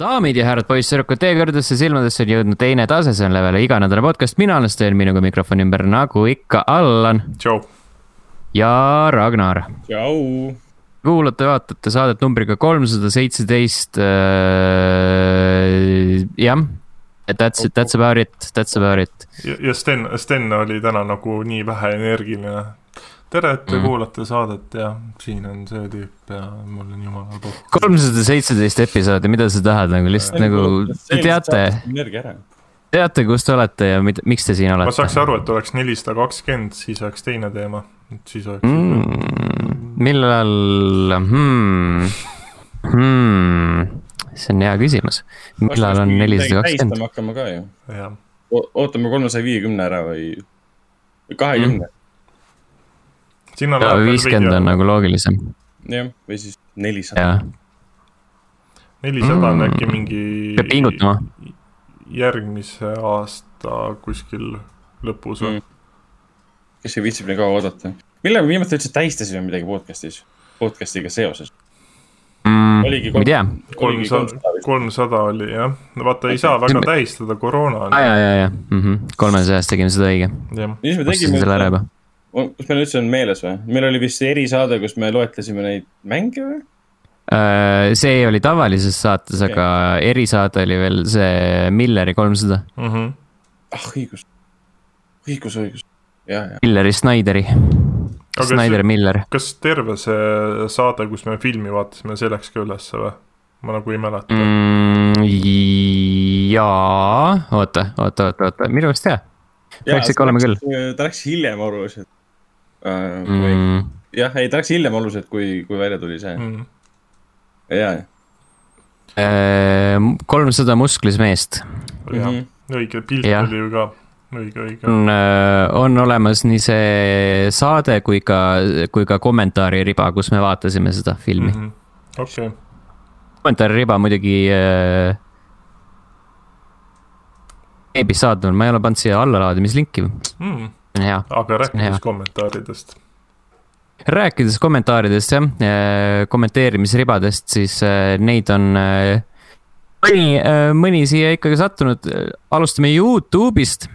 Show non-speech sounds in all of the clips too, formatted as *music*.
daamid ja härrad, poisssüdrukud, teie kõrgedesse silmadesse on jõudnud teine tase, see on Levele iganädalane podcast, mina olen Sten, minuga mikrofoni ümber nagu ikka Allan tšau. ja Ragnar. tšau. kuulate, vaatate saadet numbriga kolmsada seitseteist. jah, that's it, that's about it, that's about it. ja Sten, Sten oli täna nagu nii väheenergiline. tere, et te Mm. mm. kuulate saadet ja siin on see tüüp ja mul on jumala pohv. kolmsada seitseteist episoodi, mida sa tahad nagu lihtsalt nagu, te teate, energia ära. teate, kus te olete ja mida, miks te siin ma olete saaks aru, et oleks nelisada kakskümmend, siis oleks teine teema. siis oleks mm.. mm,? millal hmm,, hmm, see on hea küsimus. millal on nelisada kakskümmend? hakkama ka ju. ootame kolmesaja viiekümne ära või, kahekümne ja viiskümmend on nagu loogilisem, jah, või siis nelisada. jah. nelisada on Mm. äkki mingi peab pingutama. järgmise aasta kuskil lõpus või Mm. kes ei viitsib nii kaua oodata. millal me viimati üldse tähistasime midagi podcast'is, podcast'iga seoses? Mm, Oligi ma ei tea, kolmsada, kolmsada oli jah, vaata ei saa väga tähistada, koroona on aa ja, ja, ja mm -hmm. kolmesajast tegime seda õige, jah, mis me tegime selle ära? juba. Kas meil üldse on meeles või? meil oli vist erisaade, kus me loetlesime neid mänge või? Äh, see oli tavalises saates, aga erisaade oli veel see Milleri kolmsada, mm. -hmm. ah, õigus, õigus, õigus, ja, ja. Milleri Snyderi, Snyder see- Miller. kas terve see saade, kus me filmi vaatasime, see läks ka ülesse või? ma nagu ei mäleta mm.. Jaa, oota, oota, oota, oota, minu arust jah. Peaks ikka olema küll.. ta läks hiljem oluliselt uh,. Mm, jah, ei, ta läks hiljem oluliselt, kui, kui välja tuli see Mm. ja, ja. äh, kolmsada musklis meest jah Mhm., õige, pilt Jah. oli ju ka, õige, õige. on, on olemas nii see saade kui ka, kui ka kommentaaririda, kus me vaatasime seda filmi mm. Mhm. okei, kommentaaririba muidugi äh,. veebis saadaval, ma ei ole pannud siia allalaadimislinki, Mm. hea. Aga hea. rääkides kommentaaridest. rääkides kommentaaridest jah, kommenteerimisribadest, siis äh, neid on äh, mõni, mõni siia ikkagi sattunud, alustame Youtube'ist.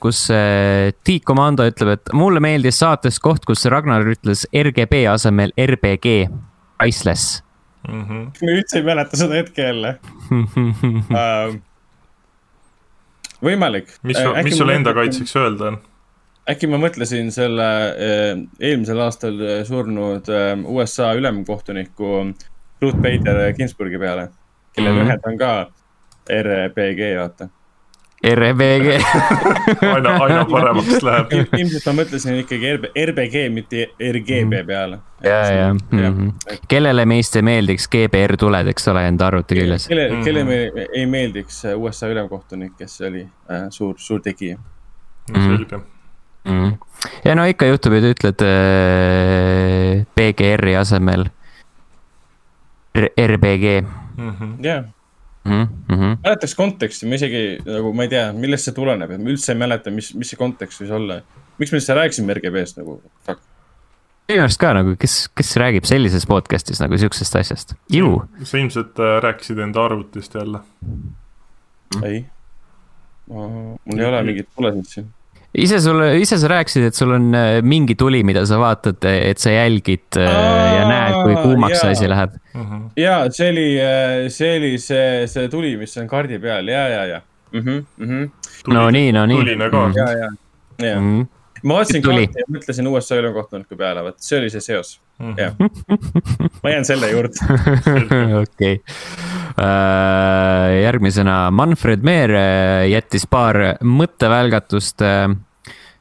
kus äh, Tiit Komando ütleb, et mulle meeldis saates koht, kus Ragnar ütles RGB asemel RBG, priceless. Mm -hmm. ma üldse ei mäleta seda hetke jälle uh. *laughs* võimalik. mis sul, mis sul enda? kaitseks öelda on? Äkki ma mõtlesin selle uh, eelmisel aastal äh, surnud uh, USA ülemkohtuniku Ruth Bader Ginsburgi peale, kelle Mhm. mm -hmm. nimed on ka RBG, vaata. RBG, aina, aina paremaks läheb. ilmselt ma mõtlesin ikkagi RB, RBG, mitte RGB peale. ja, ja mm, -hmm. kellele meist ei meeldiks GBR tuled, eks ole, enda arvuti küljes. kelle mm, Mhm. -hmm. kelle me ei meeldiks USA ülemkohtunik, kes oli äh, suur, suur tegija. selge. mm.. ja no ikka juhtub, et ütled äh, BGR-i asemel R RBG Mhm. jah, mm. -hmm. mäletaks konteksti, ma isegi nagu ma ei tea, millest see tuleneb, et ma üldse ei mäleta, mis, mis see kontekst võis olla. miks me üldse rääkisime RGB-st nagu, fuck. minu arust ka nagu, kes, kes räägib sellises podcast'is nagu siuksest asjast, ju. sa ilmselt äh, rääkisid enda arvutist jälle. ei. mul ei ole mingit tulesid siin. Ise sulle, ise sa rääkisid, et sul on äh, mingi tuli, mida sa vaatad, et sa jälgid äh, ja Aa, näed, kui kuumaks see jaa. asi läheb. Mhm. ja see oli, see oli see, see tuli, mis on kaardi peal ja, ja, ja mm. -hmm, mm -hmm. no nii, no nii. tuline kaart. ja, ja, ja. Mm. Ma vaatasin kaarti ja mõtlesin USA ülemkohtuniku peale, vot see oli see seos. Mhm. jah, ma jään selle juurde. *laughs* okei. järgmisena Manfred Meer äh, jättis paar mõttevälgatust.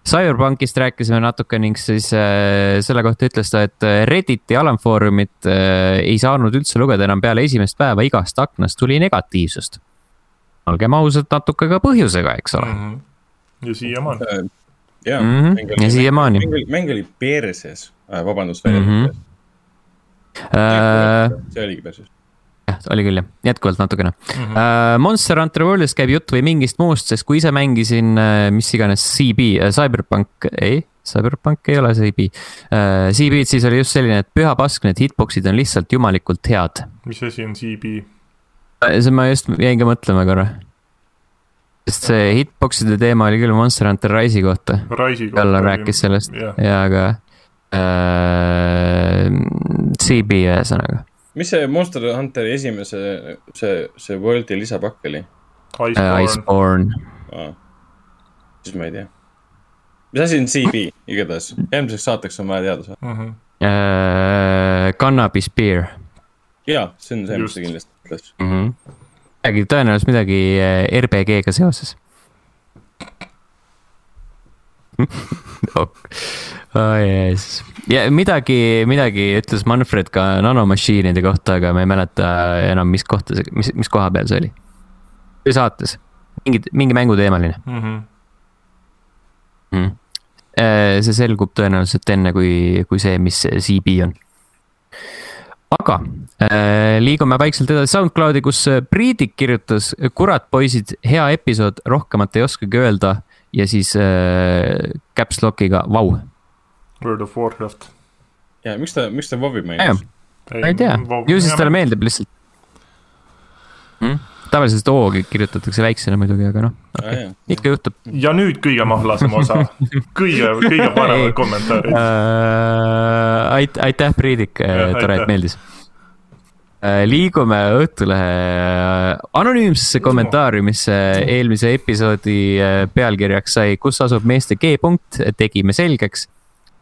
Cyberpunkist rääkisime natuke ning siis äh, selle kohta ütles ta, et Redditi alamfoorumit äh, ei saanud üldse lugeda enam peale esimest päeva, igast aknast tuli negatiivsust. olgem ausad, natuke ka põhjusega, eks ole. Mhm. ja siiamaani. Ja Mhm, ja siiamaani. mäng oli perses, vabandust Mhm. väljendust. Äh, see oligi perses. jah, oli küll jah, jätkuvalt natukene mm. -hmm. Monster Hunter World'is käib jutt või mingist muust, sest kui ise mängisin äh, mis iganes CB, Cyberpunk, ei, Cyberpunk ei ole CB. CB-d siis oli just selline, et püha pask, need hitbox'id on lihtsalt jumalikult head. mis asi on CB? see ma just jäin ka mõtlema korra. Sest see hitbox'ide teema oli küll Monster Hunter Rise'i kohta, Kallar rääkis sellest jah, ja aga äh,. CB ühesõnaga mis see Monster Hunteri esimese, see, see World'i lisapakk oli Iceborne, Iceborne. ah.? siis ma ei tea. mis asi on CB igatahes, järgmiseks saateks on vaja teada saada. Mhm. Äh, Cannabis Beer jaa, see on see, mis ta kindlasti ütles. mm. -hmm. midagi, tõenäoliselt midagi äh, RBG-ga seoses *laughs* ok.. oh, yes. ja midagi, midagi ütles Manfred ka nanomašiinide kohta, aga ma ei mäleta enam, mis kohta see, mis, mis koha peal see oli. või saates, mingi, mingi mänguteemaline Mhm. mm.. see selgub tõenäoliselt enne, kui, kui see, mis CB on. aga liigume vaikselt edasi SoundCloudi, kus äh, Priidik kirjutas, kurat poisid, hea episood, rohkemat ei oskagi öelda ja siis äh, caps lock'iga vau. World of Warcraft. ja miks ta, miks ta Vovi mainis? ma ei tea, ju siis talle meeldib lihtsalt mm?. tavaliselt O-gi kirjutatakse väiksena muidugi, aga noh, ikka juhtub ja nüüd kõige mahlasem osa, kõige, kõige paremad kommentaarid. äh,. ait-, aitäh, Priidik, tore, et meeldis. Liigume Õhtulehe äh, anonüümsesse kommentaariumisse eelmise episoodi äh, pealkirjaks sai, kus asub meeste G-punkt, tegime selgeks.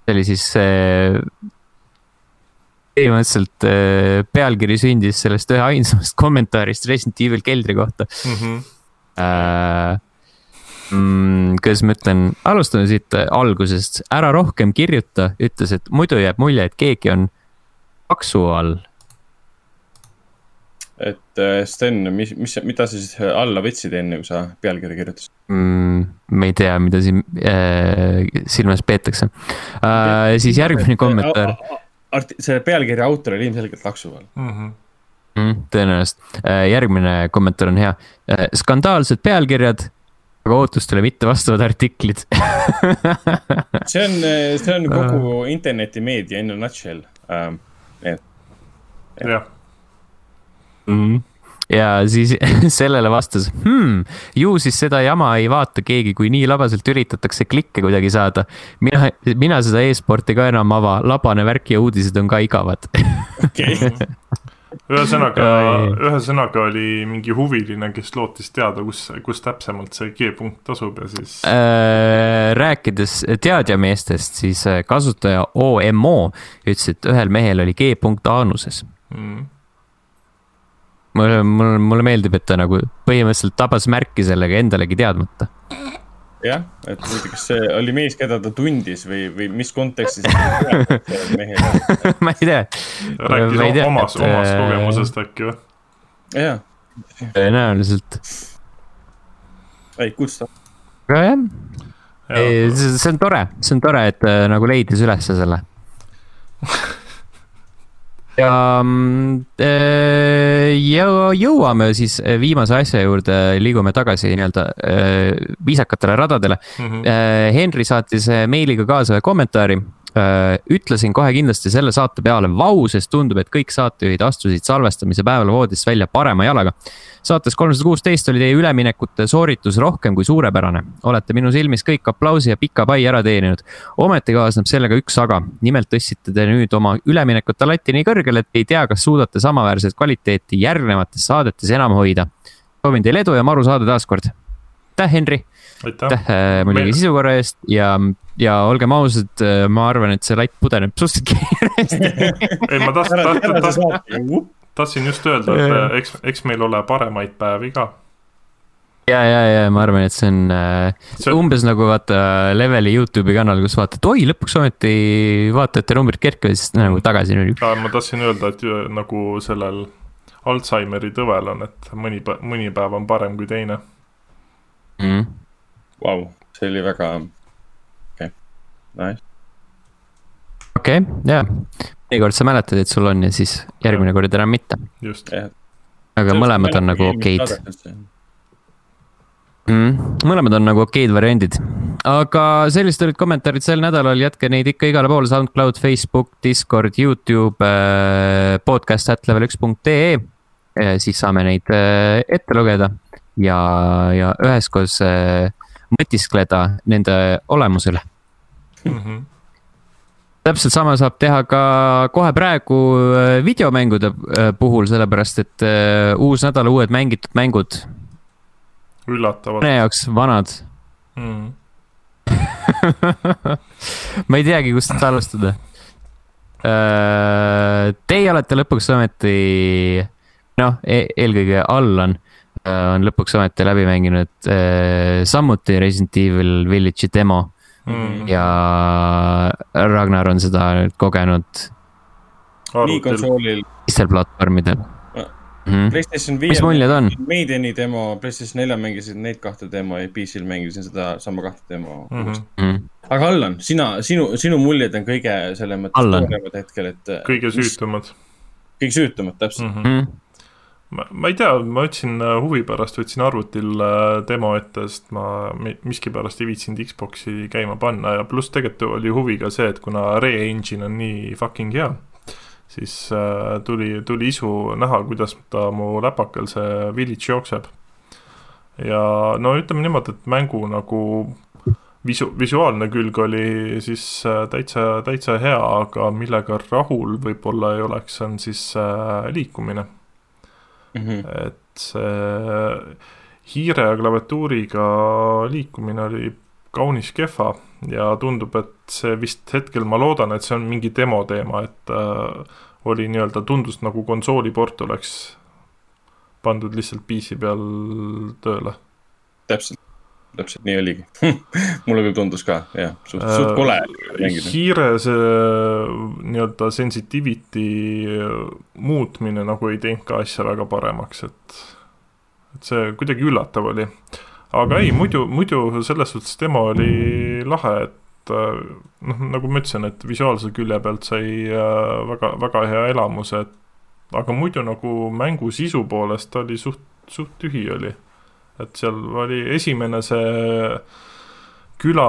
see oli siis äh, põhimõtteliselt äh, pealkiri sündis sellest ühe ainsamast kommentaarist Resident Evil keldri kohta Mhm. äh,. Mm, kuidas ma ütlen, alustame siit äh, algusest, ära rohkem kirjuta, ütles, et muidu jääb mulje, et keegi on paksu all. Et äh, Sten, mis, mis, mida sa siis alla võtsid enne, kui sa pealkirja kirjutasid? mm,. ma ei tea, mida siin äh, silmas peetakse äh,. siis järgmine kommentaar, Art-, selle pealkirja autor oli ilmselgelt laksu all. Mhm. mm, tõenäoliselt äh,, järgmine kommentaar on hea äh,. skandaalsed pealkirjad, aga ootustele mitte vastavad artiklid *laughs* see on, see on kogu internetimeedia in a nutshell ähm,. jah, mm.. ja siis *laughs* sellele vastas hmm,, ju siis seda jama ei vaata keegi, kui nii labaselt üritatakse klikke kuidagi saada. mina, mina seda e-sporti ka enam ava, labane värk ja uudised on ka igavad okei, *laughs* ühesõnaga ühesõnaga oli mingi huviline, kes lootis teada, kus, kus täpsemalt see G-punkt asub ja siis Äh, rääkides teadjameestest, siis äh, kasutaja OMO ütles, et ühel mehel oli G-punkt aanuses. mm, mulle, mulle, mulle meeldib, et ta nagu põhimõtteliselt tabas märki sellega endalegi teadmata. jah, et kas see oli mees, keda ta tundis või, või mis kontekstis *laughs* ma ei tea. rääkis Ma ei tea, omas, et, omast äh, kogemusest äkki või? jah, tõenäoliselt, ei kutsuta. aga jah Ei, see see on tore, see on tore, et äh, nagu leidis ülesse selle. *laughs* ja mm, jõu- jõuame siis viimase asja juurde, liigume tagasi nii-öelda äh, viisakatele radadele. Mhm. Äh, Henry saatis meiliga kaasa ühe kommentaari. ütlesin kohe kindlasti selle saate peale vau, sest tundub, et kõik saatejuhid astusid salvestamise päeval voodist välja parema jalaga. Saates kolmsada kuusteist oli teie üleminekute sooritus rohkem kui suurepärane. olete minu silmis kõik aplausi ja pika pai ära teeninud. ometi kaasneb sellega üks aga. nimelt tõstsite te nüüd oma üleminekute lati nii kõrgele, et ei tea, kas suudate samaväärset kvaliteeti järgnevates saadetes enam hoida. soovin teile edu ja maru saade taaskord. aitäh, Henry, aitäh, äh, muidugi sisukorra eest ja, ja olgem ausad, ma arvan, et see latt pudeneb suhteliselt kiiresti. *laughs* ei ma tahtsin, tahtsin, ta tahtsin. Tahtsin just öelda, et Jaa. äh, eks, eks meil ole paremaid päevi ka. ja, ja, ja ma arvan, et see on äh, See on- umbes nagu vaata Leveli Youtube'i kanal, kus vaatad, oi, lõpuks ometi vaatajate numbrid kerkivad, siis nagu tagasi nüüd. ma tahtsin öelda, et ju, nagu sellel Alžeimeri tõvel on, et mõni, mõni päev on parem kui teine. Mm. Vau, see oli väga, okei, nice. okei, ja, mõnikord sa mäletad, et sul on ja siis järgmine kord enam mitte, just, aga mõlemad on nagu okeid. mm,. mõlemad on nagu okeid variandid. aga sellised olid kommentaarid sel nädalal, jätke neid ikka igale poole, SoundCloud, Facebook, Discord, Youtube äh,, podcast at level üks punkt ee. siis saame neid äh, ette lugeda ja, ja üheskoos äh, mõtiskleda nende olemuse üle mm. -hmm. Täpselt sama saab teha ka kohe praegu äh, videomängude puhul, sellepärast et uus nädal, uued mängitud mängud. üllatavad. mõne jaoks vanad mm. *laughs* ma ei teagi, kust alustada. Teie olete lõpuks ometi noh e, eelkõige Allan äh, on lõpuks ometi läbi mänginud äh, samuti Resident Evil Village'i demo mm.. ja Ragnar on seda nüüd kogenud. nii konsoolil. teistel platvormidel mm.. PlayStation viiel. mis muljed on? Maideni demo, PlayStation neljal mängisin neid kahte demo ja PC-l mängisin seda sama kahte demo mm. -hmm. Mm -hmm. aga Allan, sina, sinu, sinu muljed on kõige selles mõttes suuremad hetkel, et. kõige süütumad. kõige süütumad, täpselt mm. -hmm ma, ma ei tea, ma võtsin äh, huvi pärast, võtsin arvutil äh, demo ette, sest ma miskipärast ei viitsinud Xbox'i käima panna ja pluss tegelikult oli huvi ka see, et kuna Re-Engine on nii fucking hea, siis äh, tuli, tuli isu näha, kuidas ta mu läpakal see Village jookseb. ja no ütleme niimoodi, et mängu nagu visu-, visuaalne külg oli siis täitsa, täitsa hea, aga millega rahul võib-olla ei oleks, on siis liikumine mm. -hmm. et see hiire ja klaviatuuriga liikumine oli kaunis kehva ja tundub, et see vist hetkel, ma loodan, et see on mingi demo teema, et äh, oli nii-öelda, tundus nagu konsooliport oleks pandud lihtsalt PC peal tööle. täpselt täpselt nii oligi *laughs* mulle küll tundus ka, jah, suht, suht kole mängida. hiire see nii-öelda sensitivity muutmine nagu ei teinud ka asja väga paremaks, et, et see kuidagi üllatav oli. aga ei, muidu, muidu selles suhtes demo oli lahe, et noh, nagu ma ütlesin, et visuaalse külje pealt sai äh, väga, väga hea elamuse, et aga muidu nagu mängu sisu poolest ta oli suht, suht tühi oli et seal oli esimene see küla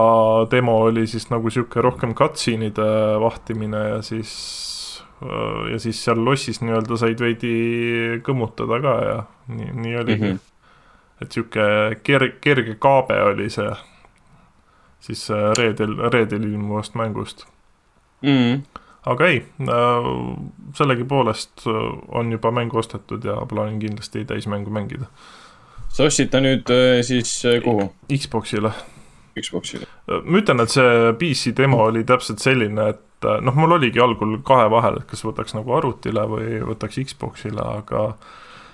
demo oli siis nagu sihuke rohkem cutscene'ide vahtimine ja siis ja siis seal lossis nii-öelda said veidi kõmmutada ka ja nii, nii oligi mm. -hmm. et sihuke kerge, kerge kaabe oli see siis reedel, reedel ilmuvast mängust mm. -hmm. aga ei äh,, sellegipoolest on juba mäng ostetud ja plaanin kindlasti täismängu mängida sa ostsid ta nüüd äh, siis äh, kuhu? Xbox'ile. Xbox'ile. ma ütlen, et see PC demo oli täpselt selline, et äh, noh, mul oligi algul kahe vahel, et kas võtaks nagu arvutile või võtaks Xbox'ile, aga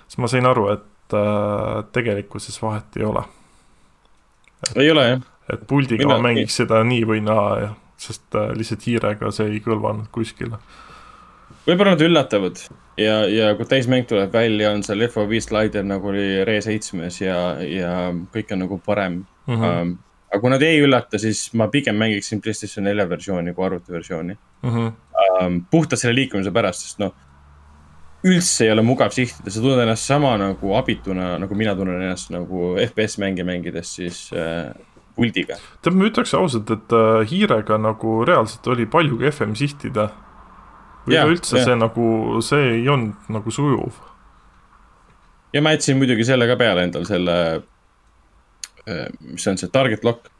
siis ma sain aru, et äh, tegelikkuses vahet ei ole. ei ole jah. et puldiga Mina, mängiks seda nii või naa ja, sest äh, lihtsalt hiirega see ei kõlvanud kuskile võib-olla nad üllatavad ja, ja kui täismäng tuleb välja, on seal FOV slider nagu oli Re7-s ja, ja kõik on nagu parem mm. -hmm. Um, aga kui nad ei üllata, siis ma pigem mängiksin PlayStation 4 versiooni kui arvutiversiooni mm. -hmm. Um, puhtalt selle liikumise pärast, sest noh, üldse ei ole mugav sihtida, sa tunned ennast sama nagu abituna, nagu mina tunnen ennast nagu FPS mänge mängides siis äh, puldiga. tead, ma ütleks ausalt, et äh, hiirega nagu reaalselt oli palju kehvem sihtida üleüldse see nagu, see ei olnud nagu sujuv. ja ma jätsin muidugi selle ka peale endal, selle, äh, mis on see target lock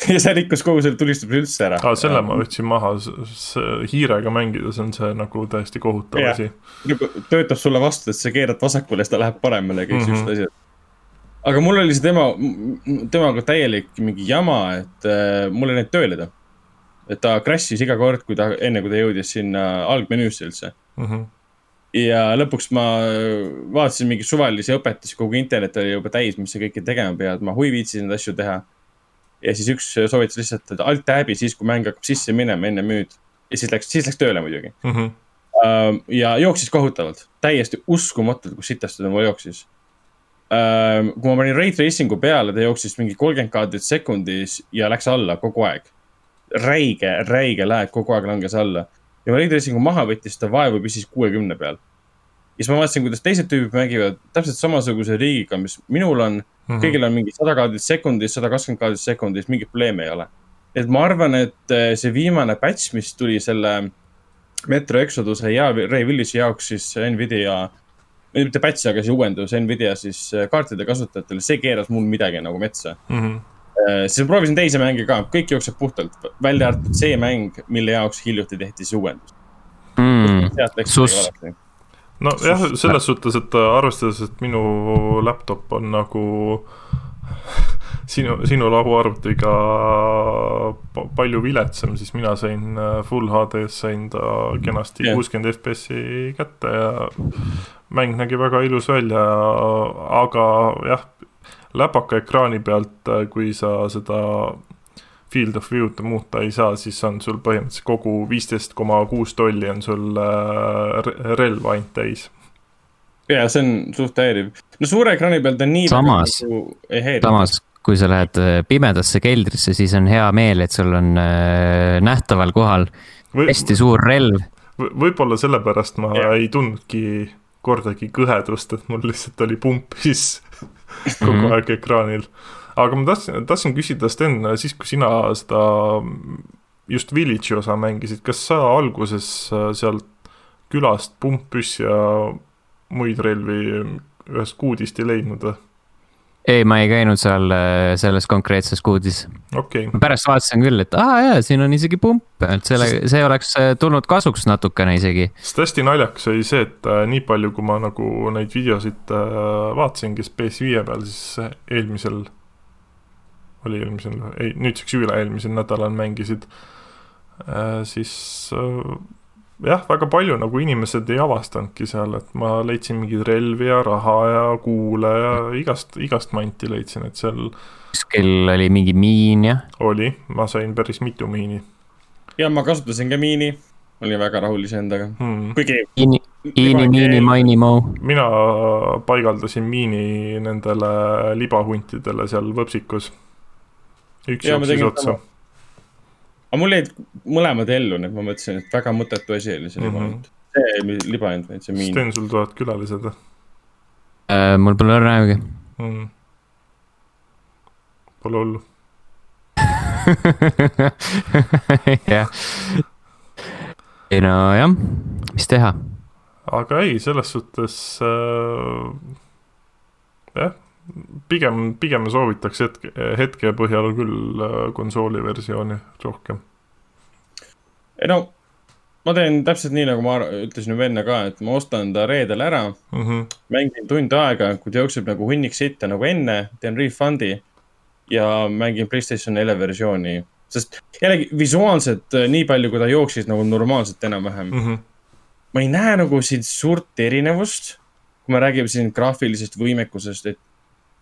*laughs* ja see rikkus kogu selle tulistuse üldse ära. aa, selle ma võtsin maha, hiirega mängides on see nagu täiesti kohutav asi. nagu töötab sulle vastu, et sa keerad vasakule, siis ta läheb paremale ja kõik mm -hmm. siuksed asjad. aga mul oli see tema, temaga täielik mingi jama, et äh, mul ei läinud tööle ta et ta crash'is iga kord, kui ta, enne kui ta jõudis sinna algmenüüsse üldse mm. -hmm. ja lõpuks ma vaatasin mingeid suvalisi õpetusi, kogu internet oli juba täis, mis sa kõike tegema pead, ma huvi viitsisin neid asju teha. ja siis üks soovitas lihtsalt, et alt tab'i siis, kui mäng hakkab sisse minema enne müüd. ja siis läks, siis läks tööle muidugi mm. -hmm. ja jooksis kohutavalt, täiesti uskumatult, kus sitasti ta mul jooksis kui ma panin Ray Tracing'u peale, ta jooksis mingi kolmkümmend kaadrit sekundis ja läks alla kogu aeg räige, räige lag kogu aeg langes alla. ja kui Raytracingu maha võttis, ta vaevu püsis kuuekümne peal. ja siis ma vaatasin, kuidas teised tüübid mängivad täpselt samasuguse riigiga, mis minul on mm. -hmm. kõigil on mingi sada kaadrit sekundis, sada kakskümmend kaadrit sekundis, mingit probleemi ei ole. et ma arvan, et eh, see viimane patch, mis tuli selle Metro Exoduse ja Ray Village'i jaoks, siis Nvidia mitte patch, aga see uuendus Nvidia siis äh, kaartide kasutajatele, see keeras mul midagi nagu metsa. mm. -hmm. Siis ma proovisin teisi mänge ka, kõik jookseb puhtalt, välja arvatud see mäng, mille jaoks hiljuti tehti see uuendus. mm.. Sus- nojah, selles suhtes, et arvestades, et minu laptop on nagu *laughs* sinu, sinu lahuarvutiga pa- palju viletsam, siis mina sain äh, full HD-s sain ta kenasti kuuskümmend FPS-i kätte ja mäng nägi väga ilus välja, aga jah, läpaka ekraani pealt, kui sa seda field of view'd muuta ei saa, siis on sul põhimõtteliselt kogu viisteist koma kuus tolli on sul äh, re- relva ainult täis. ja see on suht häiriv. no suure ekraani pealt on nii. Samas- nagu samas, kui sa lähed äh, pimedasse keldrisse, siis on hea meel, et sul on äh, nähtaval kohal või hästi suur relv. või- võib-olla sellepärast ma Jah. ei tundnudki kordagi kõhedust, et mul lihtsalt oli pump siis *laughs* kogu Mhm. aeg ekraanil. aga ma tahtsin, tahtsin küsida, Sten, siis kui sina seda just Village'i osa mängisid, kas sa alguses äh, sealt külast pumppüssi ja muid relvi ühest kuudist ei leidnud või? ei, ma ei käinud seal äh, selles konkreetses kuudis. okay., ma pärast vaatasin küll, et aa jaa, siin on isegi pump, et selle, see oleks äh, tulnud kasuks natukene isegi. sest hästi naljakas oli see, et äh, nii palju, kui ma nagu neid videosid vaatasin, kes PS5 peal siis eelmisel, oli eelmisel, ei nüüdseks üle-eelmisel nädalal mängisid siis jah, väga palju nagu inimesed ei avastanudki seal, et ma leidsin mingeid relvi ja raha ja kuule ja igast, igast manti leidsin, et seal kuskil oli mingi miin ja, oli, ma sain päris mitu miini ja ma kasutasin ka miini, olin väga rahul iseendaga, hmm.. kuigi. iini, iini, miini, maini, mau. mina paigaldasin miini nendele libahuntidele seal võpsikus. üks jooksis otsa. Aga mul jäid mõlemad ellu, nii et ma mõtlesin, et väga mõttetu asi oli see Mhm. libahunt. see ei libahund, vaid see miin. Sten, sul tulevad külalised või Äh, mul pole õrna aimugi. mm.? Pole hullu. *laughs* jah. ei no jah, mis teha. aga ei, selles suhtes äh, jah, pigem, pigem soovitaks hetke, hetke põhjal küll äh, konsooli versiooni rohkem ei no, ma teen täpselt nii, nagu ma ütlesin juba enne ka, et ma ostan ta reedel ära, mm. -hmm. mängin tund aega, kui ta jookseb nagu hunnik sitta nagu enne, teen refund'i ja mängin Playstation 4 versiooni. sest jällegi visuaalselt äh, nii palju, kui ta jooksis nagu normaalselt enam-vähem Mm -hmm. ma ei näe nagu siin suurt erinevust, kui me räägime siin graafilisest võimekusest, et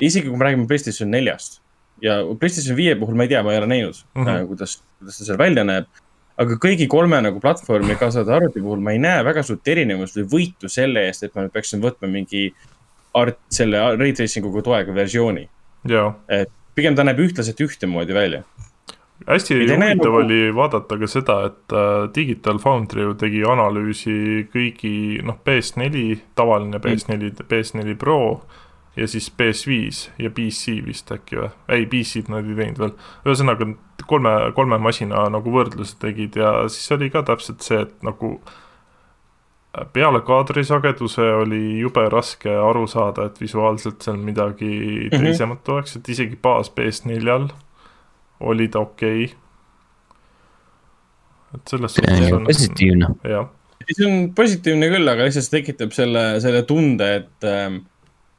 isegi kui me räägime Playstation neljast ja Playstation viie puhul ma ei tea, ma ei ole näinud mm. -hmm. kuidas, kuidas ta seal välja näeb. aga kõigi kolme nagu platvormi, kaasa arvatud arvuti puhul ma ei näe väga suurt erinevust või võitu selle eest, et ma nüüd peaksin võtma mingi art, selle ray tracing uga toega versiooni. jaa pigem ta näeb ühtlaselt ühtemoodi välja. hästi huvitav nagu- oli vaadata ka seda, et äh, Digital Foundry ju tegi analüüsi kõigi noh, PS4, tavaline PS4, PS4 Pro ja siis PS5 ja PC vist äkki või, ei PC-d nad ei teinud veel. ühesõnaga kolme, kolme masina nagu võrdluse tegid ja siis oli ka täpselt see, et nagu peale kaadrisageduse oli jube raske aru saada, et visuaalselt seal midagi Mhm. teisemat oleks, et isegi baas PS4-l oli ta okei okay.. et selles see on positiivne. see on positiivne küll, aga lihtsalt see tekitab selle, selle tunde, et ähm,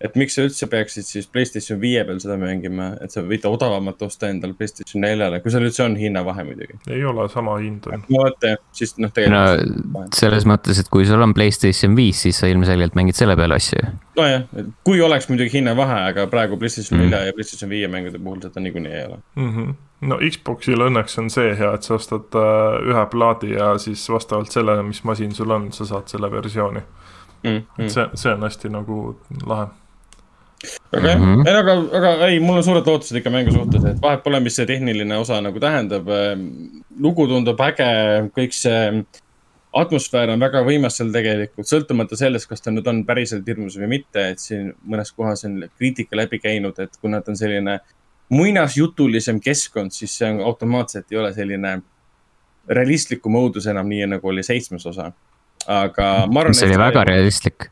et miks sa üldse peaksid siis Playstation viie peal seda mängima, et sa võid odavamat osta endale Playstation neljale, kui seal üldse on hinnavahe muidugi. ei ole sama hind on. no vot, siis noh, no tegelikult. selles mõttes, et kui sul on Playstation viis, siis sa ilmselgelt mängid selle peale asju ju. nojah, kui oleks muidugi hinnavahe, aga praegu PlayStation Mm. nelja ja PlayStation viie mängude puhul seda niikuinii ei ole. Mm -hmm. no Xboxil õnneks on see hea, et sa ostad äh, ühe plaadi ja siis vastavalt sellele, mis masin sul on, sa saad selle versiooni. Mm, et see, see on hästi nagu lahe. okei, Mhm. ei aga, aga ei, mul on suured lootused ikka mängu suhtes, et vahet pole, mis see tehniline osa nagu tähendab. lugu tundub äge, kõik see atmosfäär on väga võimas seal tegelikult, sõltumata sellest, kas ta nüüd on päriselt hirmus või mitte, et siin mõnes kohas on kriitika läbi käinud, et kuna ta on selline muinasjutulisem keskkond, siis see on automaatselt ei ole selline realistlikum õudus enam nii, nagu oli seitsmes osa. aga ma arvan. see oli väga realistlik.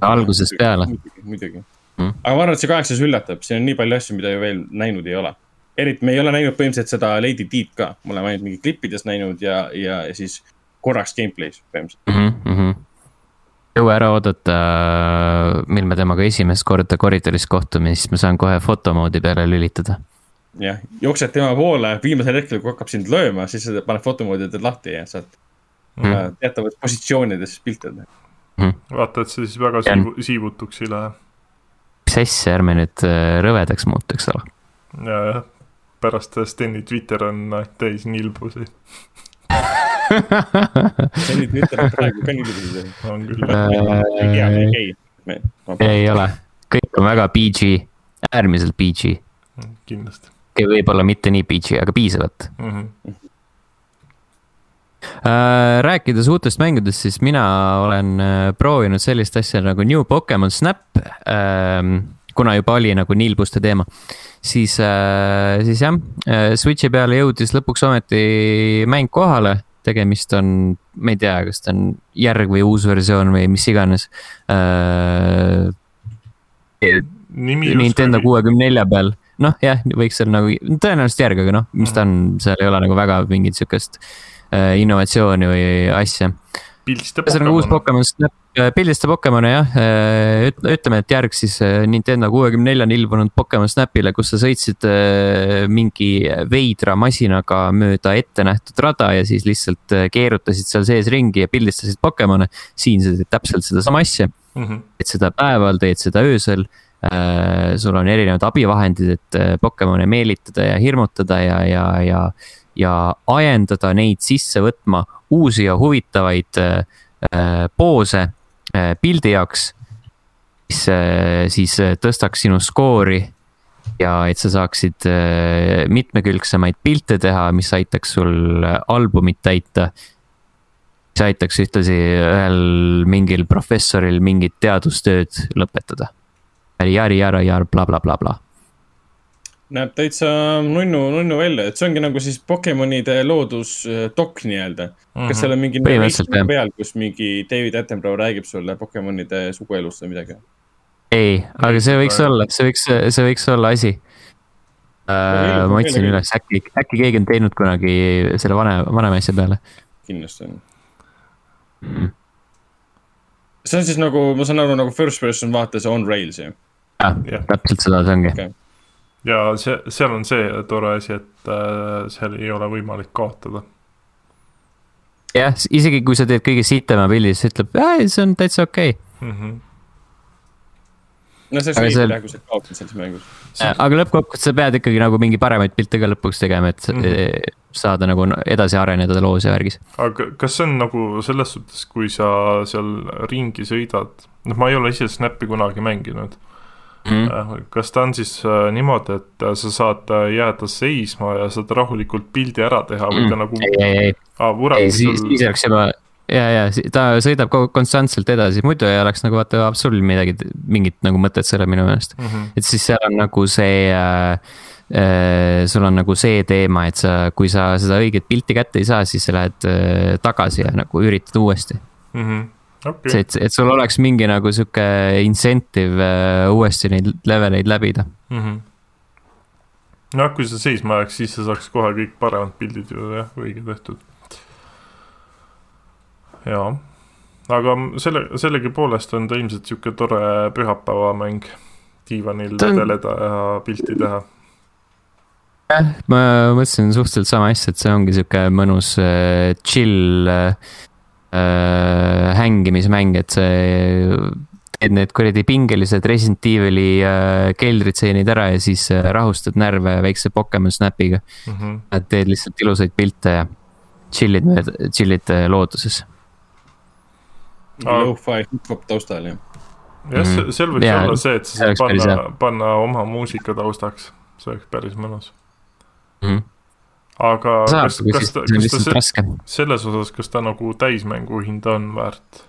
algusest peale. muidugi, muidugi mm.. Aga ma arvan, et see kaheksas üllatab, siin on nii palju asju, mida ju veel näinud ei ole. eriti me ei ole näinud põhimõtteliselt seda Lady Deed ka, me oleme ainult mingi klippides näinud ja, ja, ja siis korraks gameplay's põhimõtteliselt mm. -hmm. jõua ära oodata, mil me temaga esimest korda koridoris kohtume, siis ma saan kohe fotomoodi peale lülitada jah, jooksed tema poole, viimasel hetkel, kui hakkab sind lööma, siis paned fotomoodi, teed lahti ja saad mm. teatavates positsioonides pilte teha mm.. vaata, et see siis väga siivu, siivutuks ei lähe. Mis asja, ärme nüüd äh, rõvedaks muutu, eks ole. ja, jah, pärast Steni Twitter on täis nilbusi Steni Twitter on praegu ka nilbusi. on küll. ei me ei ei ole, kõik on väga PG, äärmiselt PG. kindlasti. võib-olla mitte nii PG, aga piisavalt mm. -hmm Äh, rääkides uutest mängudest, siis mina olen äh, proovinud sellist asja nagu New Pokemon Snap. Ähm, kuna juba oli nagu nilbuste teema, siis, äh, siis jah, Switch'i peale jõudis lõpuks ometi mäng kohale tegemist on, ma ei tea, kas ta on järg või uus versioon või mis iganes äh,. Nintendo kuuekümne nelja peal, noh jah, võiks seal nagu, tõenäoliselt järg, aga noh, mis ta on, seal ei ole nagu väga mingit sihukest äh, Äh, innovatsiooni või asja. ühesõnaga uus Pokemon Snap, äh, pildista Pokemone jah, äh, ütleme, et järg siis Nintendo kuuekümne neljani ilmunud Pokemon Snapile, kus sa sõitsid mingi veidra masinaga mööda ettenähtud rada ja siis lihtsalt keerutasid seal sees ringi ja pildistasid Pokemone. siin sa teed täpselt sedasama asja mm, -hmm. teed seda päeval, teed seda öösel sul on erinevad abivahendid, et Pokemone meelitada ja hirmutada ja, ja, ja ja ajendada neid sisse võtma uusi ja huvitavaid äh, poose äh, pildi jaoks. mis äh, siis tõstaks sinu skoori ja et sa saaksid mitmekülgsemaid pilte teha, mis aitaks sul albumit täita. mis aitaks ühtlasi ühel mingil professoril mingit teadustööd lõpetada. jari-jara-jar bla, bla, blablabla näeb täitsa nunnu, nunnu välja, et see ongi nagu siis Pokemonide loodusdokk äh, nii-öelda mm. -hmm. kas seal on mingi peal, kus mingi David Attenborough räägib sulle Pokemonide suguelust või midagi? ei, aga see võiks olla, see võiks, see võiks olla asi uh,. ma otsin üles, äkki, äkki keegi on teinud kunagi selle vane, vanema asja peale. kindlasti on mm.. see on siis nagu, ma saan aru, nagu first person vaates on rails ju? jah, täpselt seda see ongi okay ja see, seal on see tore asi, et äh, seal ei ole võimalik kaotada. jah, isegi kui sa teed kõige sitema pildi, siis ütleb, see on täitsa okei okay. mm. -hmm. no see oleks õige jah, kui sa kaotad selles mängus. aga lõppkokkuvõttes sa pead ikkagi nagu mingi paremaid pilte ka lõpuks tegema, et mm -hmm. saada nagu edasi areneda loos ja värgis. aga kas see on nagu selles suhtes, kui sa seal ringi sõidad, noh, ma ei ole ise Snappi kunagi mänginud mm. kas ta on siis äh, niimoodi, et äh, sa saad jääda seisma ja saad rahulikult pildi ära teha või ta mm. nagu. ei, ei, ei ei siis, siis oleks juba ja, ja ta sõidab konstantselt edasi, muidu ei oleks nagu vaata absoluutselt midagi, mingit nagu mõtet sellel minu meelest mm. -hmm. et siis seal on nagu see äh, äh, sul on nagu see teema, et sa, kui sa seda õiget pilti kätte ei saa, siis sa lähed äh, tagasi ja nagu üritad uuesti mm. -hmm okay.. see, et, et sul oleks mingi nagu sihuke incentive uh, uuesti neid leveleid läbida mm. -hmm. noh, kui sa seisma jääks, siis sa saaks kohe kõik paremad pildid ju jah, õige tehtud. jaa, aga selle, sellegipoolest on ta ilmselt sihuke tore pühapäevamäng. diivanil on... vedeleda ja pilti teha jah, ma mõtlesin suhteliselt sama asja, et see ongi sihuke mõnus uh, chill uh, äh, hängimismäng, et see teed need kuradi pingelised Resident Evil'i äh, keldritseenid ära ja siis äh, rahustad närve väikse Pokemon Snapiga mm. -hmm. teed lihtsalt ilusaid pilte ja chill'id mööda, chill'id äh, looduses. Lo-fi hip-hop taustal jah. jah, mhm. seal võiks ja, olla see, et sa saad panna, panna oma muusika taustaks, see oleks päris mõnus mm. -hmm aga Saab, kas, kas ta, kas ta se selles osas, kas ta nagu täismängu hinda on väärt?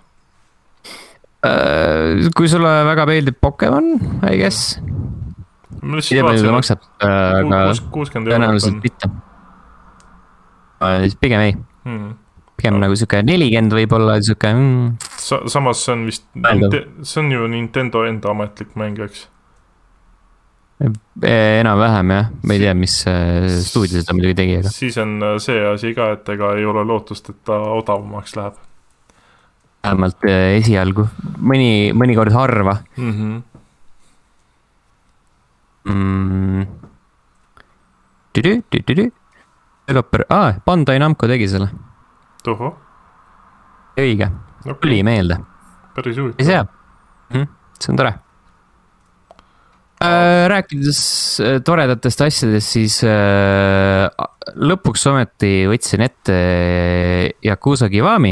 Äh, kui sulle väga meeldib Pokemon, I guess. ei tea, palju ta maksab, äh, aga tõenäoliselt mitte. Äh, pigem ei hmm.. pigem nagu sihuke nelikümmend võib-olla sihuke mm, Sa-, samas see on vist, see on ju Nintendo enda ametlik mäng, eks? Eh, enam-vähem jah, ma ei tea, mis äh, stuudio seda muidugi tegi, aga siis on äh, see asi ka, et ega ei ole lootust, et ta odavamaks läheb vähemalt äh, esialgu, mõni, mõnikord harva mm. -hmm. mm.. developer, aa, Bandai Namco tegi selle, tohoh, õige, okei tuli okay., meelde, päris ei huvitav. tea mm,, see on tore. Rääkides äh, toredatest asjadest, siis äh, lõpuks ometi võtsin ette Yakuusa Kiwami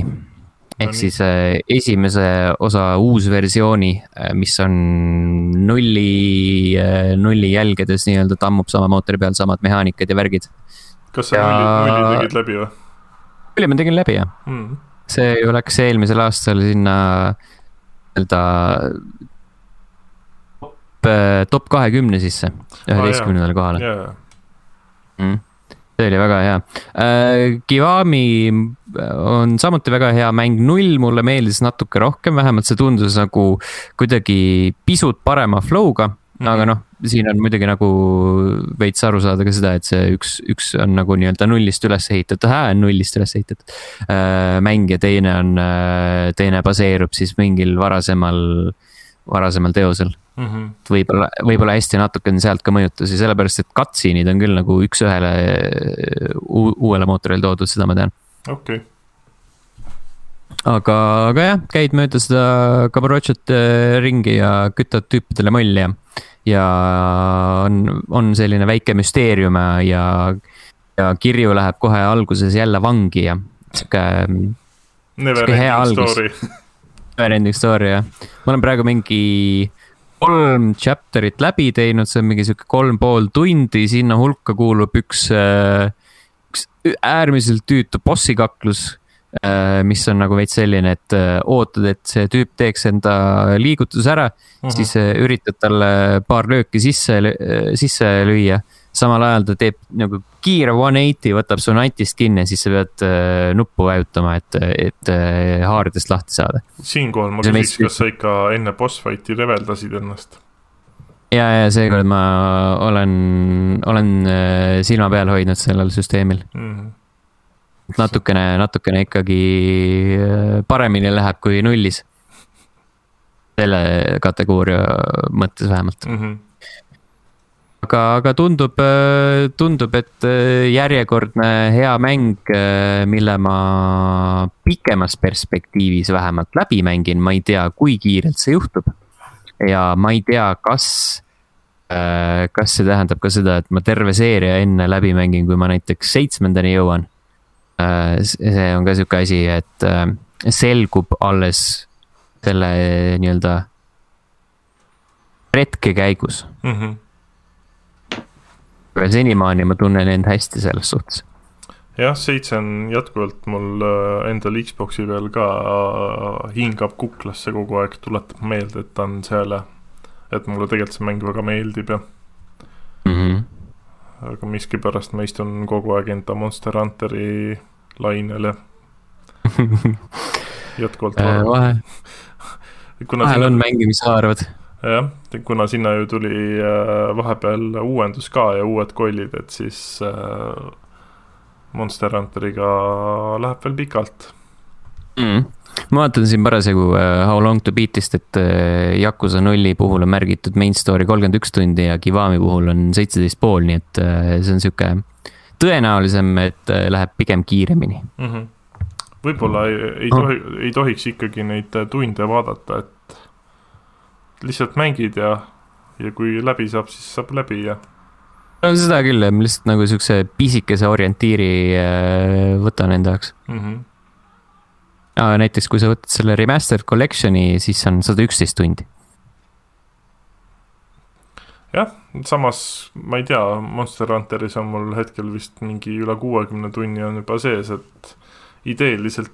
ehk Nonii. siis äh, esimese osa uusversiooni, mis on nulli, nulli jälgedes nii-öelda tammub sama mootori peal samad mehaanikad ja värgid. kas sa Ja- nulli, nulli tegid läbi või küll ma tegin läbi jah, mm.? see ju läks eelmisel aastal sinna nii-öelda top, top kahekümne sisse, üheteistkümnendale kohale jaa, mm.. see oli väga hea äh,. Kiwami on samuti väga hea mäng, null mulle meeldis natuke rohkem, vähemalt see tundus nagu kuidagi pisut parema flow'ga mm. -hmm. aga noh, siin on muidugi nagu veits aru saada ka seda, et see üks, üks on nagu nii-öelda nullist üles ehitatud, nullist üles ehitatud äh, mäng ja teine on, teine baseerub siis mingil varasemal, varasemal teosel mm. -hmm. võib-olla, võib-olla hästi natuke on sealt ka mõjutusi, sellepärast et cutscene'id on küll nagu üks-ühele uu- uuele mootorile toodud, seda ma tean. okei okay., aga, aga jah, käid mööda seda Kabarotšot äh, ringi ja kütad tüüpidele molli ja, on, on selline väike müsteerium ja, ja, kirju läheb kohe alguses jälle vangi ja sihuke Never ending story. *laughs* Neverending story jah, ma olen praegu mingi kolm chapter'it läbi teinud, see on mingi sihuke kolm pool tundi, sinna hulka kuulub üks, üks äärmiselt tüütu bossi kaklus. mis on nagu veits selline, et äh, ootad, et see tüüp teeks enda liigutuse ära mm. -hmm. siis äh, üritad talle paar lööki sisse, sisse lüüa. Samal ajal ta teeb nagu kiire one eighty, võtab su natist kinni, siis sa pead äh, nuppu vajutama, et, et äh, haaridest lahti saada. siinkohal ma küsiks, kas sa ikka enne boss fight'i leveldasid ennast? ja, ja seekord ma olen, olen äh, silma peal hoidnud sellel süsteemil. Mm. natukene, natukene ikkagi äh, paremini läheb kui nullis. selle kategooria mõttes vähemalt. Mm -hmm. aga, aga tundub, tundub, et äh, järjekordne hea mäng, mille ma pikemas perspektiivis vähemalt läbi mängin, ma ei tea, kui kiirelt see juhtub. ja ma ei tea, kas, kas see tähendab ka seda, et ma terve seeria enne läbi mängin, kui ma näiteks seitsmendani jõuan. see on ka sihuke asi, et äh, selgub alles selle nii-öelda retke käigus Mm -hmm. Aga senimaani ma tunnen end hästi selles suhtes. jah, seitse on jätkuvalt mul äh, endal Xbox'i peal ka äh, hingab kuklasse kogu aeg, tuletab meelde, et ta on seal ja et mulle tegelikult see mäng väga meeldib ja Mm -hmm. aga miskipärast ma istun kogu aeg enda Monster Hunteri lainel ja *laughs* jätkuvalt Äh, vahel sinna, on mängimishaarvad. jah, kuna sinna ju tuli äh, vahepeal uuendus ka ja uued kollid, et siis äh, Monster Hunteriga läheb veel pikalt. Mm. ma vaatan siin parasjagu uh, How long to beat'ist, et Yakuza nulli puhul on märgitud main story kolmkümmend üks tundi ja Kiwami puhul on seitseteist pool, nii et see on sihuke tõenäolisem, et läheb pigem kiiremini. mm. -hmm. võib-olla ei, ei Oh. tohi, ei tohiks ikkagi neid tunde vaadata, et lihtsalt mängid ja, ja kui läbi saab, siis saab läbi ja no seda küll, ma lihtsalt nagu siukse pisikese orientiiri uh, võtan enda jaoks. mm. -hmm. aga näiteks, kui sa võtad selle remastered collection'i, siis on sada üksteist tundi. jah, samas ma ei tea, Monster Hunteris on mul hetkel vist mingi üle kuuekümne tunni on juba sees, et ideeliselt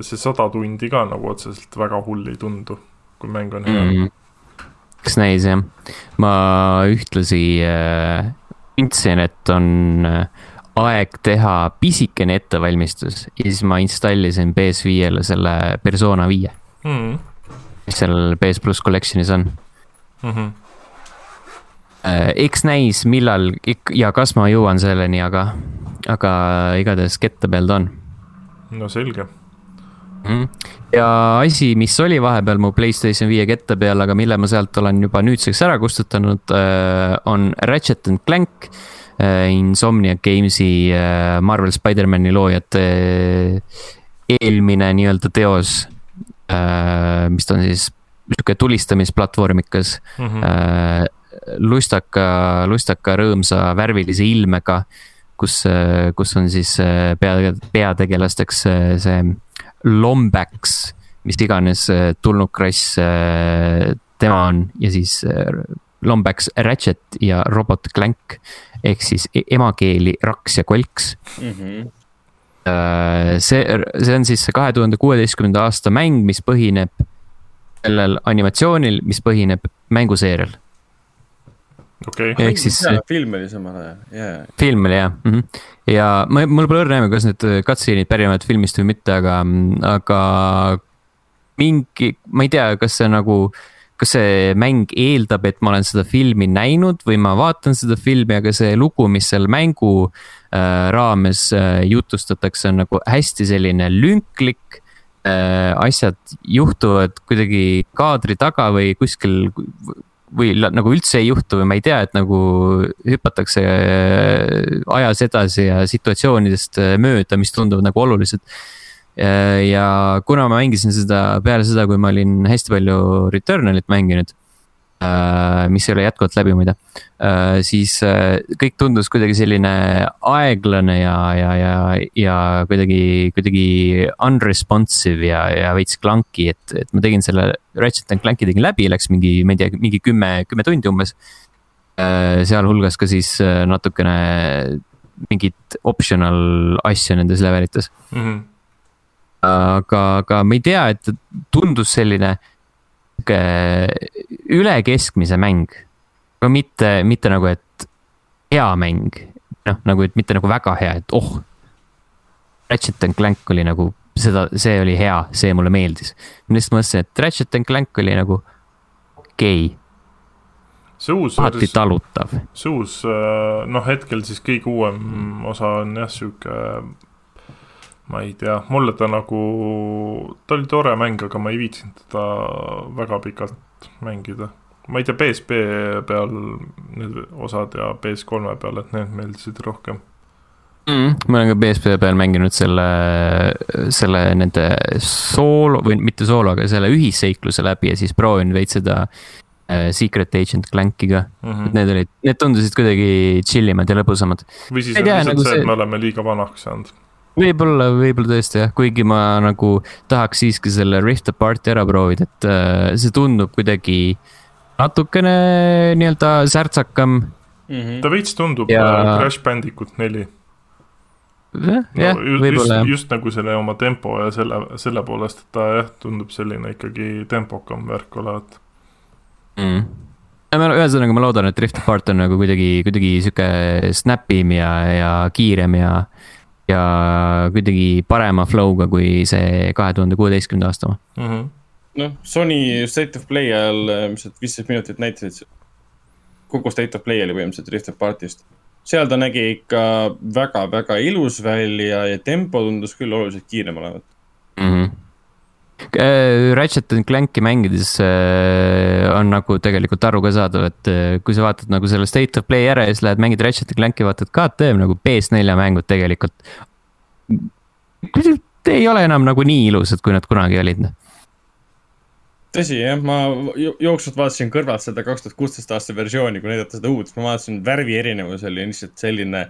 see sada tundi ka nagu otseselt väga hull ei tundu, kui mäng on hea mm. mm.. kas näis jah, ma ühtlasi äh, tundsin, et on äh, aeg teha pisikene ettevalmistus ja siis ma installisin PS5-le selle persona viie mm.. mis seal PS pluss collection'is on. Mm -hmm. eks näis, millal ja kas ma jõuan selleni, aga, aga igatahes kette peal ta on no selge. mm.. ja asi, mis oli vahepeal mu Playstation viie kette peal, aga mille ma sealt olen juba nüüdseks ära kustutanud, on Ratchet and Clank. Insomnia Games'i äh, Marvel Spider-man'i loojate äh, eelmine nii-öelda teos. mis ta on siis sihuke tulistamisplatvormikas Mm -hmm. äh, lustaka, lustaka rõõmsa värvilise ilmega, kus, kus on siis äh, pea, peategelasteks äh, see Lombax, mis iganes äh, tulnukrass äh, tema on ja siis äh, Lombax Ratchet ja robot Clank ehk siis e- emakeeli Raks ja Kolks mm. -hmm. See, see on siis see kahe tuhande kuueteistkümnenda aasta mäng, mis põhineb sellel animatsioonil, mis põhineb mänguseerial. okei, ehk siis film oli samal ajal, jaa. film oli jah mm. -hmm. ja ma, mul pole õrna aimu, kas need cutscene'id pärinevad filmist või mitte, aga, aga mingi, ma ei tea, kas see nagu, kas see mäng eeldab, et ma olen seda filmi näinud või ma vaatan seda filmi, aga see lugu, mis seal mängu äh, raames äh, jutustatakse, on nagu hästi selline lünklik äh,. asjad juhtuvad kuidagi kaadri taga või kuskil või nagu üldse ei juhtu või ma ei tea, et nagu hüpatakse äh, ajas edasi ja situatsioonidest äh, mööda, mis tunduvad nagu olulised. ja kuna ma mängisin seda peale seda, kui ma olin hästi palju Returnalit mänginud, mis ei ole jätkuvalt läbi muide, siis äh, kõik tundus kuidagi selline aeglane ja, ja, ja, ja kuidagi, kuidagi unresponsive ja, ja veits clunky, et, et ma tegin selle Ratchet and Clanki tegin läbi, läks mingi, ma ei tea, mingi kümme, kümme tundi umbes. sealhulgas ka siis äh, natukene mingit optional asju nendes levelites. mm. -hmm. aga, aga ma ei tea, et tundus selline sihuke üle keskmise mäng. aga mitte, mitte nagu, et hea mäng, noh nagu, et mitte nagu väga hea, et oh. Ratchet and Clank oli nagu seda, see oli hea, see mulle meeldis. ma lihtsalt mõtlesin, et Ratchet and Clank oli nagu okei okay,, see uus vers-, talutav. see uus, noh, hetkel siis kõige uuem osa on jah, sihuke ma ei tea, mulle ta nagu, ta oli tore mäng, aga ma ei viitsinud teda väga pikalt mängida. ma ei tea, PSP peal need osad ja PS3 peal, et need meeldisid rohkem. mm,. ma olen ka PSP peal mänginud selle, selle nende soolo või mitte soolo, aga selle ühisseikluse läbi ja siis proovinud veits seda äh, Secret Agent Clanki ka mm. Mm -hmm. -hmm. Need olid, need tundusid kuidagi chill imad ja lõbusamad. või siis on lihtsalt nagu see- et me oleme liiga vanaks saanud. võib-olla, võib-olla tõesti jah, kuigi ma nagu tahaks siiski selle Rift Apart'i ära proovida, et äh, see tundub kuidagi natukene nii-öelda särtsakam. Mm -hmm. ta veits tundub Ja- ja... Crash Bandicoot neli jah no,, jah, võib-olla just, jah. just nagu selle oma tempo ja selle, selle poolest, et ta jah, tundub selline ikkagi tempokam värk olevat. mm.. ühesõnaga, ma loodan, et Rift Apart on nagu kuidagi, kuidagi sihuke snap im ja, ja kiirem ja, ja kuidagi parema flow'ga kui see kahe tuhande kuueteistkümnenda aasta oma. Mm -hmm. noh, Sony State of Play ajal, mis need viisteist minutit näitasid, kogu State of Play oli põhimõtteliselt Rift Apartist. seal ta nägi ikka väga-väga ilus välja ja tempo tundus küll oluliselt kiirem olevat. mm. -hmm. Ratchet and Clanki mängides äh, on nagu tegelikult aru ka saadav, et äh, kui sa vaatad nagu selle State of Play ära ja siis lähed mängid Ratchet and Clanki, vaatad KTM nagu PS4 mängud tegelikult. ei ole enam nagu nii ilusad, kui nad kunagi olid. noh. tõsi jah, ma jo- jooksvalt vaatasin kõrvalt seda kaks tuhat kuusteist aasta versiooni, kui näidata seda uut, ma vaatasin värvi erinevus oli lihtsalt selline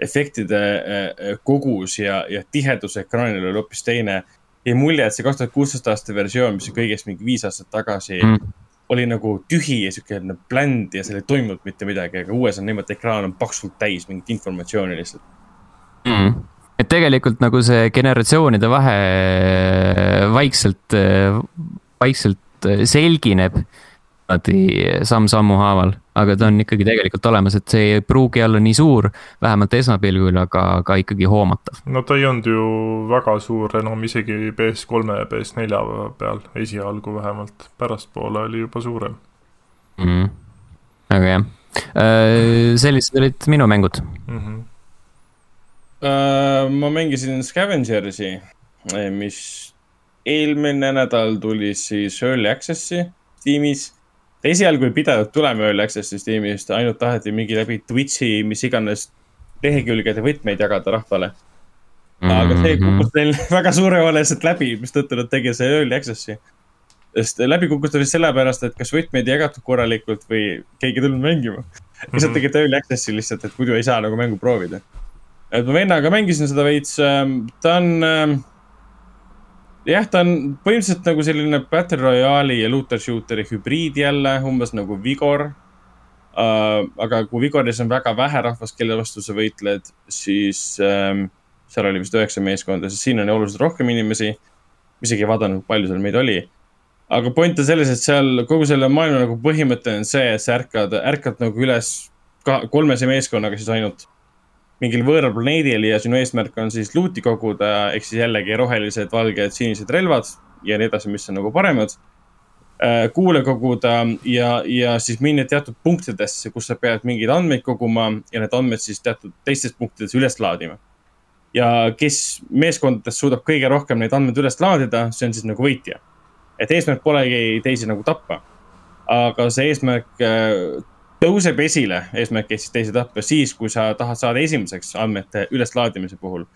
efektide äh, kogus ja, ja tihedus ekraanil oli hoopis teine. Jäi mulje, et see kaks tuhat kuusteist aasta versioon, mis on kõigest mingi viis aastat tagasi mm., oli nagu tühi ja siukene bländ ja seal ei toimunud mitte midagi, aga uues on niimoodi, ekraan on paksult täis mingit informatsiooni lihtsalt. mm.. et tegelikult nagu see generatsioonide vahe vaikselt, vaikselt selgineb. Samm-sammu haaval, aga ta on ikkagi tegelikult olemas, et see ei pruugi olla nii suur, vähemalt esmapilgul, aga, aga ikkagi hoomatav. no ta ei olnud ju väga suur enam isegi PS3 ja PS4 peal, esialgu vähemalt, pärastpoole oli juba suurem mm. -hmm. väga hea, äh, sellised olid minu mängud mm. -hmm. Uh, ma mängisin Scavengersi, mis eelmine nädal tuli siis Early Access'i tiimis esialgu ei pidanud tulema Early Access'ist tiimist, ainult taheti mingi läbi Twitch'i, mis iganes lehekülgede võtmeid jagada rahvale. aga see mhm. kukkus neil *laughs* väga suurejooneliselt läbi, mistõttu nad tegid see Early Access'i. sest läbi kukkus ta vist sellepärast, et kas võtmeid ei jagatud korralikult või keegi ei tulnud mängima. lihtsalt mhm. tegid Early Access'i lihtsalt, et muidu ei saa nagu mängu proovida. et ma vennaga mängisin seda veits, ähm, ta on ähm, jah, ta on põhimõtteliselt nagu selline Battle Royale'i ja looter shooter'i hübriid jälle, umbes nagu Vigor uh,. aga kui Vigoris on väga vähe rahvast, kelle vastu sa võitled, siis um, seal oli vist üheksa meeskonda, siis siin on oluliselt rohkem inimesi. isegi ei vaadanud, palju seal meid oli. aga point on selles, et seal kogu selle maailma nagu põhimõte on see, et sa ärkad, ärkad nagu üles kolmese meeskonnaga siis ainult mingil võõral planeedil ja sinu eesmärk on siis luuti koguda, ehk siis jällegi rohelised, valged, sinised relvad ja nii edasi, mis on nagu paremad. Äh, kuule koguda ja, ja siis minna teatud punktidesse, kus sa pead mingeid andmeid koguma ja need andmed siis teatud teistes punktides üles laadima. ja kes meeskondadest suudab kõige rohkem neid andmeid üles laadida, see on siis nagu võitja. et eesmärk polegi teisi nagu tappa. aga see eesmärk äh, tõuseb esile eesmärk ehk siis teise tappa siis, kui sa tahad saada esimeseks andmete üleslaadimise puhul.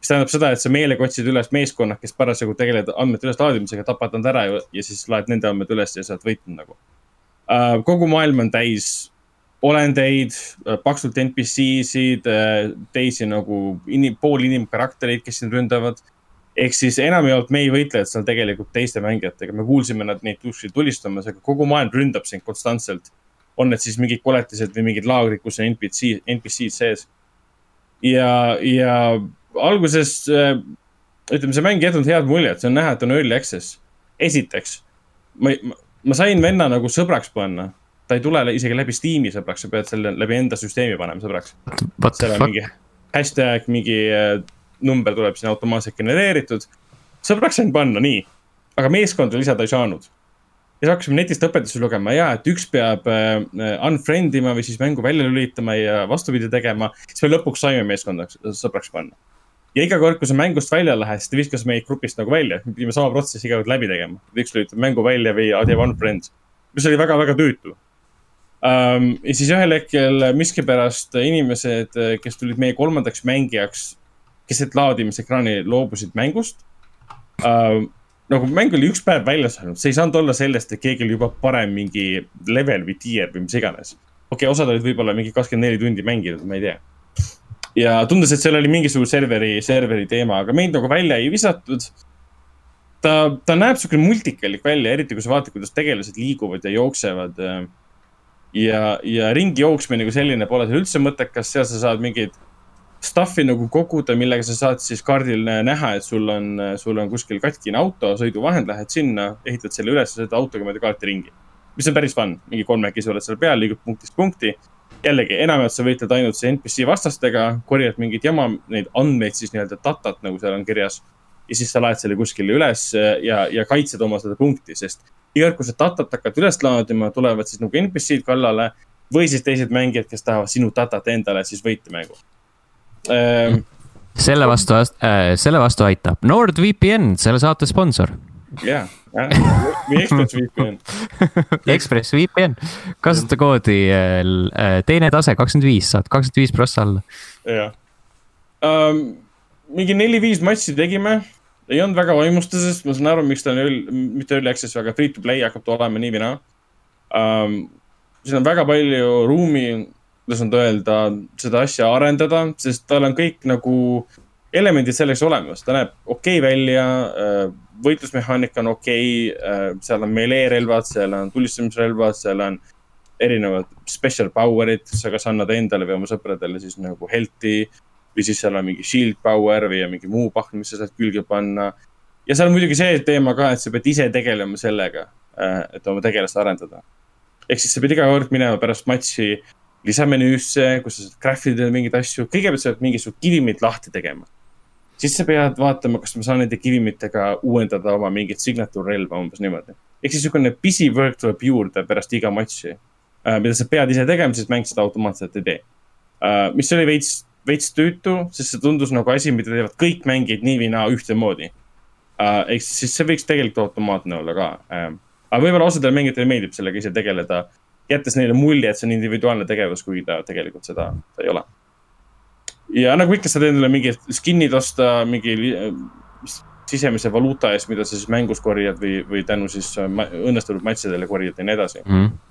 mis tähendab seda, et sa meelega otsid üles meeskonnad, kes parasjagu tegelevad andmete üleslaadimisega, tapad nad ära ja, ja siis laed nende andmed üles ja sa oled võitnud nagu uh,. kogu maailm on täis olendeid, äh, paksult NPC-sid, äh, teisi nagu inim-, poolinimkaraktereid, kes sind ründavad ehk siis enamjaolt meie võitlejad seal tegelikult teiste mängijatega, me kuulsime nad neid tulistamas, aga kogu maailm ründab sind konstantselt on need siis mingid koletised või mingid laagrid, kus on NPC, NPC-d sees. ja, ja alguses äh, ütleme, see mäng ei jätnud head muljet, see on näha, et on early access. esiteks, ma, ma, ma sain venna nagu sõbraks panna. ta ei tule isegi läbi Steam'i sõbraks, sa pead selle läbi enda süsteemi panema sõbraks. seal on mingi hashtag, mingi äh, number tuleb sinna automaatselt genereeritud. sõbraks sain panna, nii. aga meeskonda lisada ei saanud ja siis hakkasime netist õpetusi lugema ja, et üks peab äh, unfriend ima või siis mängu välja lülitama ja vastupidi tegema. siis me lõpuks saime meeskonnaks, sõbraks panna. ja iga kord, kui sa mängust välja lähed, siis ta viskas meid grupist nagu välja, me pidime sama protsessi iga kord läbi tegema. üks lülitab mängu välja või teeb unfriend, mis oli väga-väga tüütu um,. ja siis ühel hetkel miskipärast inimesed, kes tulid meie kolmandaks mängijaks keset laadimisekraani loobusid mängust uh, nagu mäng oli üks päev väljas olnud, see ei saanud olla sellest, et keegi oli juba parem mingi level või tier või mis iganes. okei okay,, osad olid võib-olla mingi kakskümmend neli tundi mänginud, ma ei tea. ja tundus, et seal oli mingisugune serveri, serveri teema, aga meid nagu välja ei visatud. ta, ta näeb siukene multikalik välja, eriti kui sa vaatad, kuidas tegelased liiguvad ja jooksevad. ja, ja ringi jooksmine kui selline pole seal üldse mõttekas, seal sa saad mingeid stuff'i nagu koguda, millega sa saad siis kaardil näha, et sul on, sul on kuskil katkine auto, sõiduvahend, lähed sinna, ehitad selle üles, sõidad autoga mööda kaarti ringi. mis on päris fun, mingi kolmekesi oled seal peal, liigud punktist punkti. jällegi, enamjaolt sa võitled ainult see NPC vastastega, korjad mingit jama, neid andmeid siis nii-öelda datat, nagu seal on kirjas. ja siis sa laed selle kuskile üles ja, ja kaitsed oma seda punkti, sest iga kord, kui sa datat hakkad üles laadima, tulevad siis nagu NPC-d kallale või siis teised mängijad, kes tahavad sinu datat endale siis võita mängu ähm,. selle vastu äh,, selle vastu aitab NordVPN, selle saate sponsor. jah, või ExpressVPN *laughs* ExpressVPN, kasuta koodi äh, teine tase kakskümmend viis, saad kakskümmend viis prossa alla. jah um,, mingi neli-viis matši tegime ei olnud väga vaimustuses, ma saan aru, miks ta on ööl, mitte early access, aga free to play hakkab ta olema nii või naa um,. siin on väga palju ruumi kuidas nüüd öelda, seda asja arendada, sest tal on kõik nagu elemendid selleks olemas, ta näeb okei okay välja, äh, võitlusmehaanika on okei okay,, äh, seal on melee-relvad, seal on tulistamisrelvad, seal on erinevad special power'id, sa kas annad endale või oma sõpradele siis nagu health'i või siis seal on mingi shield power või mingi muu pahn, mis sa saad külge panna. ja seal on muidugi see teema ka, et sa pead ise tegelema sellega, äh, et oma tegelast arendada ehk siis sa pead iga kord minema pärast matši lisamenüüsse, kus sa saad craft'ida mingeid asju, kõigepealt sa pead mingisugused kivimid lahti tegema. siis sa pead vaatama, kas ma saan nende kivimitega uuendada oma mingit signature relva, umbes niimoodi. ehk siis niisugune pisiwork tuleb juurde pärast iga matši, mida sa pead ise tegema, sest mäng seda automaatselt ei tee. mis oli veits, veits tüütu, sest see tundus nagu asi, mida teevad kõik mängijad nii või naa ühtemoodi uh,. ehk siis see võiks tegelikult automaatne olla ka aga võib-olla osadele mängijatele meeldib sellega ise tegeleda jättes neile mulje, et see on individuaalne tegevus, kuigi ta tegelikult seda ta ei ole. ja nagu ikka, sa teed endale mingid skin'id osta mingi sisemise valuuta eest, mida sa siis mängus korjad või, või tänu siis õnnestunud matšidele korjad ja nii edasi mm. -hmm.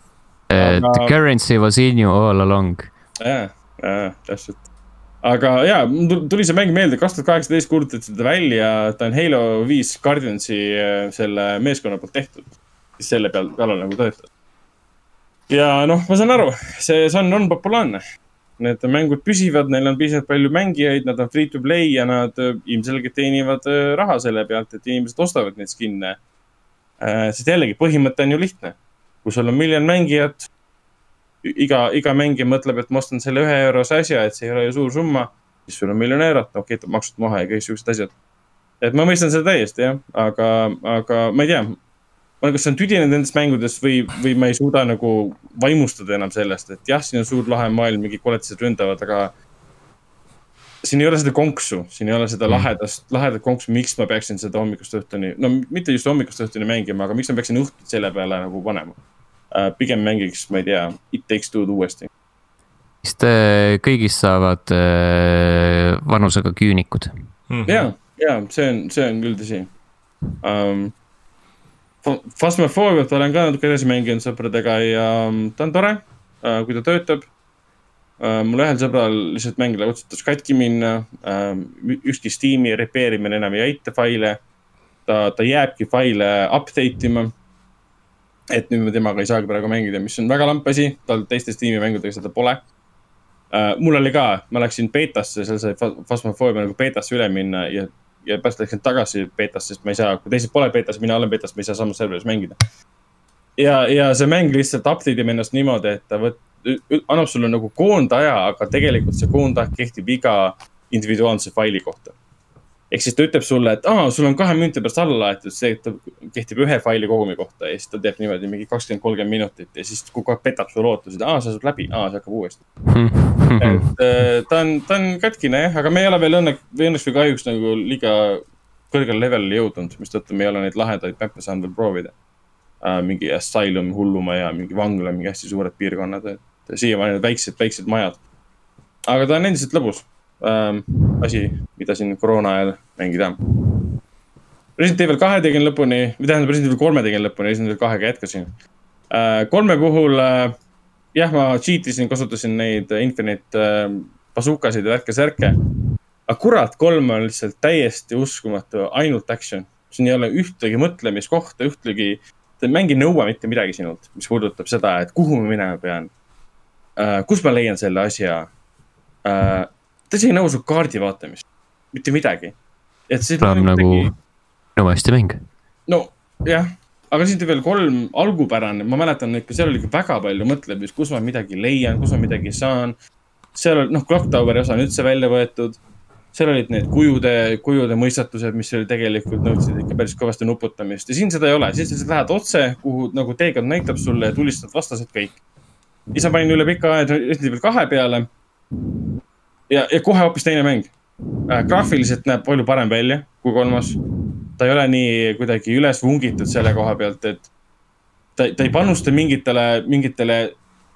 Aga... The currency was in you all along. jah, täpselt. aga ja, tuli see mäng meelde, kaks tuhat kaheksateist kuulutati seda välja, ta on Halo viis Guardiansi selle meeskonna poolt tehtud. siis selle peal, kallal nagu töötab ja noh, ma saan aru, see Sun on populaarne. Need mängud püsivad, neil on piisavalt palju mängijaid, nad on free to play ja nad äh, ilmselgelt teenivad äh, raha selle pealt, et inimesed ostavad neid skin'e. Äh, sest jällegi, põhimõte on ju lihtne. kui sul on miljon mängijat, iga, iga mängija mõtleb, et ma ostan selle ühe eurose asja, et see ei ole ju suur summa, siis sul on miljon eurot, okei okay,, maksud maha ja kõik siuksed asjad. et ma mõistan seda täiesti jah, aga, aga ma ei tea ma kas olen tüdinenud nendest mängudest või, või ma ei suuda nagu vaimustada enam sellest, et jah, siin on suur lahe maailm, mingid koletised ründavad, aga. siin ei ole seda konksu, siin ei ole seda mm. lahedast, lahedat konksu, miks ma peaksin seda hommikust õhtuni, no mitte just hommikust õhtuni mängima, aga miks ma peaksin õhtut selle peale nagu panema uh,. pigem mängiks, ma ei tea, It Takes Two'd uuesti. vist äh, kõigist saavad äh, vanusega küünikud mm -hmm.. ja, ja see on, see on küll tõsi um, Phasmophobiat olen ka natuke edasi mänginud sõpradega ja mm, ta on tore, äh, kui ta töötab. Äh, mul ühel sõbral lihtsalt mäng otsustas katki minna. Äh, ükski Steam'i repair imine enam ei aita faile. ta, ta jääbki faile update ima. et nüüd me temaga ei saagi praegu mängida, mis on väga lamp asi, tal teiste Steam'i mängudega seda pole. mul oli ka, ma läksin beetasse, seal sai Phasmophobia nagu beetasse üle minna ja ja pärast läksin tagasi beetasse, sest ma ei saa, kui teised pole beetas, mina olen beetas, ma ei saa samas serveris mängida. ja, ja see mäng lihtsalt update ib ennast niimoodi, et ta võt-, annab sulle nagu koondaja, aga tegelikult see koondaeg kehtib iga individuaalse faili kohta ehk siis ta ütleb sulle, et aa, sul on kahe minuti pärast alla laetud, see kehtib ühe faili kogumi kohta ja siis ta teeb niimoodi mingi kakskümmend, kolmkümmend minutit ja siis kogu aeg petab sulle ootused, aa, see saab läbi, aa, see hakkab uuesti et äh, ta on, ta on katkine jah, aga me ei ole veel õnne, või õnneks või kahjuks nagu liiga kõrgele levelile jõudnud, mistõttu me ei ole neid lahedaid mäppe saanud veel proovida uh,. mingi Asylum hullumaja, mingi vangla, mingi hästi suured piirkonnad, et siiamaani need väiksed, väiksed majad. aga ta on endiselt lõbus ähm, asi, mida siin koroona ajal mängida. Resident Evil kahe tegin lõpuni, või tähendab Resident Evil kolme tegin lõpuni, Resident Evil kahega jätkasin äh,. kolme puhul äh, jah, ma cheat isin, kasutasin neid Infinite äh, bazookasid ja värke-särke. aga kurat, kolm on lihtsalt täiesti uskumatu, ainult action. siin ei ole ühtegi mõtlemiskohta, ühtegi, mäng ei nõua mitte midagi sinult, mis puudutab seda, et kuhu ma minema pean uh,. kus ma leian selle asja uh, ta isegi su kaardi vaatamist, mitte midagi. et see on nagu midagi... nõuesti mäng. no jah, aga siis veel kolm algupärane, ma mäletan ikka, seal oli ikka väga palju mõtlemist, kus ma midagi leian, kus ma midagi saan. seal oli, noh, Clock Toweri osa on üldse välja võetud. seal olid need kujude, kujude mõistatused, mis oli tegelikult nõudsid ikka päris kõvasti nuputamist ja siin seda ei ole, siin sa lähed otse, kuhu nagu teekond näitab sulle ja tulistad vastased kõik. siis ma panin üle pika aja Resident Evil kahe peale ja, ja kohe hoopis teine mäng äh,. graafiliselt näeb palju parem välja kui kolmas. ta ei ole nii kuidagi üles vungitud selle koha pealt, et ta, ta ei panusta mingitele, mingitele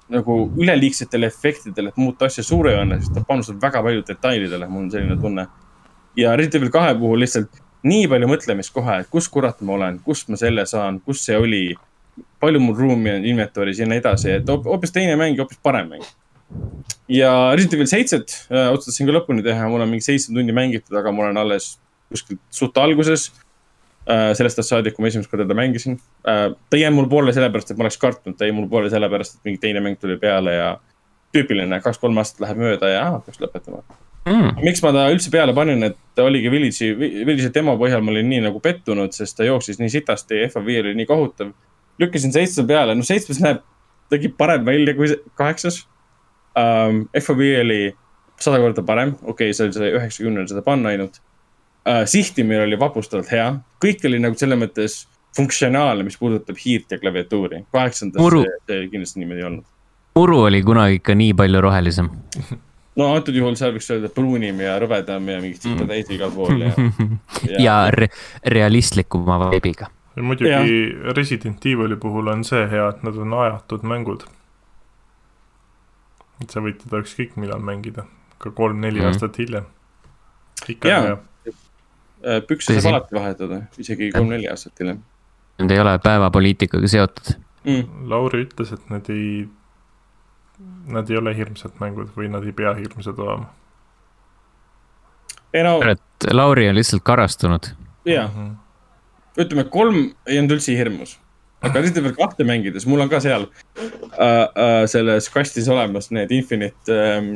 nagu üleliigsetele efektidele, et muuta asja suurejooneliseks, ta panustab väga palju detailidele, mul on selline tunne. ja Resident Evil kahe puhul lihtsalt nii palju mõtlemist kohe, et kus kurat ma olen, kust ma selle saan, kus see oli. palju mul ruumi on inventory's ja nii edasi, et hoopis teine mäng ja hoopis parem mäng ja Resident Evil seitset äh, otsustasin ka lõpuni teha, mul on mingi seitse tundi mängitud, aga ma olen alles kuskilt suht alguses äh,. sellest ajast saadik, kui ma esimest korda teda mängisin äh,. ta ei jäänud mul poole sellepärast, et ma oleks kartnud, ta jäi mul poole sellepärast, et mingi teine mäng tuli peale ja. tüüpiline, kaks-kolm aastat läheb mööda ja ah, peaks lõpetama mm.. miks ma ta üldse peale panin, et oligi Village'i, Village'i demo põhjal ma olin nii nagu pettunud, sest ta jooksis nii sitasti FOV oli nii kohutav. lükkasin seitsme peale, noh seitsmes näeb nägi parem välja kui kaheksas um,. FOV oli sada korda parem, okei okay,, see oli see üheksakümnendal seda panna ainult uh,. sihtimine oli vapustavalt hea, kõik oli nagu selles mõttes funktsionaalne, mis puudutab hiirt ja klaviatuuri. kaheksandas Muru- see, see kindlasti niimoodi ei olnud. muru oli kunagi ikka nii palju rohelisem. no antud juhul seal võiks öelda pruunim ja rõvedam ja mingit sitta täis igal pool ja, *laughs* ja re realistlikuma vibe'iga. ja muidugi Resident Evil'i puhul on see hea, et nad on ajatud mängud. Et sa võid teda ükskõik millal mängida, ka kolm-neli mm. aastat hiljem. ikka on hea. Uh, pükse saab alati vahetada, isegi kolm-neli aastat hiljem Need ei ole päevapoliitikaga seotud. mm.. Lauri ütles, et need ei, nad ei ole hirmsad mängud või nad ei pea hirmsad olema. ei no et Lauri on lihtsalt karastunud. jaa, Mhm. ütleme kolm ei olnud üldse hirmus. Aga Resident Evil kahte mängides, mul on ka seal uh, uh, selles kastis olemas need Infinite um,,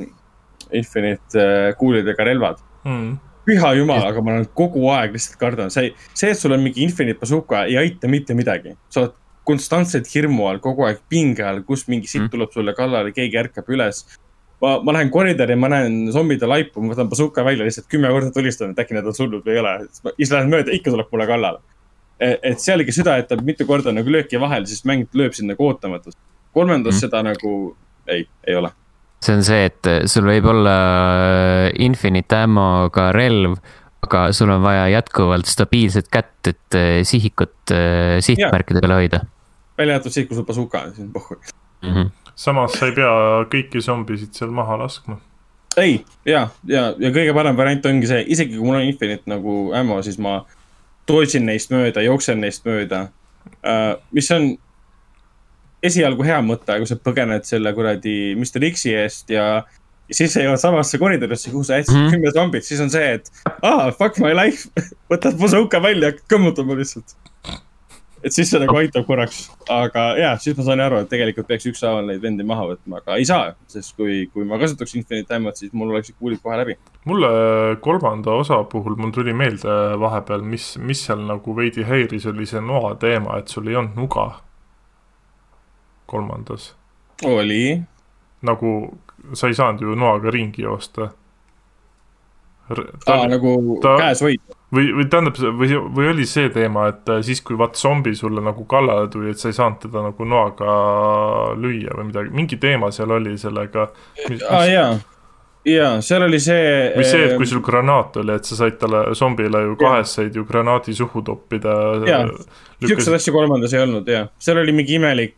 Infinite uh, kuulidega relvad. Mm. püha jumal, aga ma olen kogu aeg lihtsalt kardan, see, see, et sul on mingi Infinite bazooka, ei aita mitte midagi. sa oled konstantselt hirmu all, kogu aeg pinge all, kus mingi sitt Mm. tuleb sulle kallale, keegi ärkab üles. ma, ma lähen koridori, ma näen zombide laipu, ma võtan bazooka välja, lihtsalt kümme korda tulistan, et äkki nad on surnud või ei ole. siis lähen mööda, ikka tuleb mulle kallale. Et seal ikka süda jätab mitu korda nagu lööki vahele, siis mäng lööb sind nagu ootamatult. kolmandas Mm. seda nagu ei, ei ole. see on see, et sul võib olla infinite ammo'ga relv, aga sul on vaja jätkuvalt stabiilset kätt, et eh, sihikut eh, sihtmärkide peale hoida välja arvatud siis, kui sul bazooka on, siis on pohhu. mm. -hmm. samas sa ei pea kõiki zombisid seal maha laskma. ei, ja, ja, ja kõige parem variant ongi see, isegi kui mul on Infinite nagu ammo, siis ma dodge in neist mööda, jooksen neist mööda uh,. mis on esialgu hea mõte, aga kui sa põgened selle kuradi Mr X-i eest ja ja siis sa jõuad samasse koridorisse, kuhu sa jätsid mm -hmm. kümme zombit, siis on see, et aa, fuck my life, *laughs* võtad bazooka välja, hakkad kõmmutama lihtsalt. Et siis see nagu aitab korraks, aga ja, siis ma sain aru, et tegelikult peaks ükshaaval neid vendi maha võtma, aga ei saa, sest kui, kui ma kasutaks Infinite Ammot, siis mul oleksid kuulid kohe läbi. mulle kolmanda osa puhul, mul tuli meelde vahepeal, mis, mis seal nagu veidi häiris, oli see noa teema, et sul ei olnud nuga. kolmandas, oli, nagu sa ei saanud ju noaga ringi joosta. aa nagu ta... käes hoida. või, või tähendab, või, või oli see teema, et äh, siis, kui vaat zombi sulle nagu kallale tuli, et sa ei saanud teda nagu noaga lüüa või midagi, mingi teema seal oli sellega. aa jaa, jaa, seal oli see. või see, et kui sul granaat oli, et sa said talle, zombile ju kahes said ju granaadi suhu toppida. Jaa. siukseid asju kolmandas ei olnud jah, seal oli mingi imelik,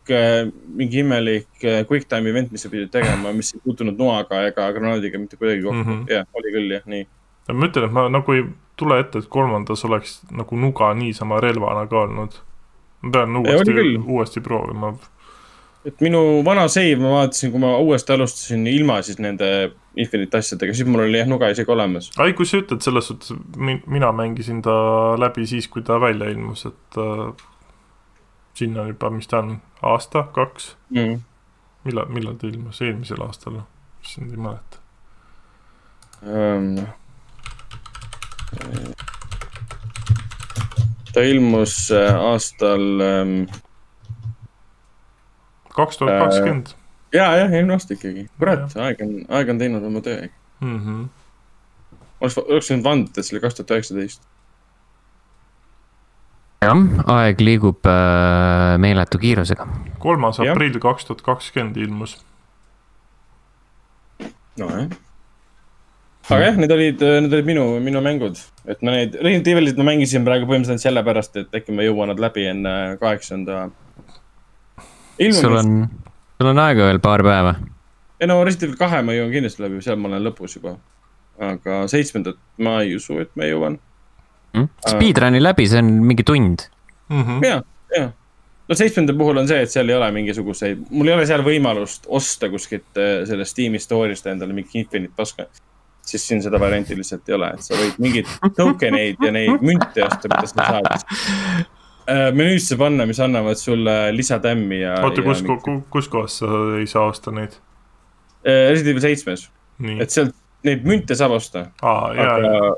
mingi imelik äh, quick time event, mis sa pidid tegema, mis ei puutunud noaga ega granaadiga mitte kuidagi kokku mm. -hmm., jah, oli küll jah, nii. ma ütlen, et ma nagu ei tule ette, et kolmandas oleks nagu nuga niisama relvana ka olnud. ma pean uuesti uuesti proovima. et minu vana save ma vaatasin, kui ma uuesti alustasin ilma siis nende Infinite asjadega, siis mul oli jah nuga isegi olemas. ai, kui sa ütled selles suhtes, mina mängisin ta läbi siis, kui ta välja ilmus, et äh, sinna on juba, mis ta on, aasta, kaks, Mm. millal, millal ta ilmus, eelmisel aastal, issand ei mäleta. Um, ta ilmus äh, aastal ähm, kaks tuhat kakskümmend. ja, jah, eelmine aasta ikkagi, kurat, aeg on, aeg on teinud oma töö. Mhm. oleks, oleks võinud vandida, et see oli kaks tuhat üheksateist. jah, aeg liigub äh, meeletu kiirusega. kolmas aprill kaks tuhat kakskümmend ilmus. nojah. Aga jah, need olid, need olid minu, minu mängud, et ma neid, Resident Evilit ma mängisin praegu põhimõtteliselt sellepärast, et äkki ma jõuan nad läbi enne kaheksanda. sul ilmumist, on, sul on aega veel paar päeva. ei no Resident Evil kahe ma jõuan kindlasti läbi, seal ma olen lõpus juba. aga seitsmendat ma ei usu, et ma jõuan. Speedrun'i läbi, see on mingi tund. Mhm. ja, ja. no seitsmenda puhul on see, et seal ei ole mingisuguseid, mul ei ole seal võimalust osta kuskilt äh, sellest Steam'i store'ist endale mingi Infinite paska. Siis siin seda varianti lihtsalt ei ole, et sa võid mingeid token eid ja neid münte osta, mida sa saad. menüüsse panna, mis annavad sulle lisatämmi ja. oota, kus, kus kohas sa ei saa osta neid? äh, Resident Evil seitsmes, et sealt neid münte saab osta, aa, jaa, aga,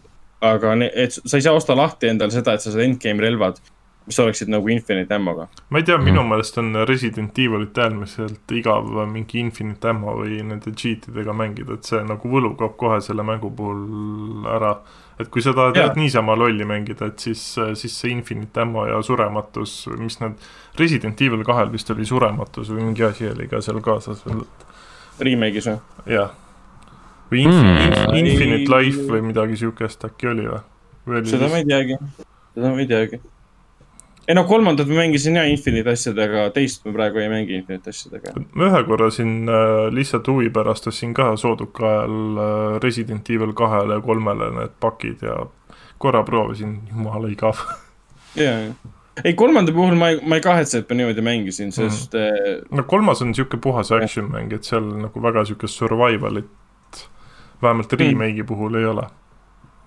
aga ne- et sa ei saa osta lahti endale seda, et sa saad endgame relvad. Mis oleksid nagu Infinite Ammo'ga. ma ei tea, minu Mhm. meelest on Resident Evilit äärmiselt igav mingi Infinite Ammo või nende cheat'idega mängida, et see nagu võlu kaob kohe selle mängu puhul ära. et kui sa tahad jah niisama lolli mängida, et siis, siis see Infinite Ammo ja surematus, mis need, Resident Evil kahel vist oli surematus või mingi asi oli ka seal kaasas veel, Remake'is või? jah. või Infi- Hmm. Inf- Infinite Life või midagi siukest äkki oli või? seda ma ei teagi, seda ma ei teagi. Ei no kolmandat ma mängisin ja Infinite asjadega, teist ma praegu ei mängi Infinite asjadega. ma ühe korra siin äh, lihtsalt huvi pärast ostsin ka sooduka ajal äh, Resident Evil kahele ja kolmele need pakid ja korra proovisin, jumala igav. ja, ja. ei, kolmanda puhul ma ei, ma ei kahetse, et ma niimoodi mängisin, sest mm. no kolmas on niisugune puhas action mäng, et seal nagu väga niisugust survival'it vähemalt remake'i puhul ei ole.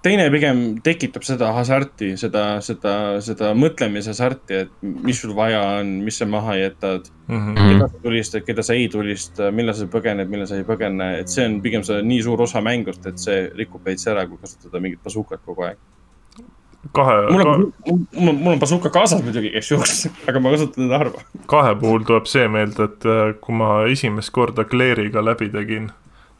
Teine pigem tekitab seda hasarti, seda, seda, seda mõtlemise hasarti, et mis sul vaja on, mis sa maha jätad Mm -hmm. Mhm. keda sa tulistad, keda sa ei tulista, millal sa põgened, millal sa ei põgene, et see on pigem see nii suur osa mängust, et see rikub veits ära, kui kasutada mingit basukat kogu aeg. kahe mul ka, on, mul on, mul on basuka kaasas muidugi, kes juuks, *laughs* aga ma kasutan teda harva. kahe puhul tuleb see meelde, et äh, kui ma esimest korda Claire'iga läbi tegin,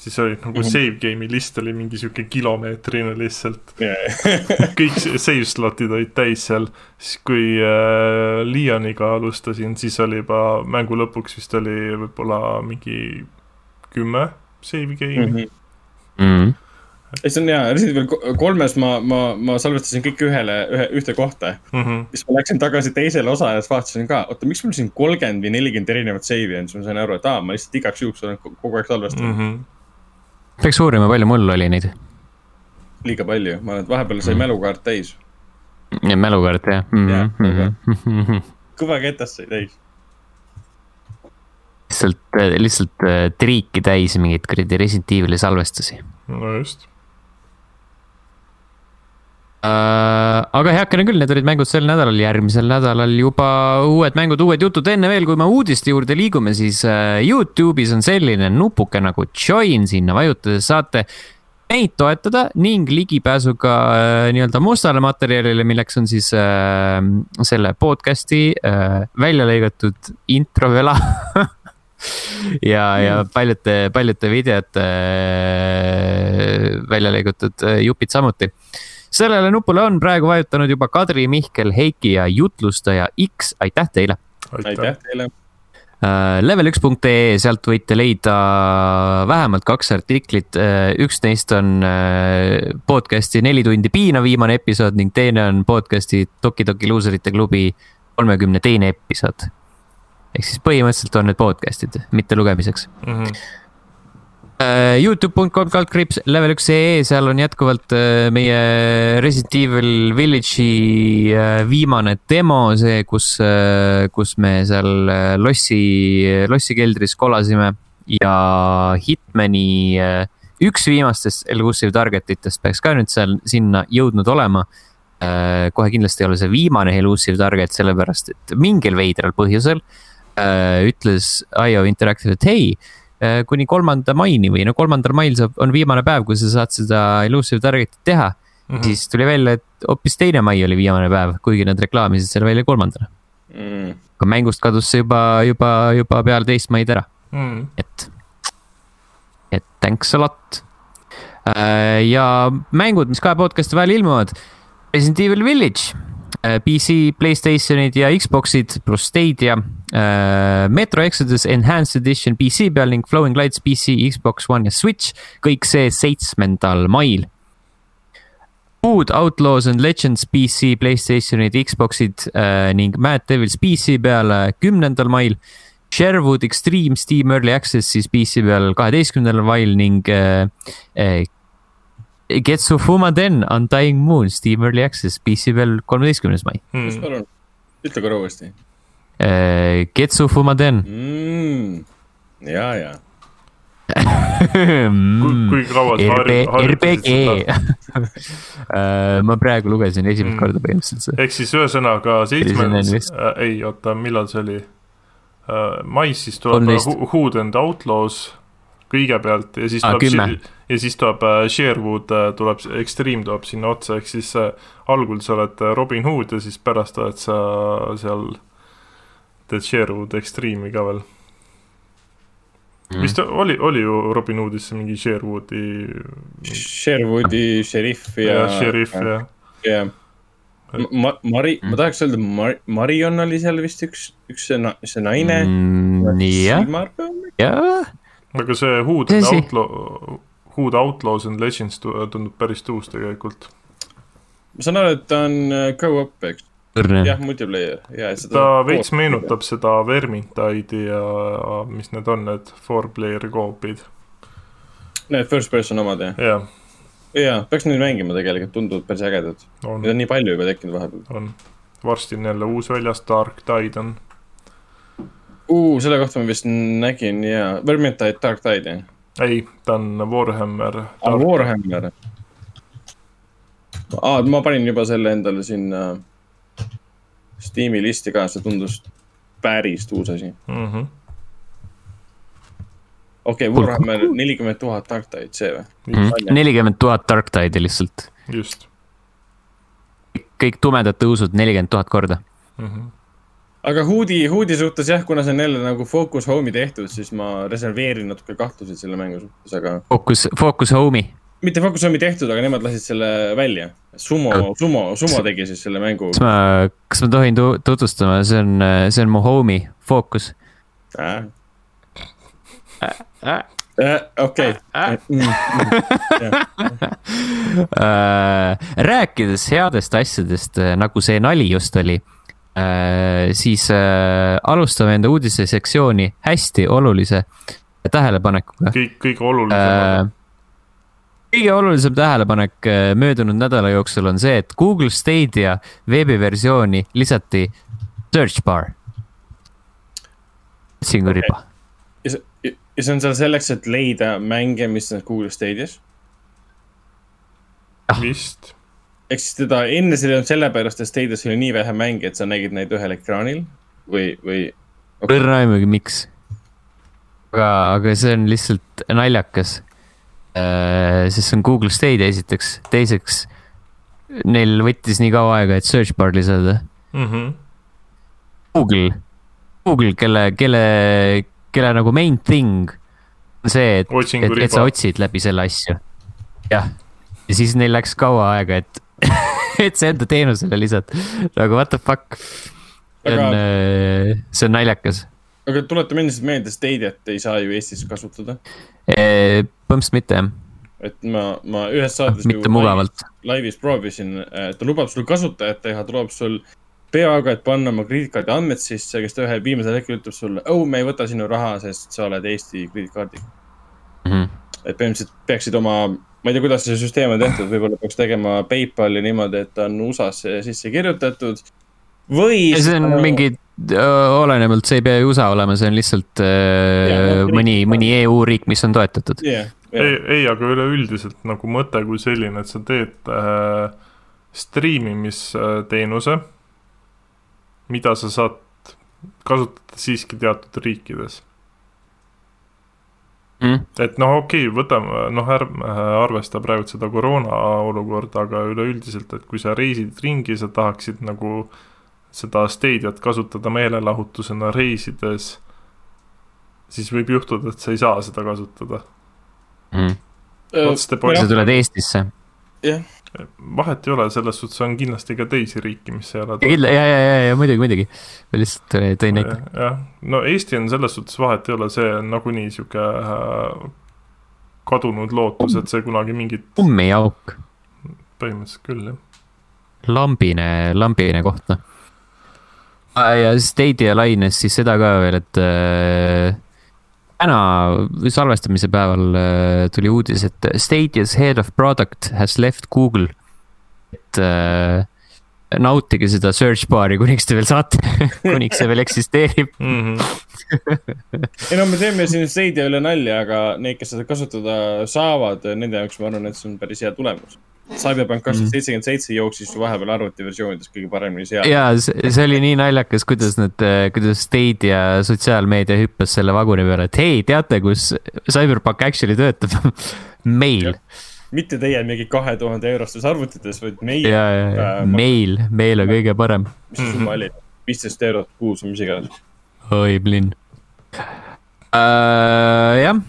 siis oli nagu Mhm. save game'i list oli mingi sihuke kilomeetrine lihtsalt. *laughs* kõik s- save slot'id olid täis seal, siis kui äh, Leoniga alustasin, siis oli juba mängu lõpuks vist oli võib-olla mingi kümme save game'i mm. -hmm. Mm. ei, see on hea, Resident Evil ko- kolmes ma, ma, ma salvestasin kõik ühele, ühe, ühte kohta. Mm -hmm. siis ma läksin tagasi teisele osale ja siis vaatasin ka, oota, miks mul siin kolmkümmend või nelikümmend erinevat save'i on, siis ma sain aru, et aa, ma lihtsalt igaks juhuks olen ko- kogu aeg salvestanud mm.. Mm -hmm. Peaks uurima, palju mul oli neid. liiga palju, ma arvan, et vahepeal sai mälukaart täis. mälukaart jah mm Jah, -hmm. *laughs* kõva ketast sai täis. lihtsalt, lihtsalt äh, triiki täis mingeid kuradi Resident Evil'i salvestusi no just. Uh, aga heakene küll, need olid mängud sel nädalal, järgmisel nädalal juba uued mängud, uued jutud, enne veel, kui me uudiste juurde liigume, siis uh, Youtube'is on selline nupuke nagu join, sinna vajutades saate meid toetada ning ligipääsu ka uh, nii-öelda mustale materjalile, milleks on siis uh, selle podcast'i uh, välja lõigatud introvela *laughs* ja, ja paljude, paljude videote äh, välja lõigatud äh, jupid samuti sellele nupule on praegu vajutanud juba Kadri, Mihkel, Heiki ja jutlustaja X, aitäh teile aitäh teile. uh,. Level1.ee, sealt võite leida vähemalt kaks artiklit uh,, üks neist on uh, podcast'i Neli tundi piina viimane episood ning teine on podcast'i Toki Toki luuserite klubi kolmekümne teine episood. ehk siis põhimõtteliselt on need podcast'id, mitte lugemiseks Mm -hmm. Uh, Youtube.com kaldkriips level üks ee, seal on jätkuvalt uh, meie Resident Evil Village'i uh, viimane demo, see, kus kus me seal lossi, lossi keldris kolasime ja Hitmani üks viimastest elusive target itest peaks ka nüüd seal sinna jõudnud olema. Kohe kindlasti ei ole see viimane elusive target, sellepärast et mingil veidral põhjusel uh, ütles IO Interactive, et hei äh, kuni kolmanda maini või no kolmandal mail saab, on viimane päev, kui sa saad seda elusive target'it teha mm. -hmm. siis tuli välja, et hoopis teine mai oli viimane päev, kuigi nad reklaamisid selle välja kolmandana. Mm. aga mängust kadus see juba, juba, juba peale teist maid ära, Mm. et, et thanks a lot. ja mängud, mis kahe podcast'i vahel ilmuvad. Resident Evil Village, PC, Playstationid ja Xbox'id pluss Stadia. Metro Exodus Enhanced Edition PC peal ning Flowing Lights PC, Xbox One ja Switch, kõik see seitsmendal mail. Food Outlaws and Legends PC, Playstationid, Xbox'id äh, ning Mad Devils PC peal kümnendal mail. Sherwood Extreme Steam Early Access siis PC peal kaheteistkümnendal mail ning äh, äh, Getsu Fumaden Undying Moon Steam Early Access PC peal kolmeteistkümnes mai mis Mm. palun, ütle korra uuesti äh,. Getsu Fumaden mm.. ja, ja. *laughs* kui, kui kaua sa RB, harju- RPG harjutasid seda? *laughs* ma praegu lugesin esimest Mm. korda põhimõtteliselt seda. ehk siis ühesõnaga vist. äh,, ei oota, millal see oli äh,? mais siis tuleb 13. Hu- Hood and Outlaws kõigepealt ja siis Aa, tuleb kümme. ja siis tuleb äh, Sherwood äh, tuleb, Extreme tuleb sinna otsa, ehk siis äh, algul sa oled Robin Hood ja siis pärast oled sa seal, teed Sherwood Extreme'i ka veel mm.. vist oli, oli ju Robin Hoodis mingi Sherwoodi Sherwoodi šerif ja, ja šerif ja ja ma-, Mari, ma tahaks öelda Mar-, Marion oli seal vist üks, üks see na-, see naine Mm, jah, mm.. jah, aga see Hood Tõsi. and Outlaw, Hood Outlaws and Legends tu- tundub päris tuus tegelikult. ma saan aru, et ta on äh, go-up, eks, õrne. jah, multiplayer ja seda. ta veits meenutab seda Vermintide'i ja mis need on, need four player coop'id, Need first person omad jah, jah, ja peaks neid mängima tegelikult, tunduvad päris ägedad. on Neid, on nii palju juba tekkinud vahepeal. on. varsti on jälle uus väljas, Dark Tide on, Uh, selle kohta ma vist nägin ja, Vermintide Dark Tide jah, ei, ta on Warhammer. aa Warhammer. aa, ma panin juba selle endale sinna Steam'i listi ka, see tundus päris uus asi. Mm -hmm. okei okay,, Warhammer nelikümmend tuhat Dark Tide, see või? Mhm. nelikümmend tuhat Dark Tide'i lihtsalt. just kõik tumedad tõusud nelikümmend tuhat korda. mm. -hmm. Aga Hoodi, Hoodi suhtes jah, kuna see on jälle nagu Focus Home'i tehtud, siis ma reserveerin natuke kahtluseid selle mängu suhtes, aga Focus, Focus Home'i. mitte Focus Home'i tehtud, aga nemad lasid selle välja. Sumo, Sumo, Sumo tegi siis selle mängu kas ma, kas ma tohin tu- tutvustama, see on, see on mu homie, Focus. äh.. okei, *laughs* Äh, rääkides headest asjadest, nagu see nali just oli, siis äh, alustame enda uudisesektsiooni hästi olulise tähelepanekuga. kõik, kõige olulisem. kõige olulisem tähelepanek äh, möödunud nädala jooksul on see, et Google Stadia veebiversiooni lisati search bar. otsinguriba. ja see, ja see on seal selleks, et leida mänge, mis on Google Stadias. vist, ehk siis teda enne seda ei olnud sellepärast, et Stadias oli nii vähe mänge, et sa nägid neid ühel ekraanil või, või õrna aimugi, miks. aga, aga see on lihtsalt naljakas. sest see on Google Stadia esiteks, teiseks neil võttis nii kaua aega, et search bar lisada. mm. -hmm. Google, Google, kelle, kelle, kelle nagu main thing on see, et, et, et sa otsid läbi selle asju. jah, ja siis neil läks kaua aega, et, et see enda teenusele lisada, nagu what the fuck. see on Aga-, see on naljakas. aga tuletame endiselt meelde, Stadiat ei saa ju Eestis kasutada. põhimõtteliselt mitte jah, et ma, ma ühes saates. mitte mugavalt. laivis proovisin, ta lubab sul kasutajat teha, ta lubab sul peaaegu, et panna oma krediitkaardi andmed sisse, kes ta ühel viimasel hetkel ütleb sulle, oh, me ei võta sinu raha, sest sa oled Eesti krediitkaardiga. Mhm. et põhimõtteliselt peaksid oma, ma ei tea, kuidas see süsteem on tehtud, võib-olla peaks tegema PayPali niimoodi, et ta on USA-sse sisse kirjutatud. või. see on mingi, olenevalt, see ei pea ju USA olema, see on lihtsalt öö, no, mõni, mõni EU riik, mis on toetatud. jah, ei, ei, aga üleüldiselt nagu mõte kui selline, et sa teed äh, striimimisteenuse, mida sa saad kasutada siiski teatud riikides. Mm. et noh, okei okay,, võtame, noh, ärme arvesta praegu seda koroona olukorda, aga üleüldiselt, et kui sa reisid ringi, sa tahaksid nagu seda Stadiat kasutada meelelahutusena reisides, siis võib juhtuda, et sa ei saa seda kasutada. Mm. Sa tuled Eestisse. jah, vahet ei ole, selles suhtes on kindlasti ka teisi riike, mis ei ole ja, ja, ja, ja muidugi, muidugi. ma lihtsalt tõin näite. jah, no Eesti on selles suhtes vahet ei ole, see on nagunii sihuke äh, kadunud lootus, et see kunagi mingit, kummiauk, põhimõtteliselt küll jah. lambine, lambine koht noh. ja Stadia laines siis seda ka veel, et äh, täna salvestamise päeval äh, tuli uudis, et Stadia's head of product has left Google. et äh, nautige seda search bar'i, kuniks te veel saate *laughs* *laughs* kuniks see veel eksisteerib mm. -hmm. ei no me teeme siin Stadia üle nalja, aga need, kes seda kasutada saavad, nende jaoks ma arvan, et see on päris hea tulemus. Cyberpunk kaks tuhat seitsekümmend seitse jooksis ju vahepeal arvutiversioonides kõige paremini seal. ja see, see oli nii naljakas, kuidas nad, kuidas Stadia sotsiaalmeedia hüppas selle vaguni peale, et hei, teate, kus Cyberpunk actually töötab *laughs* meil mitte teie mingi kahe tuhande eurostes arvutites, vaid meie. ja, ja, ja äh, meil, meil on kõige parem. mis see summa oli? viisteist eurot kuus või mis iganes. oi, plinn uh,. jah.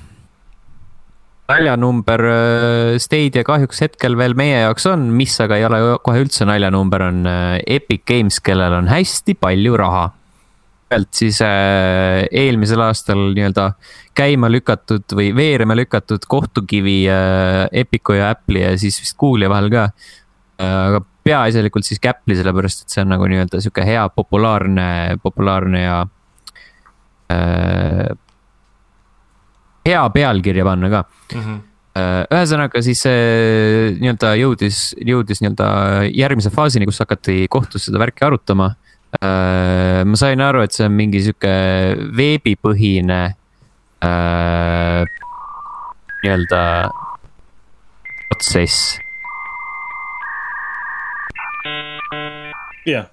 naljanumber uh, Stadia kahjuks hetkel veel meie jaoks on, mis aga ei ole kohe üldse naljanumber, on Epic Games, kellel on hästi palju raha pealt siis äh, eelmisel aastal nii-öelda käima lükatud või veerema lükatud kohtukivi äh, Epicu ja Apple'i ja siis vist Google'i vahel ka äh,. aga peaasjalikult siis Apple'i, sellepärast et see on nagu nii-öelda sihuke hea populaarne, populaarne ja äh,. hea pealkirja panna ka mm. -hmm ühesõnaga siis see nii-öelda jõudis, jõudis nii-öelda järgmise faasini, kus hakati kohtus seda värki arutama Äh, ma sain aru, et see on mingi sihuke veebipõhine äh, nii-öelda protsess. jah.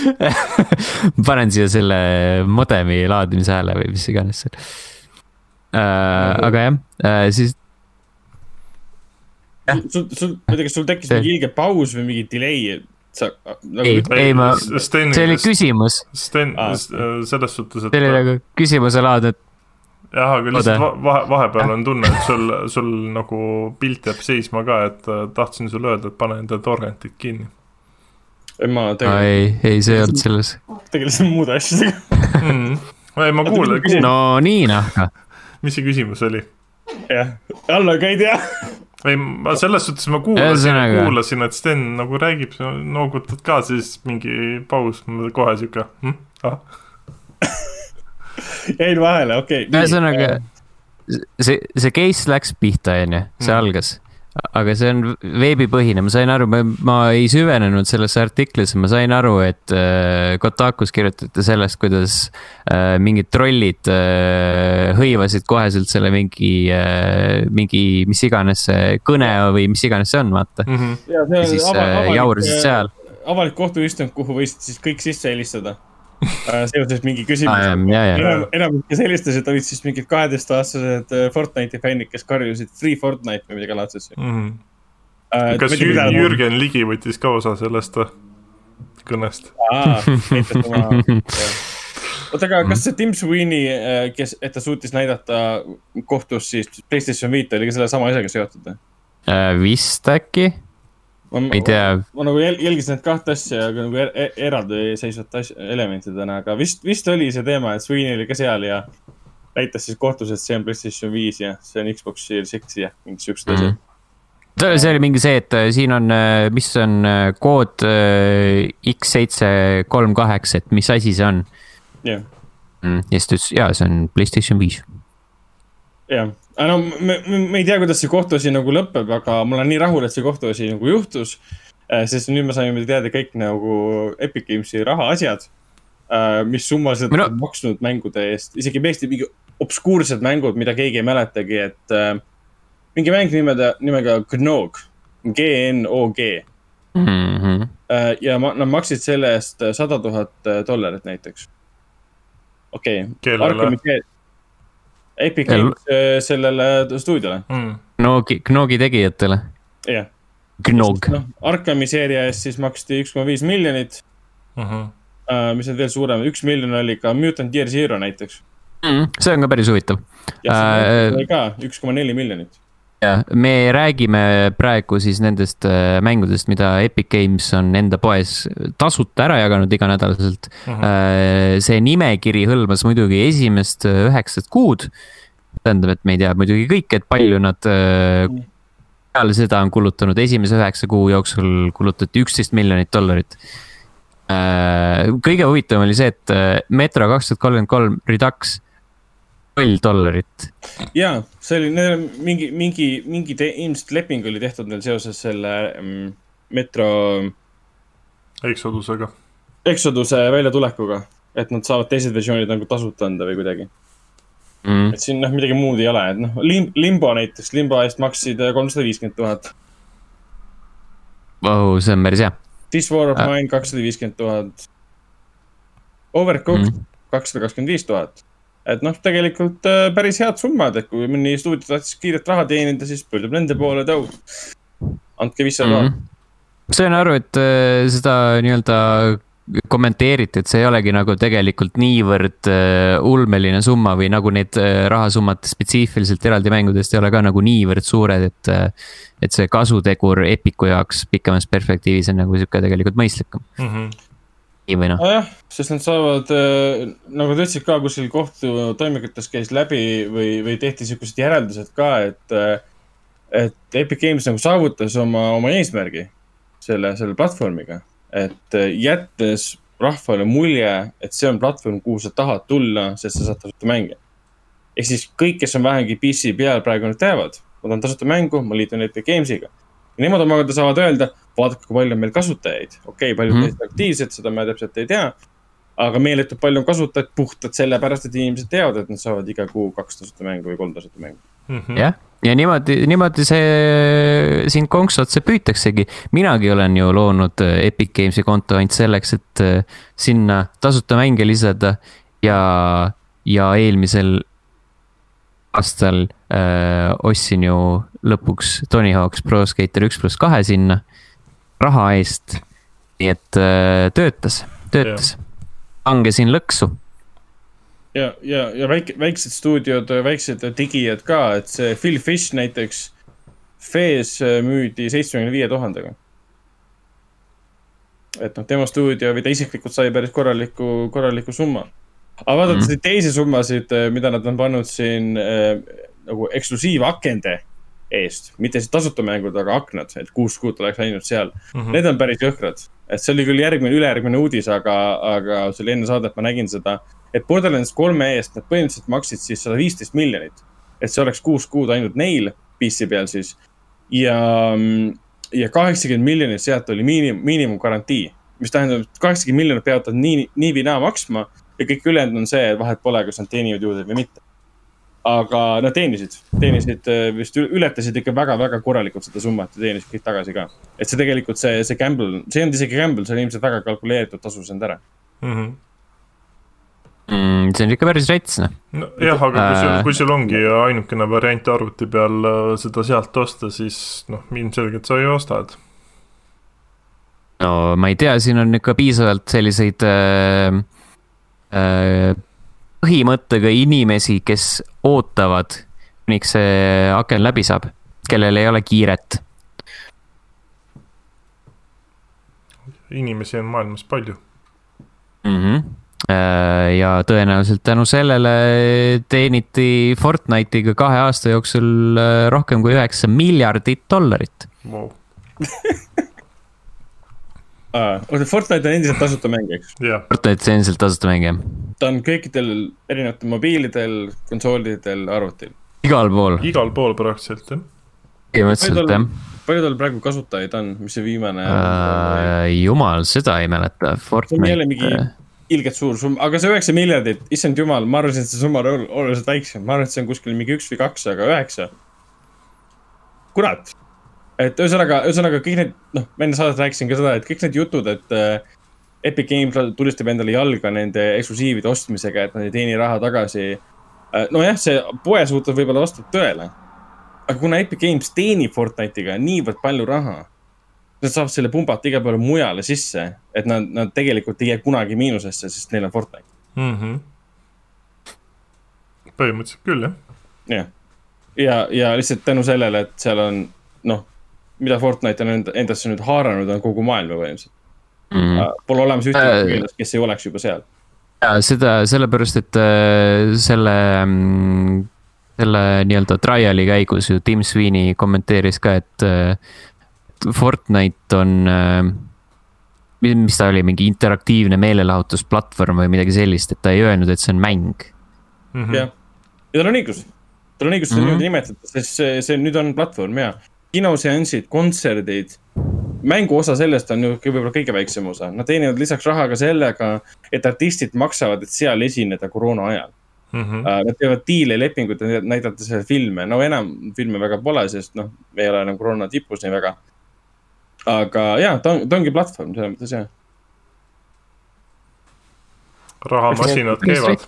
*laughs* panen siia selle modemi laadimise hääle või mis iganes seal äh,. aga jah äh,, siis sul, sul, ma ei tea, kas sul tekkis mingi ilge paus või mingi delay? sa nagu.... ei, ei ma, see oli küsimus. Sten ah., selles suhtes, et. see oli nagu küsimuse laad, et. jah, aga lihtsalt vahe, vahepeal on tunne, et sul, sul nagu pilt jääb seisma ka, et äh, tahtsin sulle öelda, et pane enda torrentid kinni. ei, ma tegelikult. ei, ei, see ei olnud selles. tegelesin muude asjadega mm.. ei, ma kuulen. no nii noh. mis see küsimus oli? jah, Allo, ka ei tea ei, ma selles suhtes ma kuulasin, kuulasin, et Sten nagu räägib, noogutad ka, siis mingi paus, kohe sihuke hm? ah. *laughs* jäin vahele, okei okay.. ühesõnaga, see, see case läks pihta, onju, see mm. algas aga see on veebipõhine, ma sain aru, ma ei süvenenud sellesse artiklisse, ma sain aru, et äh, Kotakus kirjutati sellest, kuidas äh, mingid trollid äh, hõivasid koheselt selle mingi äh,, mingi mis iganes see kõne või mis iganes see on, vaata mm. -hmm. ja, ja siis äh, jaurasid seal. avalik kohtuistung, kuhu võisid siis kõik sisse helistada Äh, seoses mingi küsimusega ah,. enam, enamik, kes helistasid, olid siis mingid kaheteistaastased äh, Fortnite'i fännid, kes karjusid free Fortnite või midagi laadset mm. -hmm. Uh, kas Jürgen, Jürgen Ligi võttis ka osa sellest kõnest? *laughs* oota, aga kas see Tim Sweeney, kes, et ta suutis näidata kohtus siis PlayStation viite, oli ka selle sama asjaga seotud või uh,? vist äkki ma ei tea. ma nagu jälgisin neid kahte asja nagu er, er, eraldiseisvate elementidena, aga vist, vist oli see teema, et Sweeney oli ka seal ja näitas siis kohtus, et see on PlayStation viis ja see on Xbox Series X ja mingid siuksed asjad mm. -hmm. see oli mingi see, et äh, siin on, äh, mis on äh, kood X seitse kolm kaheksa, et mis asi see on? yeah.. Mm, ja siis ta ütles, jaa, see on PlayStation viis. Jah no me, me ei tea, kuidas see kohtuasi nagu lõpeb, aga ma olen nii rahul, et see kohtuasi nagu juhtus. Äh, sest nüüd me saime teada kõik nagu Epic Games'i rahaasjad. Äh, mis summasid no. on maksnud mängude eest, isegi täiesti mingi obskuursed mängud, mida keegi ei mäletagi, et äh,. mingi mäng nimega, nimega Gnog, G-N-O-G mm. -hmm. Äh, ja ma, nad maksid selle eest sada tuhat dollarit näiteks. okei okay.. Epic Games äh, sellele stuudiole mm.. Gnogi, Gnogi tegijatele. jah yeah.. Gnog. noh, Arkami seeria eest siis maksti üks koma viis miljonit uh. -huh. Uh, mis on veel suurem, üks miljon oli ka Mutant Year Zero näiteks mm,. see on ka päris huvitav. jah, see uh, oli ka üks koma neli miljonit ja me räägime praegu siis nendest äh, mängudest, mida Epic Games on enda poes tasuta ära jaganud iganädalaselt. Mhm. -huh. see nimekiri hõlmas muidugi esimest äh, üheksat kuud. tähendab, et me ei tea muidugi kõike, et palju nad peale seda on kulutanud, esimese üheksa kuu jooksul kulutati üksteist miljonit dollarit. kõige huvitavam oli see, et Metro kaks tuhat kolmkümmend kolm Redux null dollarit ja see oli, neil on mingi, mingi, mingi ilmselt leping oli tehtud neil seoses selle mm, metro Exodusega. Exoduse väljatulekuga, et nad saavad teised versioonid nagu tasuta anda või kuidagi. mm.. et siin noh, midagi muud ei ole, et noh, lim-, limbo näiteks, limbo eest maksid kolmsada viiskümmend tuhat. Oh, see on päris hea. This War of Äh. Mine kakssada viiskümmend tuhat. Overcooked Mm. kakssada kakskümmend viis tuhat. Et noh, tegelikult äh, päris head summad, et kui mõni stuudio tahtis kiirelt raha teenida, siis pöördub nende poole, et au, andke viissada tuhat. Mhm. sain aru, et äh, seda nii-öelda kommenteeriti, et see ei olegi nagu tegelikult niivõrd äh, ulmeline summa või nagu need rahasummad spetsiifiliselt eraldi mängudest ei ole ka nagu niivõrd suured, et. et see kasutegur Epiku jaoks pikemas perspektiivis on nagu sihuke tegelikult mõistlikum, nii või noh. nojah, sest nad saavad, nagu sa ütlesid ka kuskil kohtutoimikutes käis läbi või, või tehti siuksed järeldused ka, et. et Epic Games nagu saavutas oma, oma eesmärgi selle, selle platvormiga. et jättes rahvale mulje, et see on platvorm, kuhu sa tahad tulla, sest sa saad tasuta mänge. ehk siis kõik, kes on vähegi PC peal praegu nüüd teavad, ma tahan tasuta mängu, ma liitun Epic Games'iga. Ja nemad omakorda saavad öelda, vaadake, kui palju on meil kasutajaid, okei okay,, paljud Mhm. neist on aktiivsed, seda ma täpselt ei tea. aga meeletult palju on kasutajaid puhtalt sellepärast, et inimesed teavad, et nad saavad iga kuu kaks tasuta mängu või kolm tasuta mängu. jah, ja niimoodi, niimoodi see sind konksu otsa püütaksegi. minagi olen ju loonud äh, Epic Games'i konto ainult selleks, et äh, sinna tasuta mänge lisada ja, ja eelmisel aastal äh, ostsin ju lõpuks Tony Hawk's Pro Skater üks pluss kahe sinna raha eest. nii et äh, töötas, töötas. langesin lõksu ja, ja, ja väike, väiksed stuudiod, väiksed digijad ka, et see Phil Fish näiteks. Fees müüdi seitsmekümne viie tuhandega. et noh, tema stuudio või ta isiklikult sai päris korraliku, korraliku summa. aga vaadates Mhm. neid teisi summasid, mida nad on pannud siin äh, nagu eksklusiivakende eest, mitte siis tasuta mängud, aga aknad, et kuus kuud oleks läinud seal Mhm. Need on päris jõhkrad, et see oli küll järgmine, ülejärgmine uudis, aga, aga see oli enne saadet, ma nägin seda. et Borderlands kolme eest nad põhimõtteliselt maksid siis sada viisteist miljonit. et see oleks kuus kuud ainult neil PC peal siis. ja, ja kaheksakümmend miljonit sealt oli miinimum, miinimumgarantii. mis tähendab, et kaheksakümmend miljonit peavad nad nii, nii või naa maksma ja kõik ülejäänud on see, et vahet pole, kas nad teenivad juurde või mitte. Aga nad teenisid, teenisid äh, vist ül- ületasid ikka väga-väga korralikult seda summat ja teenisid kõik tagasi ka. et see tegelikult see, see gamble, see ei olnud isegi gamble, see oli ilmselt väga kalkuleeritud, tasus end ära. Mhm. mm,. see on ikka päris rets noh. nojah, aga kui sul Äh., kui sul ongi ainukene variant arvuti peal äh, seda sealt osta, siis noh, ilmselgelt sa ju ostad. no ma ei tea, siin on ikka piisavalt selliseid äh, äh, põhimõttega inimesi, kes ootavad, kuniks see aken läbi saab, kellel ei ole kiiret. inimesi on maailmas palju. Mm -hmm. ja tõenäoliselt tänu sellele teeniti Fortnite'iga kahe aasta jooksul äh, rohkem kui üheksa miljardit dollarit. Wow. *laughs* oota, Fortnite on endiselt tasuta mäng, eks? jah, Fortnite see on endiselt tasuta mäng jah, ta on kõikidel erinevatel mobiilidel, konsoolidel, arvutil. igal pool, igal pool praktiliselt jah. põhimõtteliselt jah palju tal praegu kasutajaid on, mis see viimane uh,. jumal, seda ei mäleta, see on jälle mingi Fortnite. ilgelt suur summa, aga see üheksa miljardit, issand jumal, ma arvasin, et see summa on ol- oluliselt väiksem, ma arvan, et see on kuskil mingi üks või kaks, aga üheksa. kurat, et ühesõnaga, ühesõnaga kõik need, noh, ma enne saadet rääkisin ka seda, et kõik need jutud, et äh, Epic Games tulistab endale jalga nende eksklusiivide ostmisega, et nad ei teeni raha tagasi äh,. nojah, see poe suhtes võib-olla vastab tõele. aga kuna Epic Games teenib Fortnite'iga niivõrd palju raha, nad saavad selle pumbata igale poole mujale sisse, et nad, nad tegelikult ei jää kunagi miinusesse, sest neil on Fortnite. mm. -hmm. põhimõtteliselt küll jah. jah, ja, ja lihtsalt tänu sellele, et seal on noh, mida Fortnite on enda, endasse nüüd haaranud, on kogu maailm ju põhimõtteliselt Mm. mm.. Pole olemas ühtegi Äh. tegelast, kes ei oleks juba seal. ja seda sellepärast, et äh, selle, selle nii-öelda trial'i käigus ju Tim Sweeney kommenteeris ka, et äh, Fortnite on äh, mi- mis ta oli, mingi interaktiivne meelelahutusplatvorm või midagi sellist, et ta ei öelnud, et see on mäng. Mhm. jah, ja tal on õigus. sul on õigus seda Mhm. niimoodi nimetada, sest see, see nüüd on platvorm ja kinoseansid, kontserdid. mängu osa sellest on ju võib-olla kõige väiksem osa, nad teenivad lisaks raha ka sellega, et artistid maksavad, et seal esineda koroona ajal. Mhm. Nad teevad diile, lepinguid, et näidata seal filme, no enam filme väga pole, sest noh, me ei ole enam koroona tipus nii väga. aga ja ta on, ta ongi platvorm selles mõttes jah. rahamasinad käivad,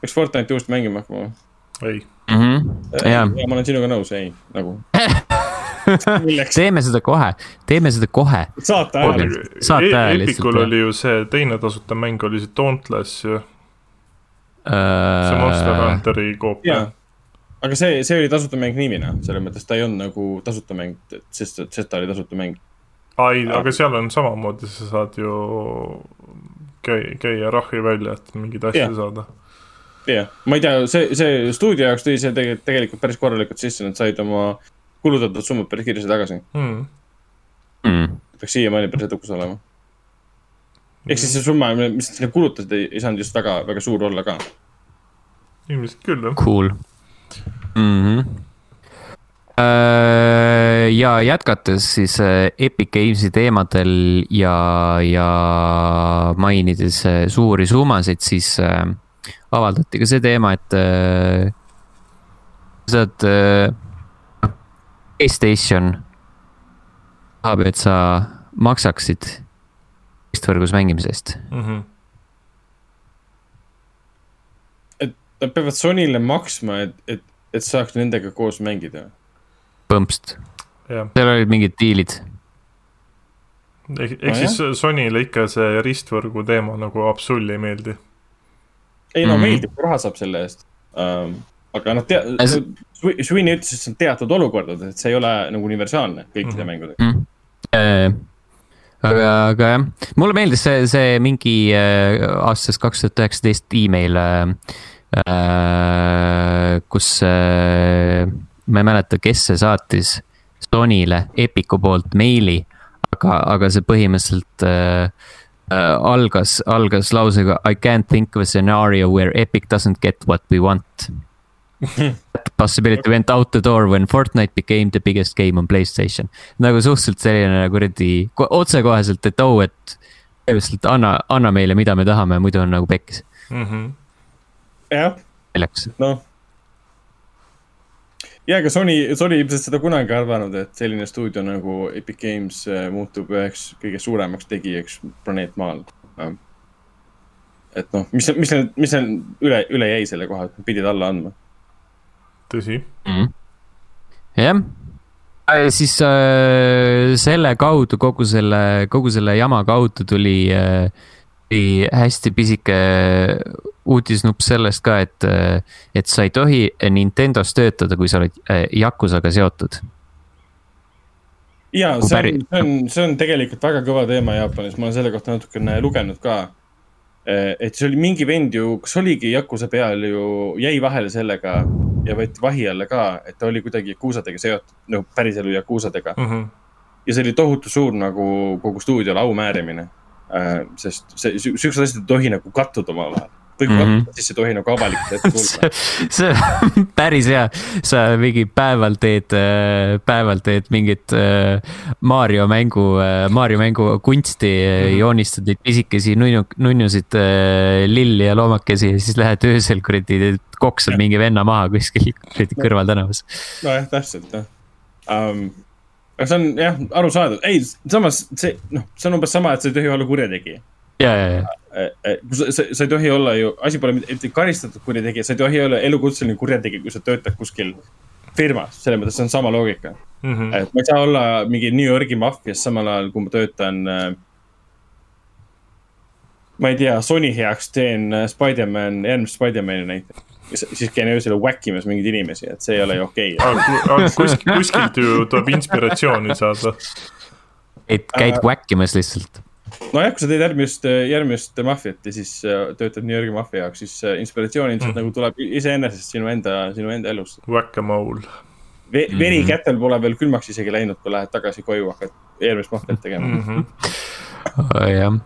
peaks Fortnite'i uuesti mängima hakkama või? ei. Mhm. jaa, ma olen sinuga nõus, ei, nagu. *laughs* teeme seda kohe, teeme seda kohe. saate ajal. Saate ajal lihtsalt, Epicul oli ju see teine tasuta mäng oli see Dauntless ju, see Monster Äh, Hunteri koopia aga see, see oli tasuta mäng niimina, selles mõttes ta ei olnud nagu tasuta mäng, sest, sest ta oli tasuta mäng. ai, aga seal on samamoodi, sa saad ju käi-, käia rahi välja, et mingeid asju Jah. saada. jah, ma ei tea, see, see stuudio jaoks tõi see tegelikult, tegelikult päris korralikult sisse, nad said oma kulutatud summad päris kiiresti tagasi. Hmm. mm. peaks siiamaani päris edukas olema. ehk siis see summa, mis sinna kulutasid, ei, ei saanud just väga, väga suur olla ka. ilmselt küll jah. Cool mm. -hmm. ja jätkates siis äh, Epic Games'i teemadel ja, ja mainides äh, suuri summasid, siis avaldati ka see teema, et saad Playstation tahab, et sa maksaksid võistvõrgus mängimise eest. Mhm. Nad peavad Sonyle maksma, et, et, et saaks nendega koos mängida. põmpst, jah, seal olid mingid diilid. ehk, ehk Nojah. siis Sonyle ikka see ristvõrgu teema nagu absoluutselt ei meeldi. ei no Mhm. meeldib, kui raha saab selle eest um,. Aga noh, tea- As-, Sweeney ütles, et see on teatud olukordades, et see ei ole nagu universaalne kõikide Mhm. mängudega. mm.. Äh, aga, aga jah, mulle meeldis see, see mingi äh, aastast kaks tuhat üheksateist email äh,, äh, kus äh, ma ei mäleta, kes see saatis Sonyle Epicu poolt meili, aga, aga see põhimõtteliselt äh, äh, algas, algas lausega I can't think of a scenario where Epic doesn't get what we want. *laughs* Possibility went out the door when Fortnite became the biggest game on Playstation. nagu suhteliselt selline kuradi ko- otsekoheselt, et oh, et põhimõtteliselt anna, anna meile, mida me tahame, muidu on nagu pekkis. Mhm. jah, selleks, noh. ja ega Sony, Sony ilmselt seda kunagi ei arvanud, et selline stuudio nagu Epic Games äh, muutub üheks kõige suuremaks tegijaks planeet Maal. et noh, mis, mis, mis neil üle, üle jäi selle koha, et pidid alla andma. tõsi. jah. siis äh, selle kaudu, kogu selle, kogu selle jama kaudu tuli äh,, tuli hästi pisike uudisnupp sellest ka, et, et sa ei tohi Nintendos töötada, kui sa oled äh, Yakuzaga seotud. ja Kui see on, see on, see on tegelikult väga kõva teema Jaapanis, ma olen selle kohta natukene lugenud ka. Et see oli mingi vend ju, kas oligi Yakuza peal ju, jäi vahele sellega ja võeti vahi alla ka, et ta oli kuidagi Yakuusadega seotud, no päriselu Yakuusadega. Mhm. ja see oli tohutu suur nagu kogu stuudiole au määrimine. sest see, siuksed asjad ei tohi nagu kattuda omavahel. Mm -hmm. siis ei tohi nagu avalikult ette kuulda. *laughs* see on *laughs* päris hea, sa mingi päeval teed, päeval teed mingit äh, Mario mängu, Mario mängu kunsti mm, -hmm. joonistad neid pisikesi nunnu, nunnusid, lilli ja loomakesi ja siis lähed öösel kuradi, koksad mingi venna maha kuskil *laughs* kuradi kõrvaltänavas. nojah, täpselt jah um,. aga see on jah, arusaadav, ei samas see noh, see on umbes sama, et sa ei tohi olla kurjategija. ja, ja, ja, sa, sa, sa ei tohi olla ju, asi pole mitte karistatud kurjategija, sa ei tohi olla elukutseline kurjategija, kui sa töötad kuskil firmas, selles mõttes see on sama loogika. Mhm. et ma ei saa olla mingi New Yorgi maffias samal ajal, kui ma töötan äh,. ma ei tea, Sony heaks teen äh, Spider-man, järgmist Spider-man'i näiteks. siis käin öösel whack imas mingeid inimesi, et see ei ole ju okei okay.. kuskilt, kuskilt ju tuleb inspiratsiooni saada. et käid whackimas lihtsalt. nojah, kui sa teed järgmist, järgmist maffiat ja siis äh, töötad New Yorgi maffia jaoks, siis äh, inspiratsioon ilmselt mm. nagu tuleb iseenesest sinu enda, sinu enda elust. Whack-a-mole. Ve Mhm. veri kätel pole veel külmaks isegi läinud, kui lähed tagasi koju, hakkad järgmist maffiat tegema mm. -hmm. jah,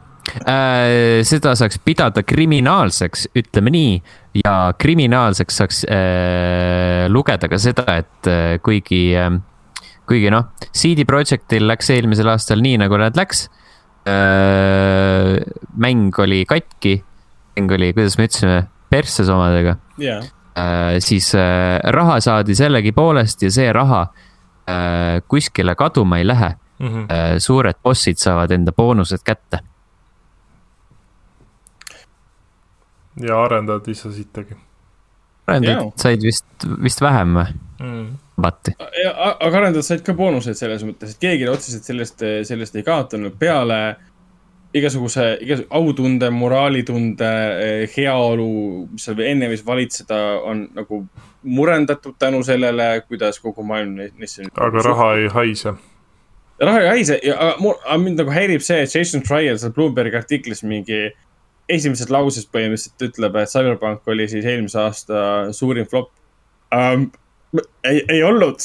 äh, seda saaks pidada kriminaalseks, ütleme nii. ja kriminaalseks saaks äh, lugeda ka seda, et äh, kuigi äh,, kuigi noh, CD Projektil läks eelmisel aastal nii, nagu nad läks äh,. Mäng oli katki, mäng oli, kuidas me ütlesime, persses omadega jaa, äh, siis äh, raha saadi sellegipoolest ja see raha äh, kuskile kaduma ei lähe Mhm. äh,. suured bossid saavad enda boonused kätte. ja arendajad ei saa sittagi arendajad Jaa. said vist, vist vähem või? mm.. Bati. aga arendajad said ka boonuseid selles mõttes, et keegi otseselt sellest, sellest ei kaotanud peale igasuguse, igasuguse autunde, moraalitunde, heaolu, mis seal enne võis valitseda, on nagu murendatud tänu sellele, kuidas kogu maailm ne- neisse. aga raha ei haise. raha ei haise ja aga mind nagu häirib see, et Jason Trial seal Bloombergi artiklis mingi esimeses lauses põhimõtteliselt ütleb, et Cyberpunk oli siis eelmise aasta suurim flop um,. ei, ei olnud.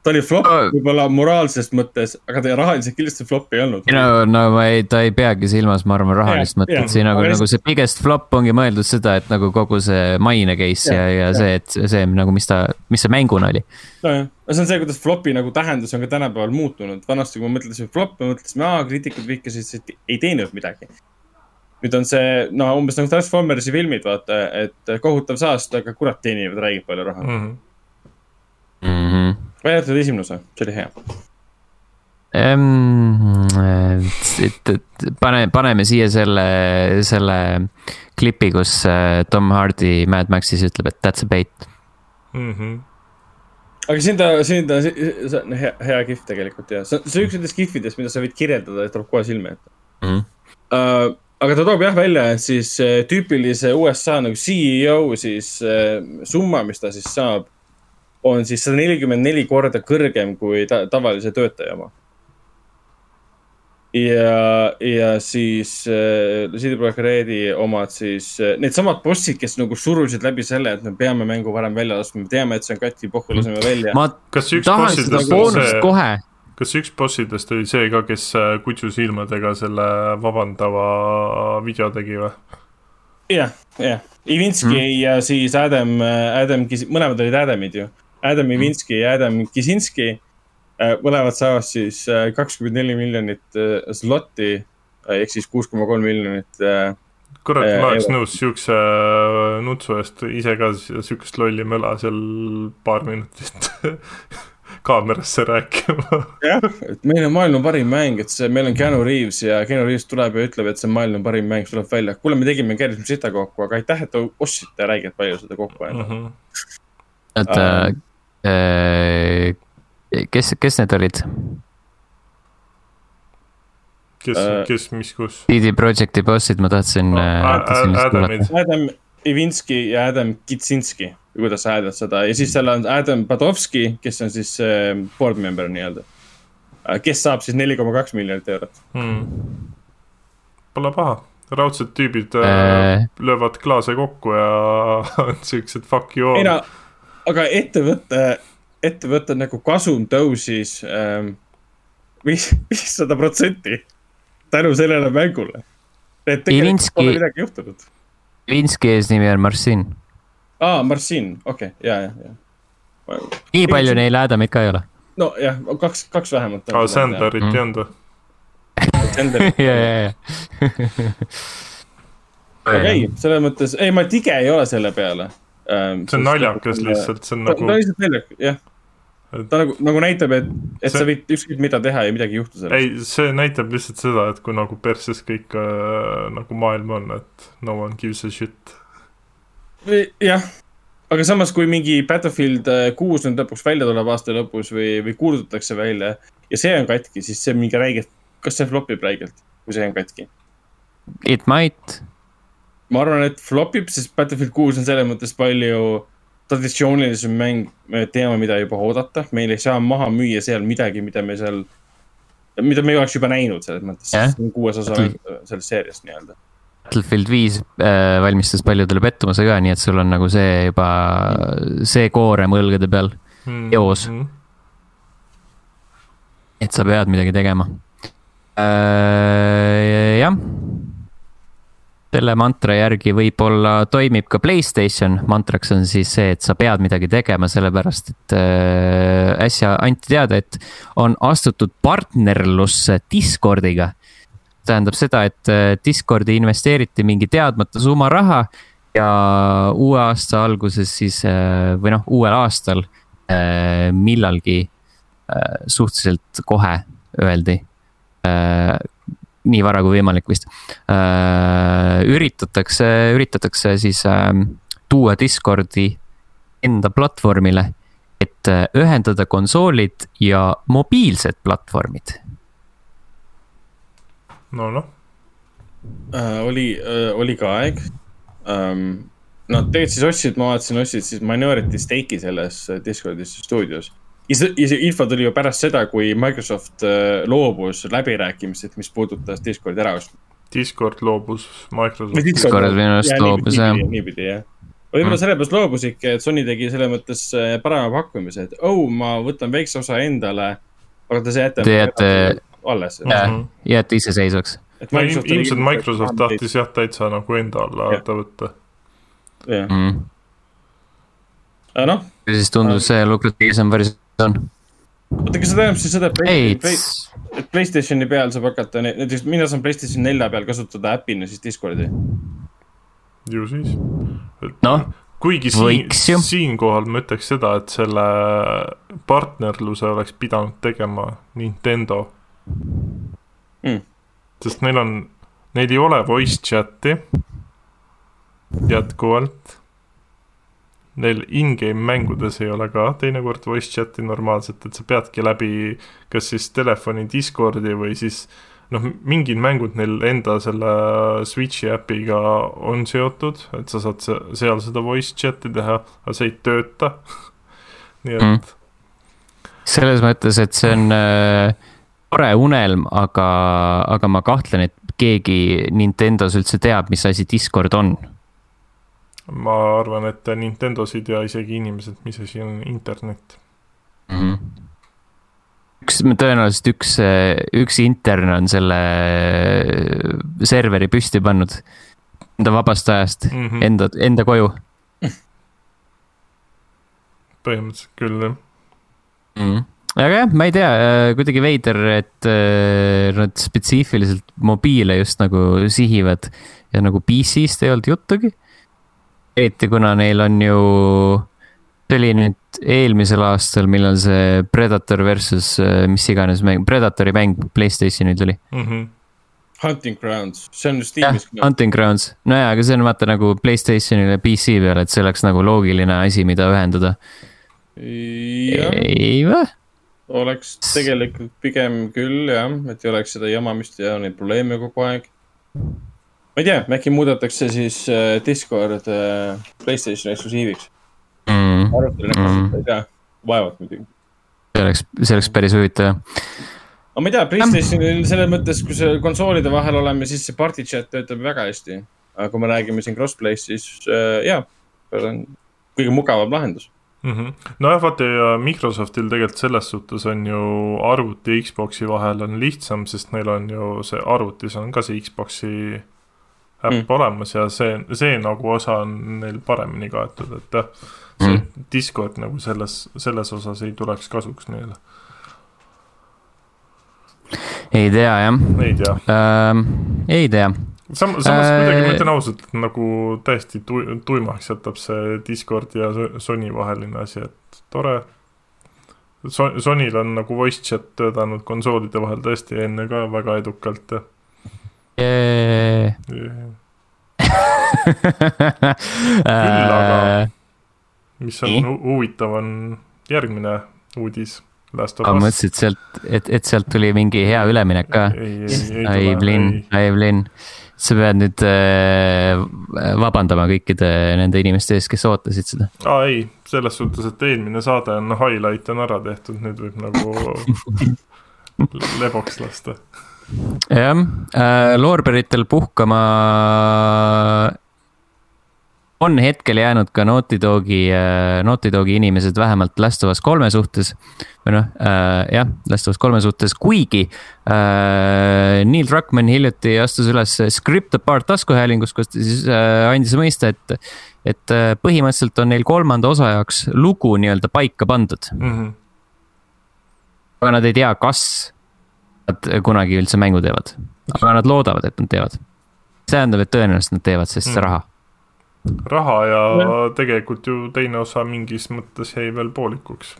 ta oli flop Aa. võib-olla moraalses mõttes, aga ta rahaliselt kindlasti flop ei olnud. no, no ma ei, ta ei peagi silmas, ma arvan, rahalist Jah, mõtet jah., siin nagu, Aga nagu see biggest flop ongi mõeldud seda, et nagu kogu see maine case ja, Jah, ja jah. see, et see nagu, mis ta, mis see mänguna oli. nojah, see on see, kuidas flopi nagu tähendus on ka tänapäeval muutunud. vanasti, kui me mõtlesime flop, me mõtlesime, aa, kriitikud vihkasid, et ei teeninud midagi. nüüd on see, no umbes nagu Transformersi filmid, vaata, et kohutav saast, aga kurat teenivad räigelt palju raha mm. Mm. Mhm. välja arvatud esimene osa, see oli hea. pane, paneme siia selle, selle klipi, kus äh, Tom Hardy Mad Maxis ütleb, et that's a bait. Mm -hmm. aga siin ta, siin ta, see on hea, hea kihv tegelikult ja see on, see on üks nendest kihvidest, mida sa võid kirjeldada, et tuleb kohe silme ette Mhm. uh,. aga ta toob jah välja, et siis uh, tüüpilise USA nagu CEO siis uh, summa, mis ta siis saab, on siis sada nelikümmend neli korda kõrgem kui ta, tavalise töötaja oma. ja, ja siis äh, CD Projekt Redi omad siis äh, needsamad bossid, kes nagu surusid läbi selle, et me peame mängu varem välja laskma, me teame, et see on katki, pohhu laseme välja. ma kas üks tahan seda boonust see, kohe. kas üks bossidest oli see ka, kes äh, kutsu silmadega selle vabandava video tegi või? jah, jah, Ivinski Mhm. mm. ja siis Adam, Adam, mõlemad olid Adamid ju. Adam Ivinski ja Adam Kisinski. mõlemad saavad siis äh, kakskümmend neli miljonit äh, slotti äh, ehk siis kuus koma kolm miljonit. kurat, Äh, ma oleks nõus siukse äh, nutsu eest ise ka si- siukest lolli möla seal paar minutit *laughs* kaamerasse rääkima. jah, et meil on maailma parim mäng, et see, meil on Keanu Reaves ja Keanu Reaves tuleb ja ütleb, et see on maailma parim mäng, siis tuleb välja. kuule, me tegime keerisime sita kokku, aga aitäh, et te ostsite räigelt palju seda kokku endale. Mhm. oota, kes, kes need olid? kes Äh,, kes, mis, kus? CD Projekti bossid, ma tahtsin äh, Adamid. kuulata. Adam Ivinski ja Adam Kitsinski, kuidas sa hääldad seda ja siis seal on Adam Badovski, kes on siis äh, board member nii-öelda. kes saab siis neli koma kaks miljonit eurot. Hmm. Pole paha, raudsed tüübid äh, Äh. löövad klaase kokku ja *laughs* on siuksed fuck you ei all. no, aga ettevõte, ettevõtte nagu kasum tõusis ähm, viis, viissada protsenti tänu sellele mängule. et tegelikult Ivinski- pole midagi juhtunud. Vinski eesnimi on Marcin. aa, Marcin, okei okay,, ja, ja, ja. nii palju neil Adamit ka ei ole. nojah, kaks, kaks vähemalt. aa, Sanderit Mm. ei olnud või? Ja, ja, ja. aga ei, selles mõttes, ei, ma tige ei ole selle peale ähm,. see on naljakas lihtsalt, see on ta, ta on nagu, lihtsalt naljakas, jah. ta nagu, nagu näitab, et, et See- sa võid ükskõik mida teha ja midagi ei juhtu sellest. ei, see näitab lihtsalt seda, et kui nagu perses kõik äh, nagu maailm on, et no one gives a shit. jah, aga samas, kui mingi Battlefield äh, kuus nüüd lõpuks välja tuleb aasta lõpus või, või kuulutatakse välja ja see on katki, siis see on mingi räigelt, kas see flopib räigelt, kui see on katki? It might. Ma arvan, et flopib, sest Battlefield kuus on selles mõttes palju traditsioonilisem mäng, me teame, mida juba oodata, meil ei saa maha müüa seal midagi, mida me seal, mida me ei oleks juba näinud selles mõttes yeah., kuues osa Battle- mäng- sellest seeriast nii-öelda. Battlefield viis äh, valmistas paljudele pettumuse ka, nii et sul on nagu see juba, see koorem õlgade peal, Joos. Mhm. et sa pead midagi tegema äh,. jah, selle mantra järgi võib-olla toimib ka Playstation, mantraks on siis see, et sa pead midagi tegema, sellepärast et äh, äsja anti teada, et on astutud partnerlusse Discordiga. tähendab seda, et äh, Discordi investeeriti mingi teadmata summa raha ja uue aasta alguses siis äh, või noh, uuel aastal äh, millalgi äh, suhteliselt kohe öeldi äh, nii vara kui võimalik vist äh,. üritatakse, üritatakse siis äh, tuua Discordi enda platvormile, et äh, ühendada konsoolid ja mobiilsed platvormid. no noh äh,. oli äh,, oli ka aeg ähm,. Nad tegelikult siis ostsid, ma vaatasin, ostsid siis minority stake'i selles Discordi stuudios ja see, ja see info tuli ju pärast seda, kui Microsoft äh, loobus läbirääkimistest, mis puudutas Discordi äraostmist. Discord loobus Microsoft. Discord minu arust loobus jah. niipidi jah. võib-olla mm. sellepärast loobusidki, et Sony tegi selles mõttes äh, parema pakkumise, et oh, ma võtan väikse osa endale. aga te jätate. Te jääte. alles. jah, jääte iseseisvaks. no ilmselt Microsoft tahtis jah täitsa nagu enda alla võtta. jah. Mm. noh. ja siis tundus see lukratiivsem versioon on. oota, kas see tähendab siis seda, et Play, Playstationi peal saab hakata, näiteks mina saan Playstation nelja peal kasutada äpina siis Discordi? ju siis. noh, kuigi siin, siinkohal ma ütleks seda, et selle partnerluse oleks pidanud tegema Nintendo mm.. sest neil on, neil ei ole voice chat'i jätkuvalt neil in-game mängudes ei ole ka teinekord voice chat'i normaalselt, et sa peadki läbi kas siis telefoni Discordi või siis noh, mingid mängud neil enda selle Switch'i äpiga on seotud, et sa saad seal seda voice chat'i teha, aga see ei tööta. *laughs* Nii et mm.. selles mõttes, et see on äh, tore unelm, aga, aga ma kahtlen, et keegi Nintendos üldse teab, mis asi Discord on ma arvan, et Nintendosid ja isegi inimesed, mis asi on internet mm. -hmm. üks, tõenäoliselt üks, üks intern on selle serveri püsti pannud enda vabast ajast mm, -hmm. enda, enda koju. põhimõtteliselt küll, jah mm. -hmm aga jah, ma ei tea, kuidagi veider, et äh, nad spetsiifiliselt mobiile just nagu sihivad ja nagu PC-st ei olnud juttugi eriti kuna neil on ju, see oli nüüd eelmisel aastal, millal see Predator versus äh, mis iganes mäng, Predatori mäng Playstationil tuli mm. -hmm. Hunting Grounds, see on just Steamis. Hunting Grounds, nojaa, aga see on vaata nagu Playstationile PC peal, et see oleks nagu loogiline asi, mida ühendada. ei või? oleks tegelikult pigem küll jah, et ei oleks seda jamamist ja neid probleeme kogu aeg ma ei tea, äkki muudetakse siis äh, Discord äh, Playstationi eksklusiiviks. Mm.. arutaline kasutada ei tea, vaevalt muidugi. see oleks, see oleks päris huvitav aga ma ei tea, Playstationil selles mõttes, kui see konsoolide vahel oleme, siis see party chat töötab väga hästi. aga kui me räägime siin crossplay'st, siis äh, jaa, see on kõige mugavam lahendus. Mm -hmm.. nojah, vaata ja Microsoftil tegelikult selles suhtes on ju arvuti Xbox'i vahel on lihtsam, sest neil on ju see arvutis on ka see Xbox'i äpp mm. olemas ja see, see nagu osa on neil paremini kaetud, et jah, see mm. Discord nagu selles, selles osas ei tuleks kasuks neile. ei tea jah. ei tea ähm,. ei tea Sam. samas äh, kuidagi ma ütlen ausalt, et nagu täiesti tu tuimaks jätab see Discord ja Sony vaheline asi, et tore. Sonyl on nagu voice chat töötanud konsoolide vahel tõesti enne ka väga edukalt ja küll aga, *laughs* mis on huvitav, on järgmine uudis. ma mõtlesin, et sealt, et, et sealt tuli mingi hea üleminek ka. ai, Blinn, ai, Blinn. sa pead nüüd äh, vabandama kõikide nende inimeste ees, kes ootasid seda. aa ei, selles suhtes, et eelmine saade on highlight on ära tehtud, nüüd võib nagu *laughs* leboks lasta jah äh,, loorberitel puhkama on hetkel jäänud ka Naughty Dogi, Naughty Dogi inimesed vähemalt Last of Us kolme suhtes. või noh äh,, jah, Last of Us kolme suhtes, kuigi äh, Neil Druckmann hiljuti astus üles Script Apart taskuhäälingus, kus ta siis äh, andis mõista, et. et äh, põhimõtteliselt on neil kolmanda osa jaoks lugu nii-öelda paika pandud mm. -hmm. aga nad ei tea, kas nad kunagi üldse mängu teevad, aga nad loodavad, et nad teevad. see tähendab, et tõenäoliselt nad teevad, sest Mm. raha raha ja tegelikult ju teine osa mingis mõttes jäi veel poolikuks.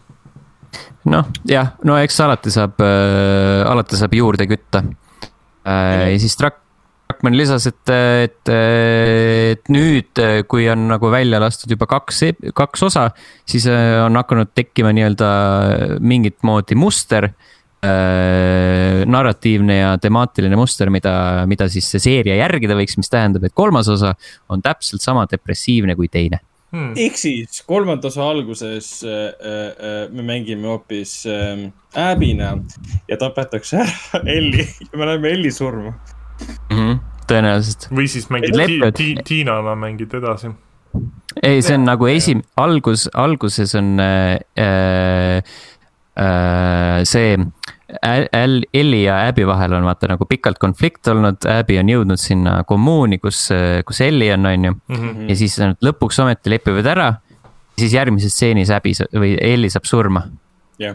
noh, jah, no eks alati saab äh,, alati saab juurde kütta äh,. ja siis Trak-, Trackman lisas, et, et, et nüüd, kui on nagu välja lastud juba kaks, kaks osa, siis äh, on hakanud tekkima nii-öelda mingit moodi muster äh,. narratiivne ja temaatiline muster, mida, mida siis see seeria järgida võiks, mis tähendab, et kolmas osa on täpselt sama depressiivne kui teine. Hmm. ehk siis kolmanda osa alguses äh, äh, me mängime hoopis äh, Abby'na ja tapetakse ära *laughs* Elli ja me näeme Elli surma. tõenäoliselt või siis mängid Lepped. ti, ti, Tiinana mängid edasi. ei, see on nagu esim-, algus, alguses on äh, äh, äh, see Äl- Äl- Elli ja Abby vahel on vaata nagu pikalt konflikt olnud, Abby on jõudnud sinna kommuuni, kus, kus Elli on, on ju. Mhm. ja siis nad lõpuks ometi lepivad ära. siis järgmises stseenis Abby või Elli saab surma. jah.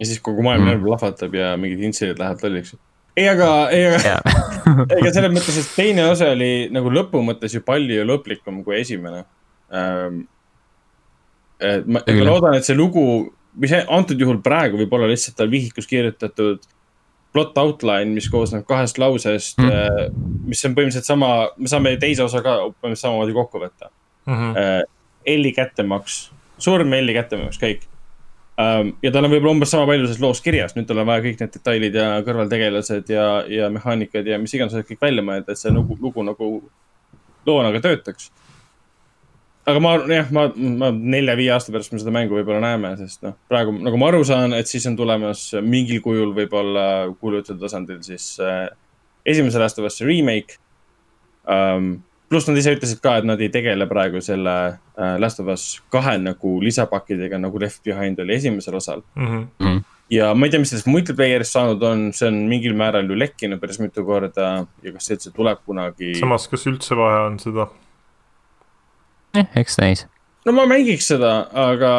ja siis kogu maailm Mm. mm. plahvatab ja mingid intsidendid lähevad lolliks. ei, aga, ei, aga, *laughs* ega selles mõttes, et teine osa oli nagu lõpu mõttes ju palju lõplikum kui esimene ähm,. ma, ma loodan, et see lugu, mis antud juhul praegu võib olla lihtsalt tal vihikus kirjutatud plot outline, mis koosneb kahest lausest Mm. mm., mis on põhimõtteliselt sama, me saame teise osa ka põhimõtteliselt samamoodi kokku võtta Mhm. äh, Elli kättemaks, surm, Elli kättemaks, kõik ähm,. ja tal on võib-olla umbes sama palju selles loos kirjas, nüüd tal on vaja kõik need detailid ja kõrvaltegelased ja, ja mehaanikad ja mis iganes kõik välja mõelda, et see lugu, lugu nagu loona ka töötaks. Aga ma arvan jah, ma, ma nelja-viie aasta pärast me seda mängu võib-olla näeme, sest noh, praegu nagu ma aru saan, et siis on tulemas mingil kujul võib-olla kuulujutud tasandil siis äh, esimese Last of Us'i remake um,. pluss nad ise ütlesid ka, et nad ei tegele praegu selle äh, Last of Us kahe nagu lisapakkidega nagu Left Behind oli esimesel osal. Mhm. ja ma ei tea, mis sellest multiplayer'ist saanud on, see on mingil määral ju lekkinud päris mitu korda ja kas see üldse tuleb kunagi. samas, kas üldse vaja on seda? Eks näis. no ma mängiks seda, aga,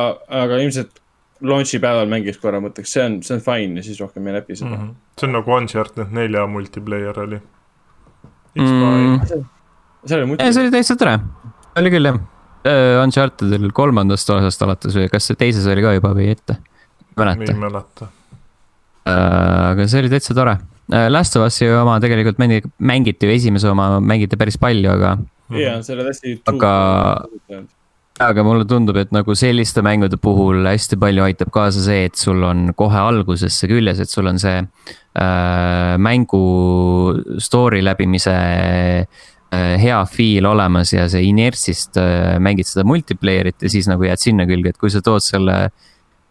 aga ilmselt launch'i päeval mängiks korra, mõtleks, see on, see on fine ja siis rohkem ei läpi seda mm. Mhm. see on nagu Uncharted nelja multiplayer oli. Mm. -hmm. seal oli see oli täitsa tore, oli küll jah. Unchartedil kolmandast osast alates või kas see teises oli ka juba või ette? ei mäleta, mäleta. aga see oli täitsa tore. Last of Us'i oma tegelikult mängi-, mängiti ju esimese oma, mängiti päris palju, aga, jaa, see oli hästi. Aga- aga mulle tundub, et nagu selliste mängude puhul hästi palju aitab kaasa see, et sul on kohe alguses see küljes, et sul on see äh, mängu story läbimise äh, hea feel olemas ja see inertsist äh, mängid seda multiplayer'it ja siis nagu jääd sinna külge, et kui sa tood selle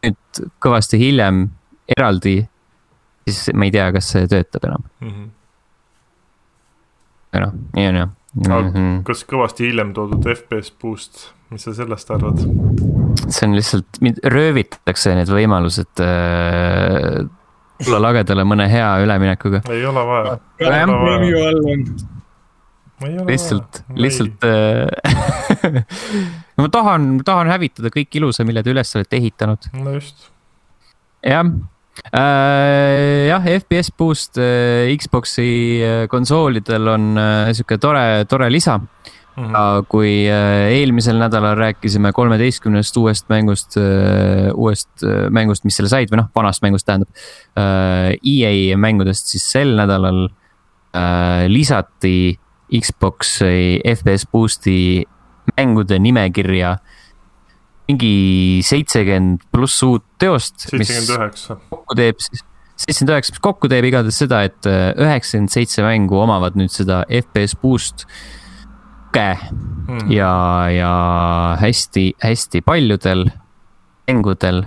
nüüd kõvasti hiljem eraldi, siis ma ei tea, kas see töötab enam, Mhm. aga noh, nii on jah mm. -hmm. kas kõvasti hiljem toodud FPS boost, mis sa sellest arvad? see on lihtsalt, mind röövitakse need võimalused äh, tulla lagedale mõne hea üleminekuga. ei ole vaja. Preview all on. ei ole lihtsalt, lihtsalt äh. *laughs* ma tahan, tahan hävitada kõik ilusa, mille te üles olete ehitanud, no just, jah äh,. jah, FPS boost äh, Xbox'i äh, konsoolidel on äh, sihuke tore, tore lisa Mhm. aga kui äh, eelmisel nädalal rääkisime kolmeteistkümnest uuest mängust, uuest äh, mängust, mis selle said või noh, vanast mängust tähendab. EA mängudest, siis sel nädalal äh, lisati Xbox'i FPS Boost'i mängude nimekirja mingi seitsekümmend pluss uut teost, mis seitsekümmend üheksa. kokku teeb siis, seitsekümmend üheksa, mis kokku teeb igatahes seda, et äh, üheksakümmend seitse mängu omavad nüüd seda FPS Boost tuge Mhm. ja, ja hästi-hästi paljudel mängudel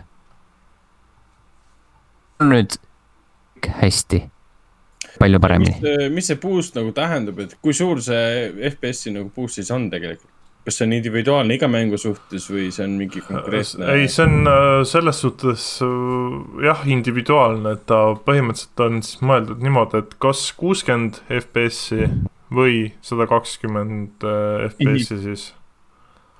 on nüüd hästi, palju paremini. mis see boost nagu tähendab, et kui suur see FPS-i nagu boost siis on tegelikult? Kas see on individuaalne iga mängu suhtes või see on mingi konkreetne? ei, see on äh, selles suhtes äh, jah, individuaalne, et ta põhimõtteliselt on siis mõeldud niimoodi, et kas kuuskümmend FPS-i või sada kakskümmend äh, FPS-i siis.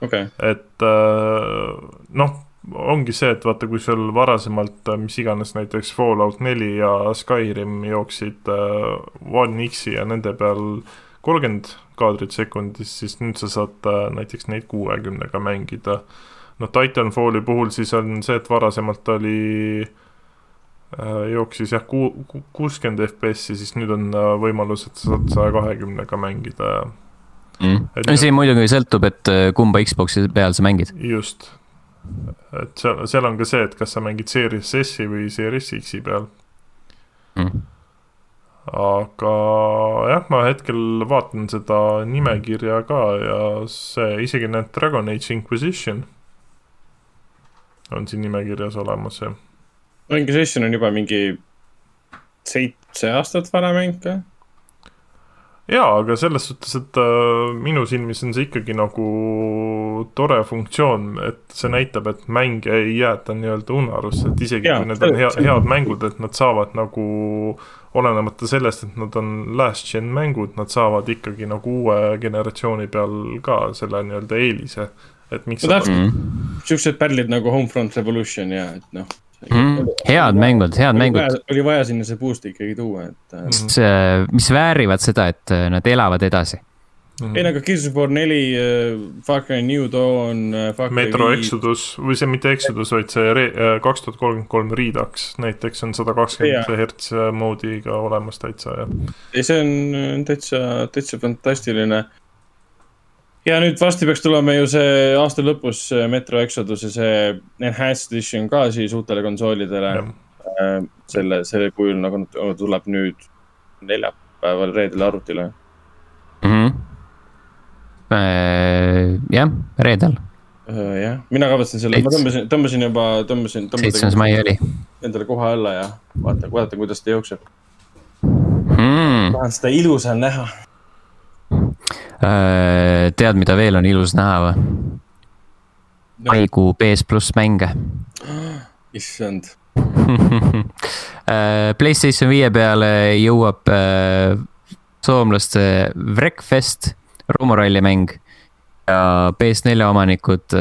okei, et äh, noh, ongi see, et vaata, kui sul varasemalt äh, mis iganes näiteks Fallout neli ja Skyrim jooksid äh, One X-i ja nende peal kolmkümmend kaadrit sekundis, siis nüüd sa saad äh, näiteks neid kuuekümnega mängida. noh, Titanfalli puhul siis on see, et varasemalt oli äh, jooksis jah, ku-, kuuskümmend FPS-i, siis nüüd on äh, võimalus, et sa saad saja kahekümnega mängida ja mm. Et-. siin muidugi sõltub, et kumba Xbox'i peal sa mängid. just, et seal, seal on ka see, et kas sa mängid Series S-i või Series X-i peal, Mm. Aga jah, ma hetkel vaatan seda nimekirja ka ja see isegi need Dragon Age Inquisition on siin nimekirjas olemas ja Inquisition on juba mingi seitse aastat vana mäng ka. jaa, aga selles suhtes, et äh, minu silmis on see ikkagi nagu tore funktsioon, et see näitab, et mänge ei jäeta nii-öelda unarusse, et isegi Jaa, kui need on hea, head mängud, et nad saavad nagu olenemata sellest, et nad on last gen mängud, nad saavad ikkagi nagu uue generatsiooni peal ka selle nii-öelda eelise. et miks Ma sa tahtsin- Mm. siuksed pärlid nagu Homefront Revolution ja et noh Mm. head mängud, head mängud, oli vaja sinna see boost ikkagi tuua, et äh, mis, mis väärivad seda, et äh, nad elavad edasi. ei nagu Gears of War neli, Far Cry New Dawn, Far Cry Metro viis, Exodus või see mitte Exodus, vaid see re-, kaks tuhat kolmkümmend kolm Redux. Näiteks on sada kakskümmend hertz moodiga olemas täitsa ja ei see on äh, täitsa, täitsa fantastiline. Ja nüüd varsti peaks tulema ju see aasta lõpus see Metro Exodus'i see enhanced edition ka siis uutele konsoolidele. jah. selle, selle kujul nagu nad- tuleb nüüd neljapäeval, reedel arvutile. Mhm. jah, reedel, Äh, jah, mina kavatsen selle, ma tõmbasin, tõmbasin juba, tõmbasin. seitsmes mai oli endale koha alla ja vaatan, vaatan, kuidas ta jookseb. mm.. tahan seda ilusa näha. Äh, tead, mida veel on ilus näha või? maikuu PS pluss mänge. *gasps* issand, *laughs* Äh, Playstation viie peale jõuab äh, soomlaste Wreckfest romoralli mäng ja PS4 omanikud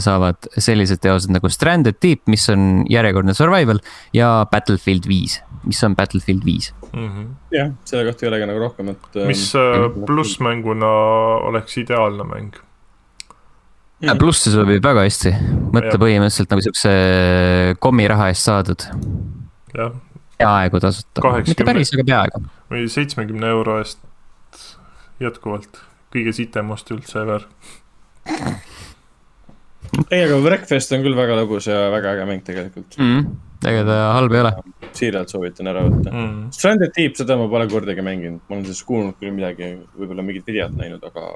saavad sellised teosed nagu Stranded Deep, mis on järjekordne survival ja Battlefield viis, mis on Battlefield viis. mm. -hmm. jah, selle kohta ei olegi nagu rohkemat. mis äh, plussmänguna oleks ideaalne mäng? Mm. pluss see sobib väga hästi, mõtle põhimõtteliselt nagu siukse kommiraha eest saadud, jah, peaaegu tasuta, mitte 80 päris, aga peaaegu. või seitsmekümne euro eest jätkuvalt kõige sitem ost üldse ever. *laughs* ei, aga Wreckfest on küll väga lõbus ja väga äge mäng tegelikult. mm,. ega ta halb ei ole siiralt soovitan ära võtta. Mm. Stranded Deep, seda ma pole kordagi mänginud, ma olen sellest kuulnud küll midagi, võib-olla mingit videot näinud, aga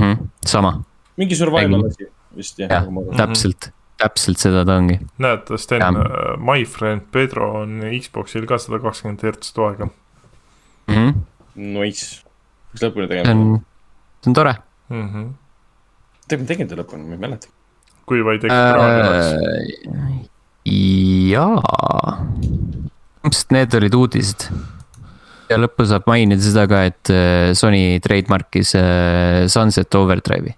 mm,. sama, mingi survival asi vist jah jah nagu täpselt, täpselt seda ta ongi näed, Sten Jah., My Friend Pedro on Xboxil ka sada kakskümmend hertz toega mm. -hmm. Nice, peaks lõpuni see tegema on, see on tore mm. -hmm. tegelikult ma tegin ta lõpuni, ma ei mäleta. Kui vaid ekraan oleks. äh,. jaa, sest need olid uudised. ja lõppu saab mainida seda ka, et äh, Sony trademark'is äh, Sunset Overdrive'i.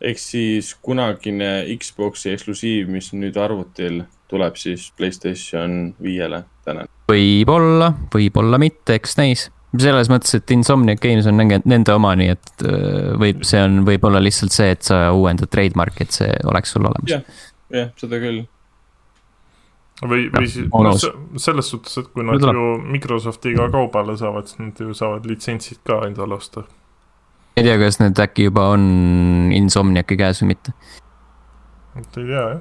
ehk siis kunagine Xbox'i eksklusiiv, mis nüüd arvutil tuleb siis Playstation viiele täna. võib-olla, võib-olla mitte, eks näis. Selles mõttes, et Insomniac Games on nende, nende oma, nii et äh, võib, see on võib-olla lihtsalt see, et sa uuendad trademark'i, et see oleks sul olemas Jah. jah, seda küll. või, või siis se- selles suhtes, et kui nad ju Microsoftiga kaubale saavad, siis nad ju saavad litsentsid ka endale osta. ei tea, kas need äkki juba on Insomniaci käes või mitte. et ei tea jah.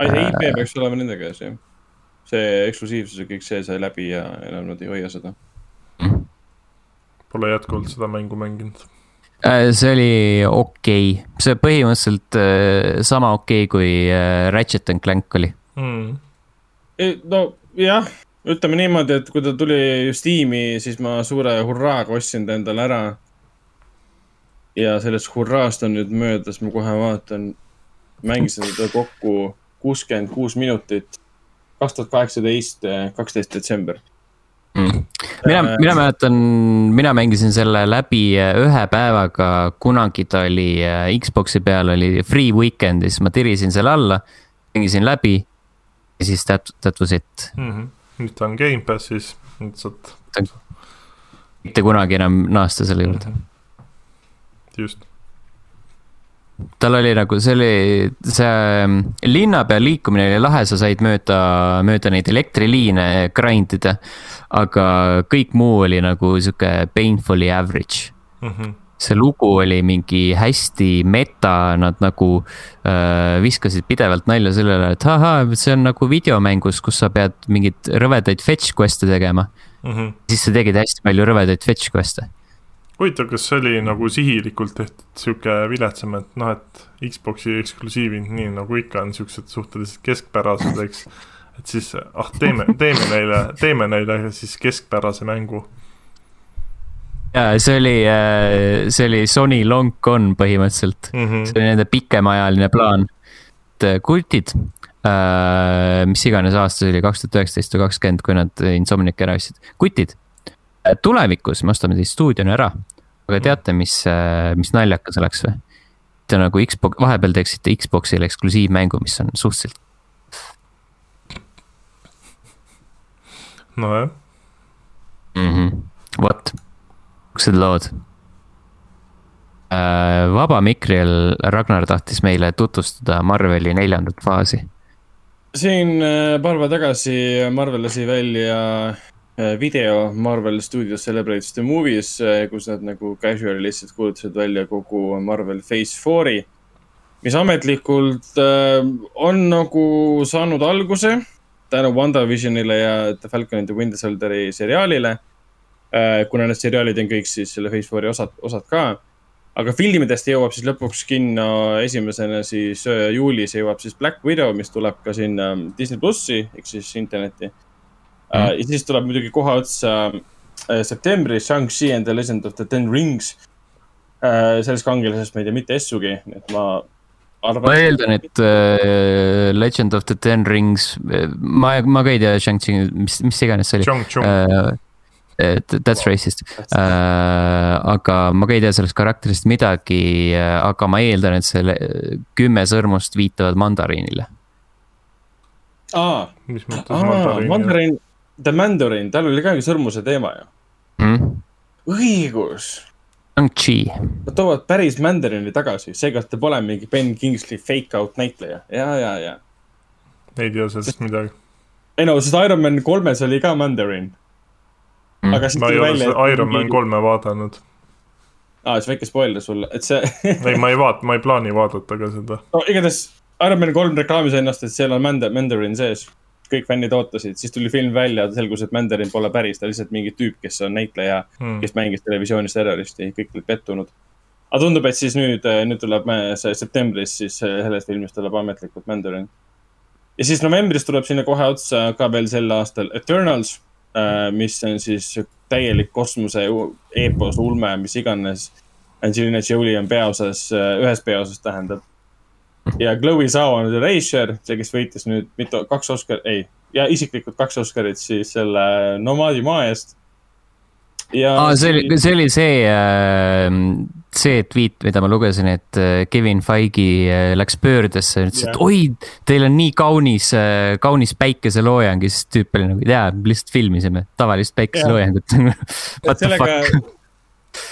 ei, see IP peaks olema nende käes jah. see eksklusiivsus ja kõik see sai läbi ja enam nad ei hoia seda. Pole jätkuvalt seda mängu mänginud. Äh, see oli okei okay., see põhimõtteliselt äh, sama okei okay, kui äh, Ratchet and Clank oli. Mm. no jah, ütleme niimoodi, et kui ta tuli Steam'i, siis ma suure hurraaga ostsin ta endale ära. ja sellest hurraast on nüüd möödas, ma kohe vaatan, mängisin seda kokku kuuskümmend kuus minutit, kaks tuhat kaheksateist, kaksteist detsember. mm.. mina, mina mäletan, mina mängisin selle läbi äh, ühe päevaga, kunagi ta oli äh, Xbox'i peal oli free weekend ja siis ma tirisin selle alla, mängisin läbi ja siis that, that was it. mm. -hmm. nüüd ta on Gamepassis, saad, mitte kunagi enam naasta selle juurde. just. Tal oli nagu, see oli, see mm, linna peal liikumine oli lahe, sa said mööda, mööda neid elektriliine grind ida. aga kõik muu oli nagu sihuke painfully average. Mm -hmm. see lugu oli mingi hästi meta, nad nagu äh, viskasid pidevalt nalja selle üle, et ahaa, see on nagu videomängus, kus sa pead mingeid rõvedaid fetch quest'e tegema. Mm -hmm. siis sa tegid hästi palju rõvedaid fetch quest'e. huvitav, kas see oli nagu sihilikult tehtud sihuke viletsam, et noh, et Xbox'i eksklusiivid, nii nagu ikka on siuksed suhteliselt keskpärased, eks. et siis ah, teeme, teeme neile, teeme neile siis keskpärase mängu. ja see oli, see oli Sony long gone põhimõtteliselt. Mm -hmm. see oli nende pikemaajaline plaan. et äh, kultid, mis iganes aasta see oli, kaks tuhat üheksateist või kakskümmend, kui nad Insomniac ära ostsid, kutid. Tulevikus me ostame teist stuudioni ära, aga teate, mis, mis naljakas oleks või? Te nagu Xbox, vahepeal teeksite Xbox'ile eksklusiivmängu, mis on suhteliselt nojah, mm -hmm., vot, siuksed lood. vaba mikril Ragnar tahtis meile tutvustada Marveli neljandat faasi siin äh, paar päeva tagasi Marvel lasi välja äh, video Marvel Studios Celebrates the Movies, kus nad nagu casual'i lihtsalt kuulutasid välja kogu Marvel Phase Four'i. mis ametlikult äh, on nagu saanud alguse tänu WandaVisionile ja The Falcon and the Winter Soldieri seriaalile. kuna need seriaalid on kõik siis selle Phase Four'i osad, osad ka. aga filmidest jõuab siis lõpuks kinno esimesena siis äh, juulis jõuab siis Black Widow, mis tuleb ka sinna Disney plussi ehk siis internetti mm.. ja siis tuleb muidugi kohe otsa äh, septembris Shang-Chi and the Legend of the Ten Rings. sellest kangelasest ma ei tea mitte S-ugi, et ma arvan. ma eeldan, et äh, Legend of the Ten Rings, ma, ma ka ei tea Shang-Chi, mis, mis iganes see oli äh,. That's racist äh,, aga ma ka ei tea sellest karakterist midagi, aga ma eeldan, et selle kümme sõrmust viitavad mandariinile aa, mis mõttes aa, mandariin? The Mandarin, tal oli ka ju sõrmuse teema ju. mm?. õigus, Shang-Chi, nad toovad päris Mandarini tagasi, seega ta pole mingi Ben Kingsley fake out näitleja, ja, ja, ja. ei tea sellest midagi. ei no, sest Iron Man kolmes oli ka Mandarin Mm. aga siis ma ei tuli ole välja, seda Iron Man. kolme vaadanud. aa, siis väike spoiler sulle, et see *laughs* ei, ma ei vaata, ma ei plaani vaadata ka seda. no igatahes Iron Man kolm reklaamis ennast, et seal on Manda-, Mandarin sees. Kõik fännid ootasid, siis tuli film välja, selgus, et Mandarin pole päris, ta on lihtsalt mingi tüüp, kes on näitleja Hmm. kes mängis televisioonis terroristi, kõik olid pettunud. aga tundub, et siis nüüd, nüüd tuleb mä- see septembris siis äh, sellest filmist tuleb ametlikult Mandarin. ja siis novembris tuleb sinna kohe otsa ka veel sel aastal Eternals, mis on siis täielik kosmose eepos, ulme, mis iganes. Angelina Jolie on peaosas, ühes peaosas tähendab. Ja Chloe Zhao on Erasure, see, kes võitis nüüd mitu, kaks Oscar, ei, ja isiklikult kaks Oscarit siis selle Nomaadi maa eest. ja aa, see oli, see oli see, see tweet, mida ma lugesin, et äh, Kevin Feige äh, läks pöördesse ütles, et Jah. oi, teil on nii kaunis, kaunis päikeseloojang ja siis tüüp oli nagu, jaa, lihtsalt filmisime tavalist päikeseloojangut. *laughs* What the sellega fuck, *laughs*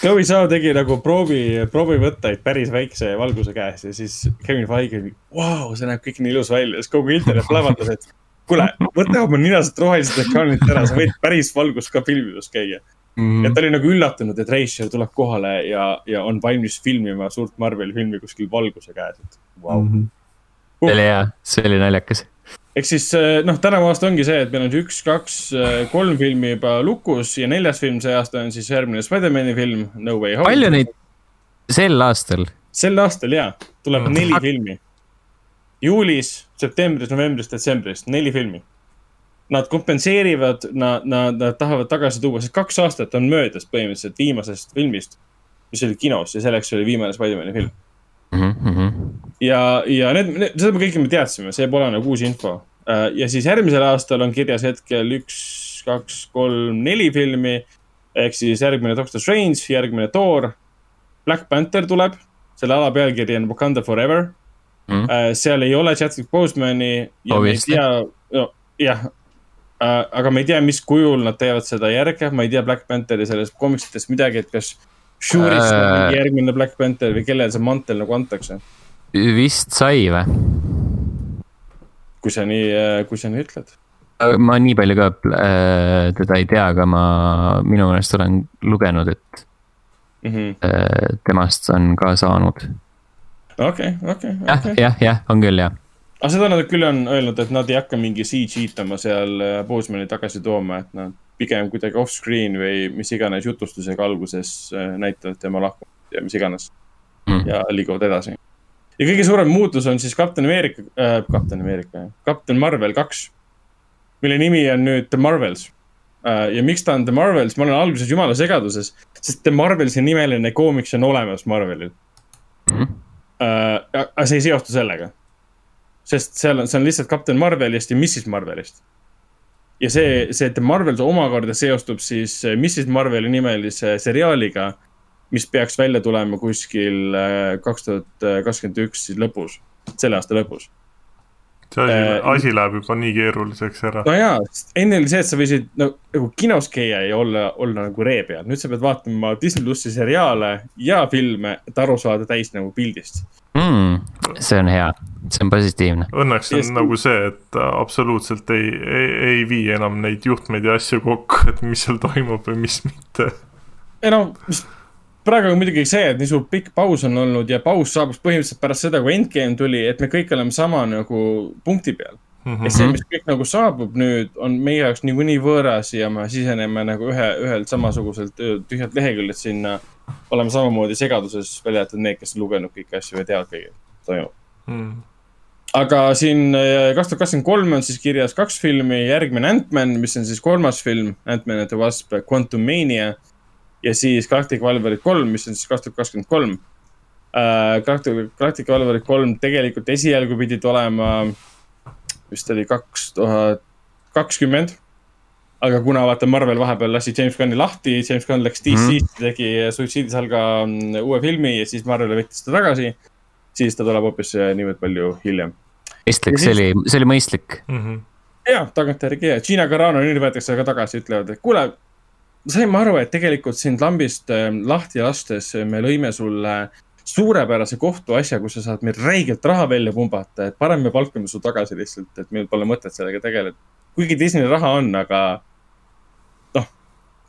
Chloe Zhao tegi nagu proovi, proovivõtteid päris väikse valguse käes ja siis Kevin Feige oli, vau, see näeb kõik nii ilus välja, siis kogu internet plahvatas, et kuule, võta oma ninased rohelised ekraanid ära, sa võid päris valgust ka filmimas käia. Mhm. et ta oli nagu üllatunud, et Reischer tuleb kohale ja, ja on valmis filmima suurt Marveli filmi kuskil valguse käes, et vau wow.. see oli hea, see oli naljakas. Ehk siis eh, noh, tänavu aasta ongi see, et meil on üks, kaks, kolm filmi juba lukus ja neljas film see aasta on siis järgmine Spider-man'i film No Way Home. palju neid sel aastal? sel aastal jaa, tuleb Mm. neli filmi. juulis, septembris, novembris, detsembris, neli filmi. Nad kompenseerivad, nad, nad, nad tahavad tagasi tuua, sest kaks aastat on möödas põhimõtteliselt viimasest filmist. mis oli kinos ja selleks oli viimane Spider-man'i film mm. -hmm. Ja, ja need, need, seda me kõike me teadsime, see pole nagu uus info. ja siis järgmisel aastal on kirjas hetkel üks, kaks, kolm, neli filmi. ehk siis järgmine Doctor Strange, järgmine Thor. Black Panther tuleb, selle alapealkiri on Wakanda Forever mm.. seal ei ole Chadwick Bosemani ja me ei tea, jah uh,. aga me ei tea, mis kujul nad teevad seda järge, ma ei tea Black Pantheri sellest komiksitest midagi, et kas. Shuri'st Äh. järgmine Black Panther või kellele see mantel nagu antakse, vist sai või? kui sa nii, kui sa nii ütled ma nii palju ka äh, teda ei tea, aga ma minu meelest olen lugenud, et mm -hmm. äh, temast on ka saanud. okei, okei, jah okei. jah, jah, on küll jah. aga seda nad küll on öelnud, et nad ei hakka mingi CG itama seal äh, Bosemani tagasi tooma, et nad pigem kuidagi off-screen või mis iganes jutustusega alguses äh, näitavad tema lahkumist ja mis iganes Mm. ja liiguvad edasi. Ja kõige suurem muutus on siis Captain America äh,, Captain America, Captain Marvel kaks, mille nimi on nüüd The Marvels äh, ja miks ta on The Marvels, ma olen alguses jumala segaduses, sest The Marvelsi nimeline koomiks on olemas Marvelil Mhm. äh, aga see ei seostu sellega. sest seal on, see on lihtsalt Captain Marvelist ja Mrs Marvelist. ja see, see The Marvels omakorda seostub siis äh, Mrs Marveli nimelise seriaaliga, mis peaks välja tulema kuskil äh, kaks tuhat kakskümmend üks siis lõpus, selle aasta lõpus. see asi Äh, äh,, asi läheb juba nii keeruliseks ära. no jaa, enne oli see, et sa võisid no, nagu kinos käia ja olla, olla nagu ree peal, nüüd sa pead vaatama Disney plussi seriaale ja filme, et aru saada täis nagu pildist. mm,. see on hea, see on positiivne. Õnneks on Yes. nagu see, et ta absoluutselt ei, ei, ei vii enam neid juhtmeid ja asju kokku, et mis seal toimub või mis mitte. ei no, mis praegu on muidugi see, et nii suur pikk paus on olnud ja paus saabus põhimõtteliselt pärast seda, kui Endgame tuli, et me kõik oleme sama nagu punkti peal. ja see, mis kõik nagu saabub nüüd, on meie jaoks niikuinii võõras ja me siseneme nagu ühe, ühelt samasuguselt tühjalt leheküljelt sinna. oleme samamoodi segaduses, välja arvatud need, kes on lugenud kõiki asju ja teavad kõige, toimub. Mhm. aga siin äh, kaks tuhat kakskümmend kolm on siis kirjas kaks filmi, järgmine Ant-Man, mis on siis kolmas film, Ant-Man and the Wasp, Quantum Mania. Ja siis Galactic Valverid kolm, mis on siis kaks tuhat kakskümmend kolm. Galactic, Galactic Valverid kolm tegelikult esialgu pidid olema, vist oli kaks tuhat kakskümmend. aga kuna vaata Marvel vahepeal lasi James Gunni lahti, James Gunn läks DC-sse mm, -hmm. tegi suitsiidisalga mm, uue filmi ja siis Marvel võttis ta tagasi. siis ta tuleb hoopis äh, niivõrd palju hiljem mõistlik, Ja see oli, see oli mõistlik. Mhm. jah, tagantjärgi ja Gina Carano nüüd võetakse ka tagasi, ütlevad, et kuule. Saime aru, et tegelikult sind lambist äh, lahti lastes me lõime sulle suurepärase kohtuasja, kus sa saad meil räigelt raha välja pumbata, et parem me palkame su tagasi lihtsalt, et meil pole mõtet sellega tegeleda. kuigi Disneyl raha on, aga noh,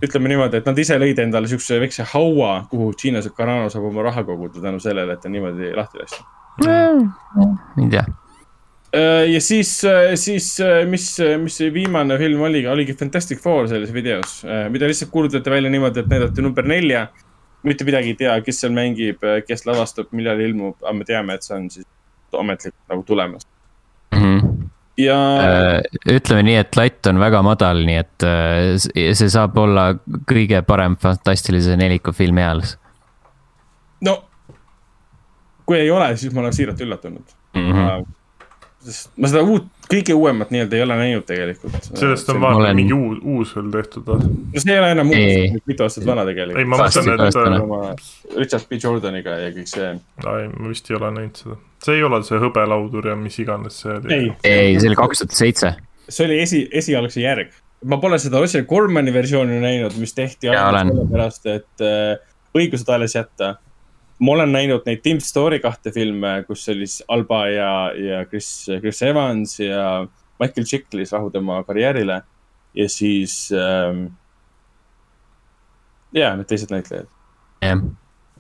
ütleme niimoodi, et nad ise lõid endale siukse väikse haua, kuhu Gina Carano saab oma raha koguda tänu sellele, et ta niimoodi lahti lasti. ei tea. Äh, ja siis, siis mis, mis see viimane film oligi, oligi Fantastic Four selles videos, mida lihtsalt kuulutati välja niimoodi, et näidati number nelja. mitte midagi ei tea, kes seal mängib, kes lavastab, millal ilmub, aga me teame, et see on siis ametlikult nagu tulemas. ja Äh, ütleme nii, et latt on väga madal, nii et äh, see saab olla kõige parem fantastilise neliku film eales no kui ei ole, siis ma olen siiralt üllatunud mm. -hmm. Sest ma seda uut, kõige uuemat nii-öelda ei ole näinud tegelikult. sellest on ma vaata olen- mingi uus, uus veel tehtud või? no see ei ole enam Ei. uus, mitu aastat vana ei, tegelikult. ma Varsti mõtlen, et enam. oma Richard B Jordaniga ja kõik see. ei, ma vist ei ole näinud seda. see ei ole see hõbelaudur ja mis iganes see oli. ei, ei, see oli kaks tuhat seitse. see oli esi, esialgse järg. ma pole seda Roger Cormani versiooni näinud, mis tehti olen. sellepärast, et äh, õigused alles jätta. Ma olen näinud neid Tim Story kahte filme, kus oli siis Alba ja, ja Chris, Chris Evans ja Michael Chiklis rahu tema karjäärile. ja siis ähm,. ja need teised näitlejad jah,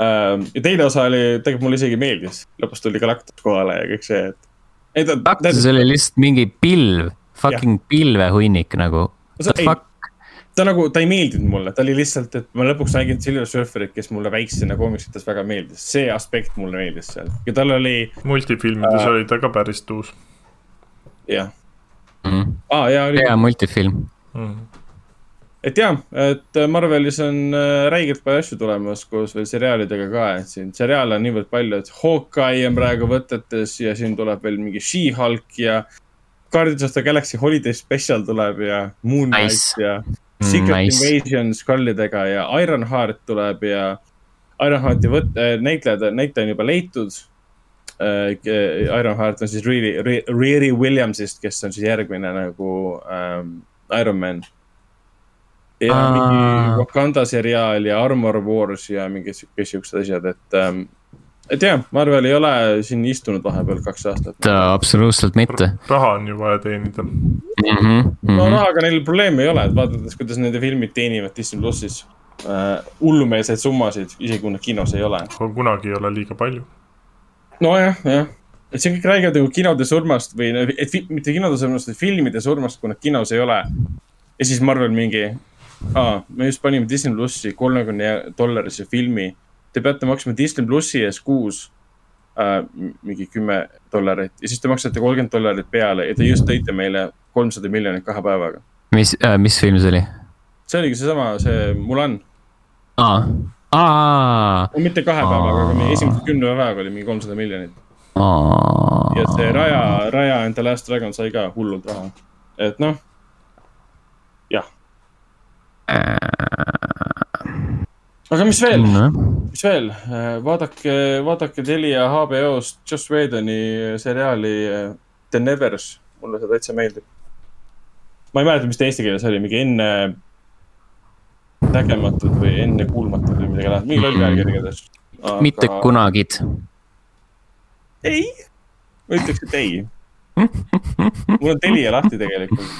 ähm,. ja teine osa oli, tegelikult mulle isegi meeldis, lõpus tuli Galactus kohale ja kõik see, et. see oli lihtsalt mingi pilv, fucking pilvehunnik nagu. What the fuck, ta nagu, ta ei meeldinud mulle, ta oli lihtsalt, et ma lõpuks nägin Silver Surferit, kes mulle väiksena koomiksites väga meeldis, see aspekt mulle meeldis seal ja tal oli, multifilmides Äh. oli ta ka päris tuus jah, Mhm. aa ja oli hea multifilm. mm.. et jah, et Marvelis on äh, räigelt palju asju tulemas koos veel seriaalidega ka, et siin seriaale on niivõrd palju, et Hawkeye on praegu võtetes ja siin tuleb veel mingi She-Hulk ja Guardians of the Galaxy Holiday Special tuleb ja Moon Knight Nice. ja Secret Nice. Invasion Skullidega ja Ironheart tuleb ja Ironhearti võt-, näitlejad, näitleja on juba leitud. Ironheart on siis Riri, Riri Williamsist, kes on siis järgmine nagu ähm, Iron Man. ja Aa. mingi Wakanda seriaal ja Armor Wars ja mingid siuke- siuksed asjad, et ähm, et jah, Marvel ei ole siin istunud vahepeal kaks aastat. absoluutselt mitte raha on ju vaja teenida. mm. -hmm, mm no -hmm. rahaga neil probleemi ei ole, et vaadates, kuidas nende filmid teenivad Disney plussis äh, hullumeelseid summasid, isegi kui nad kinos ei ole. kunagi ei ole liiga palju. nojah, jah, et siin kõik räägivad nagu kinode surmast või, et mitte kinode surmast, vaid filmide surmast, kui nad kinos ei ole. ja siis Marvel mingi, aa, me just panime Disney plussi kolmekümne dollarise filmi. Te peate maksma Disney plussi ees kuus äh, mingi kümme dollarit ja siis te maksate kolmkümmend dollarit peale ja te just tõite meile kolmsada miljonit kahe päevaga. mis äh,, mis film see oli? see oligi seesama, see Mulan, aa, aa, mitte kahe päevaga, aga meie esimese kümne päevaga oli mingi kolmsada miljonit. ja see Raja, Raja and the Last Dragon sai ka hullult raha. et noh, jah. Aga mis veel, mis veel, vaadake, vaadake Telia HBO-st Joss Whedoni seriaali äh, The Nevers, mulle see täitsa meeldib. ma ei mäleta, mis ta eesti keeles oli, mingi enne nägematud või ennekuulmatud või midagi laadset, mingi loll pealkiri igatahes. mitte. kunagi. ei, ma ütleks, et ei. mul on Telia lahti tegelikult.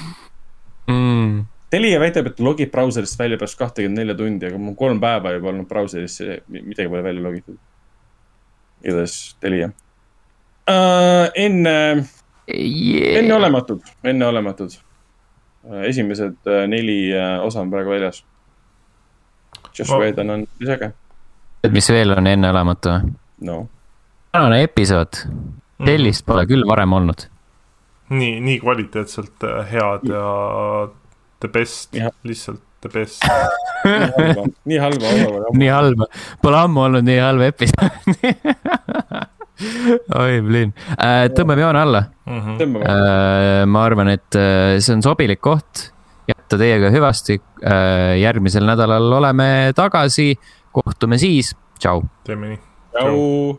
Mm. Telia väidab, et logib brauserist välja pärast kahtekümmet nelja tundi, aga mul on kolm päeva juba olnud brauserisse, midagi pole välja logitud. igatahes Telia uh,. enne, Yeah. enneolematud, enneolematud. esimesed uh, neli uh, osa on praegu väljas. Josh Ma- Whedon on päris äge, tead, mis veel on enneolematu või? no. tänane episood, sellist pole küll varem olnud. nii, nii kvaliteetselt äh, head ja the best lihtsalt the best. *laughs* nii halba osa nii halba, pole ammu olnud nii halba episoodi. *laughs* oi, Blin, tõmbame joone alla. tõmbame, ma arvan, et äh, see on sobilik koht jätta teiega hüvasti. järgmisel nädalal oleme tagasi, kohtume siis, tšau. teeme nii. tšau.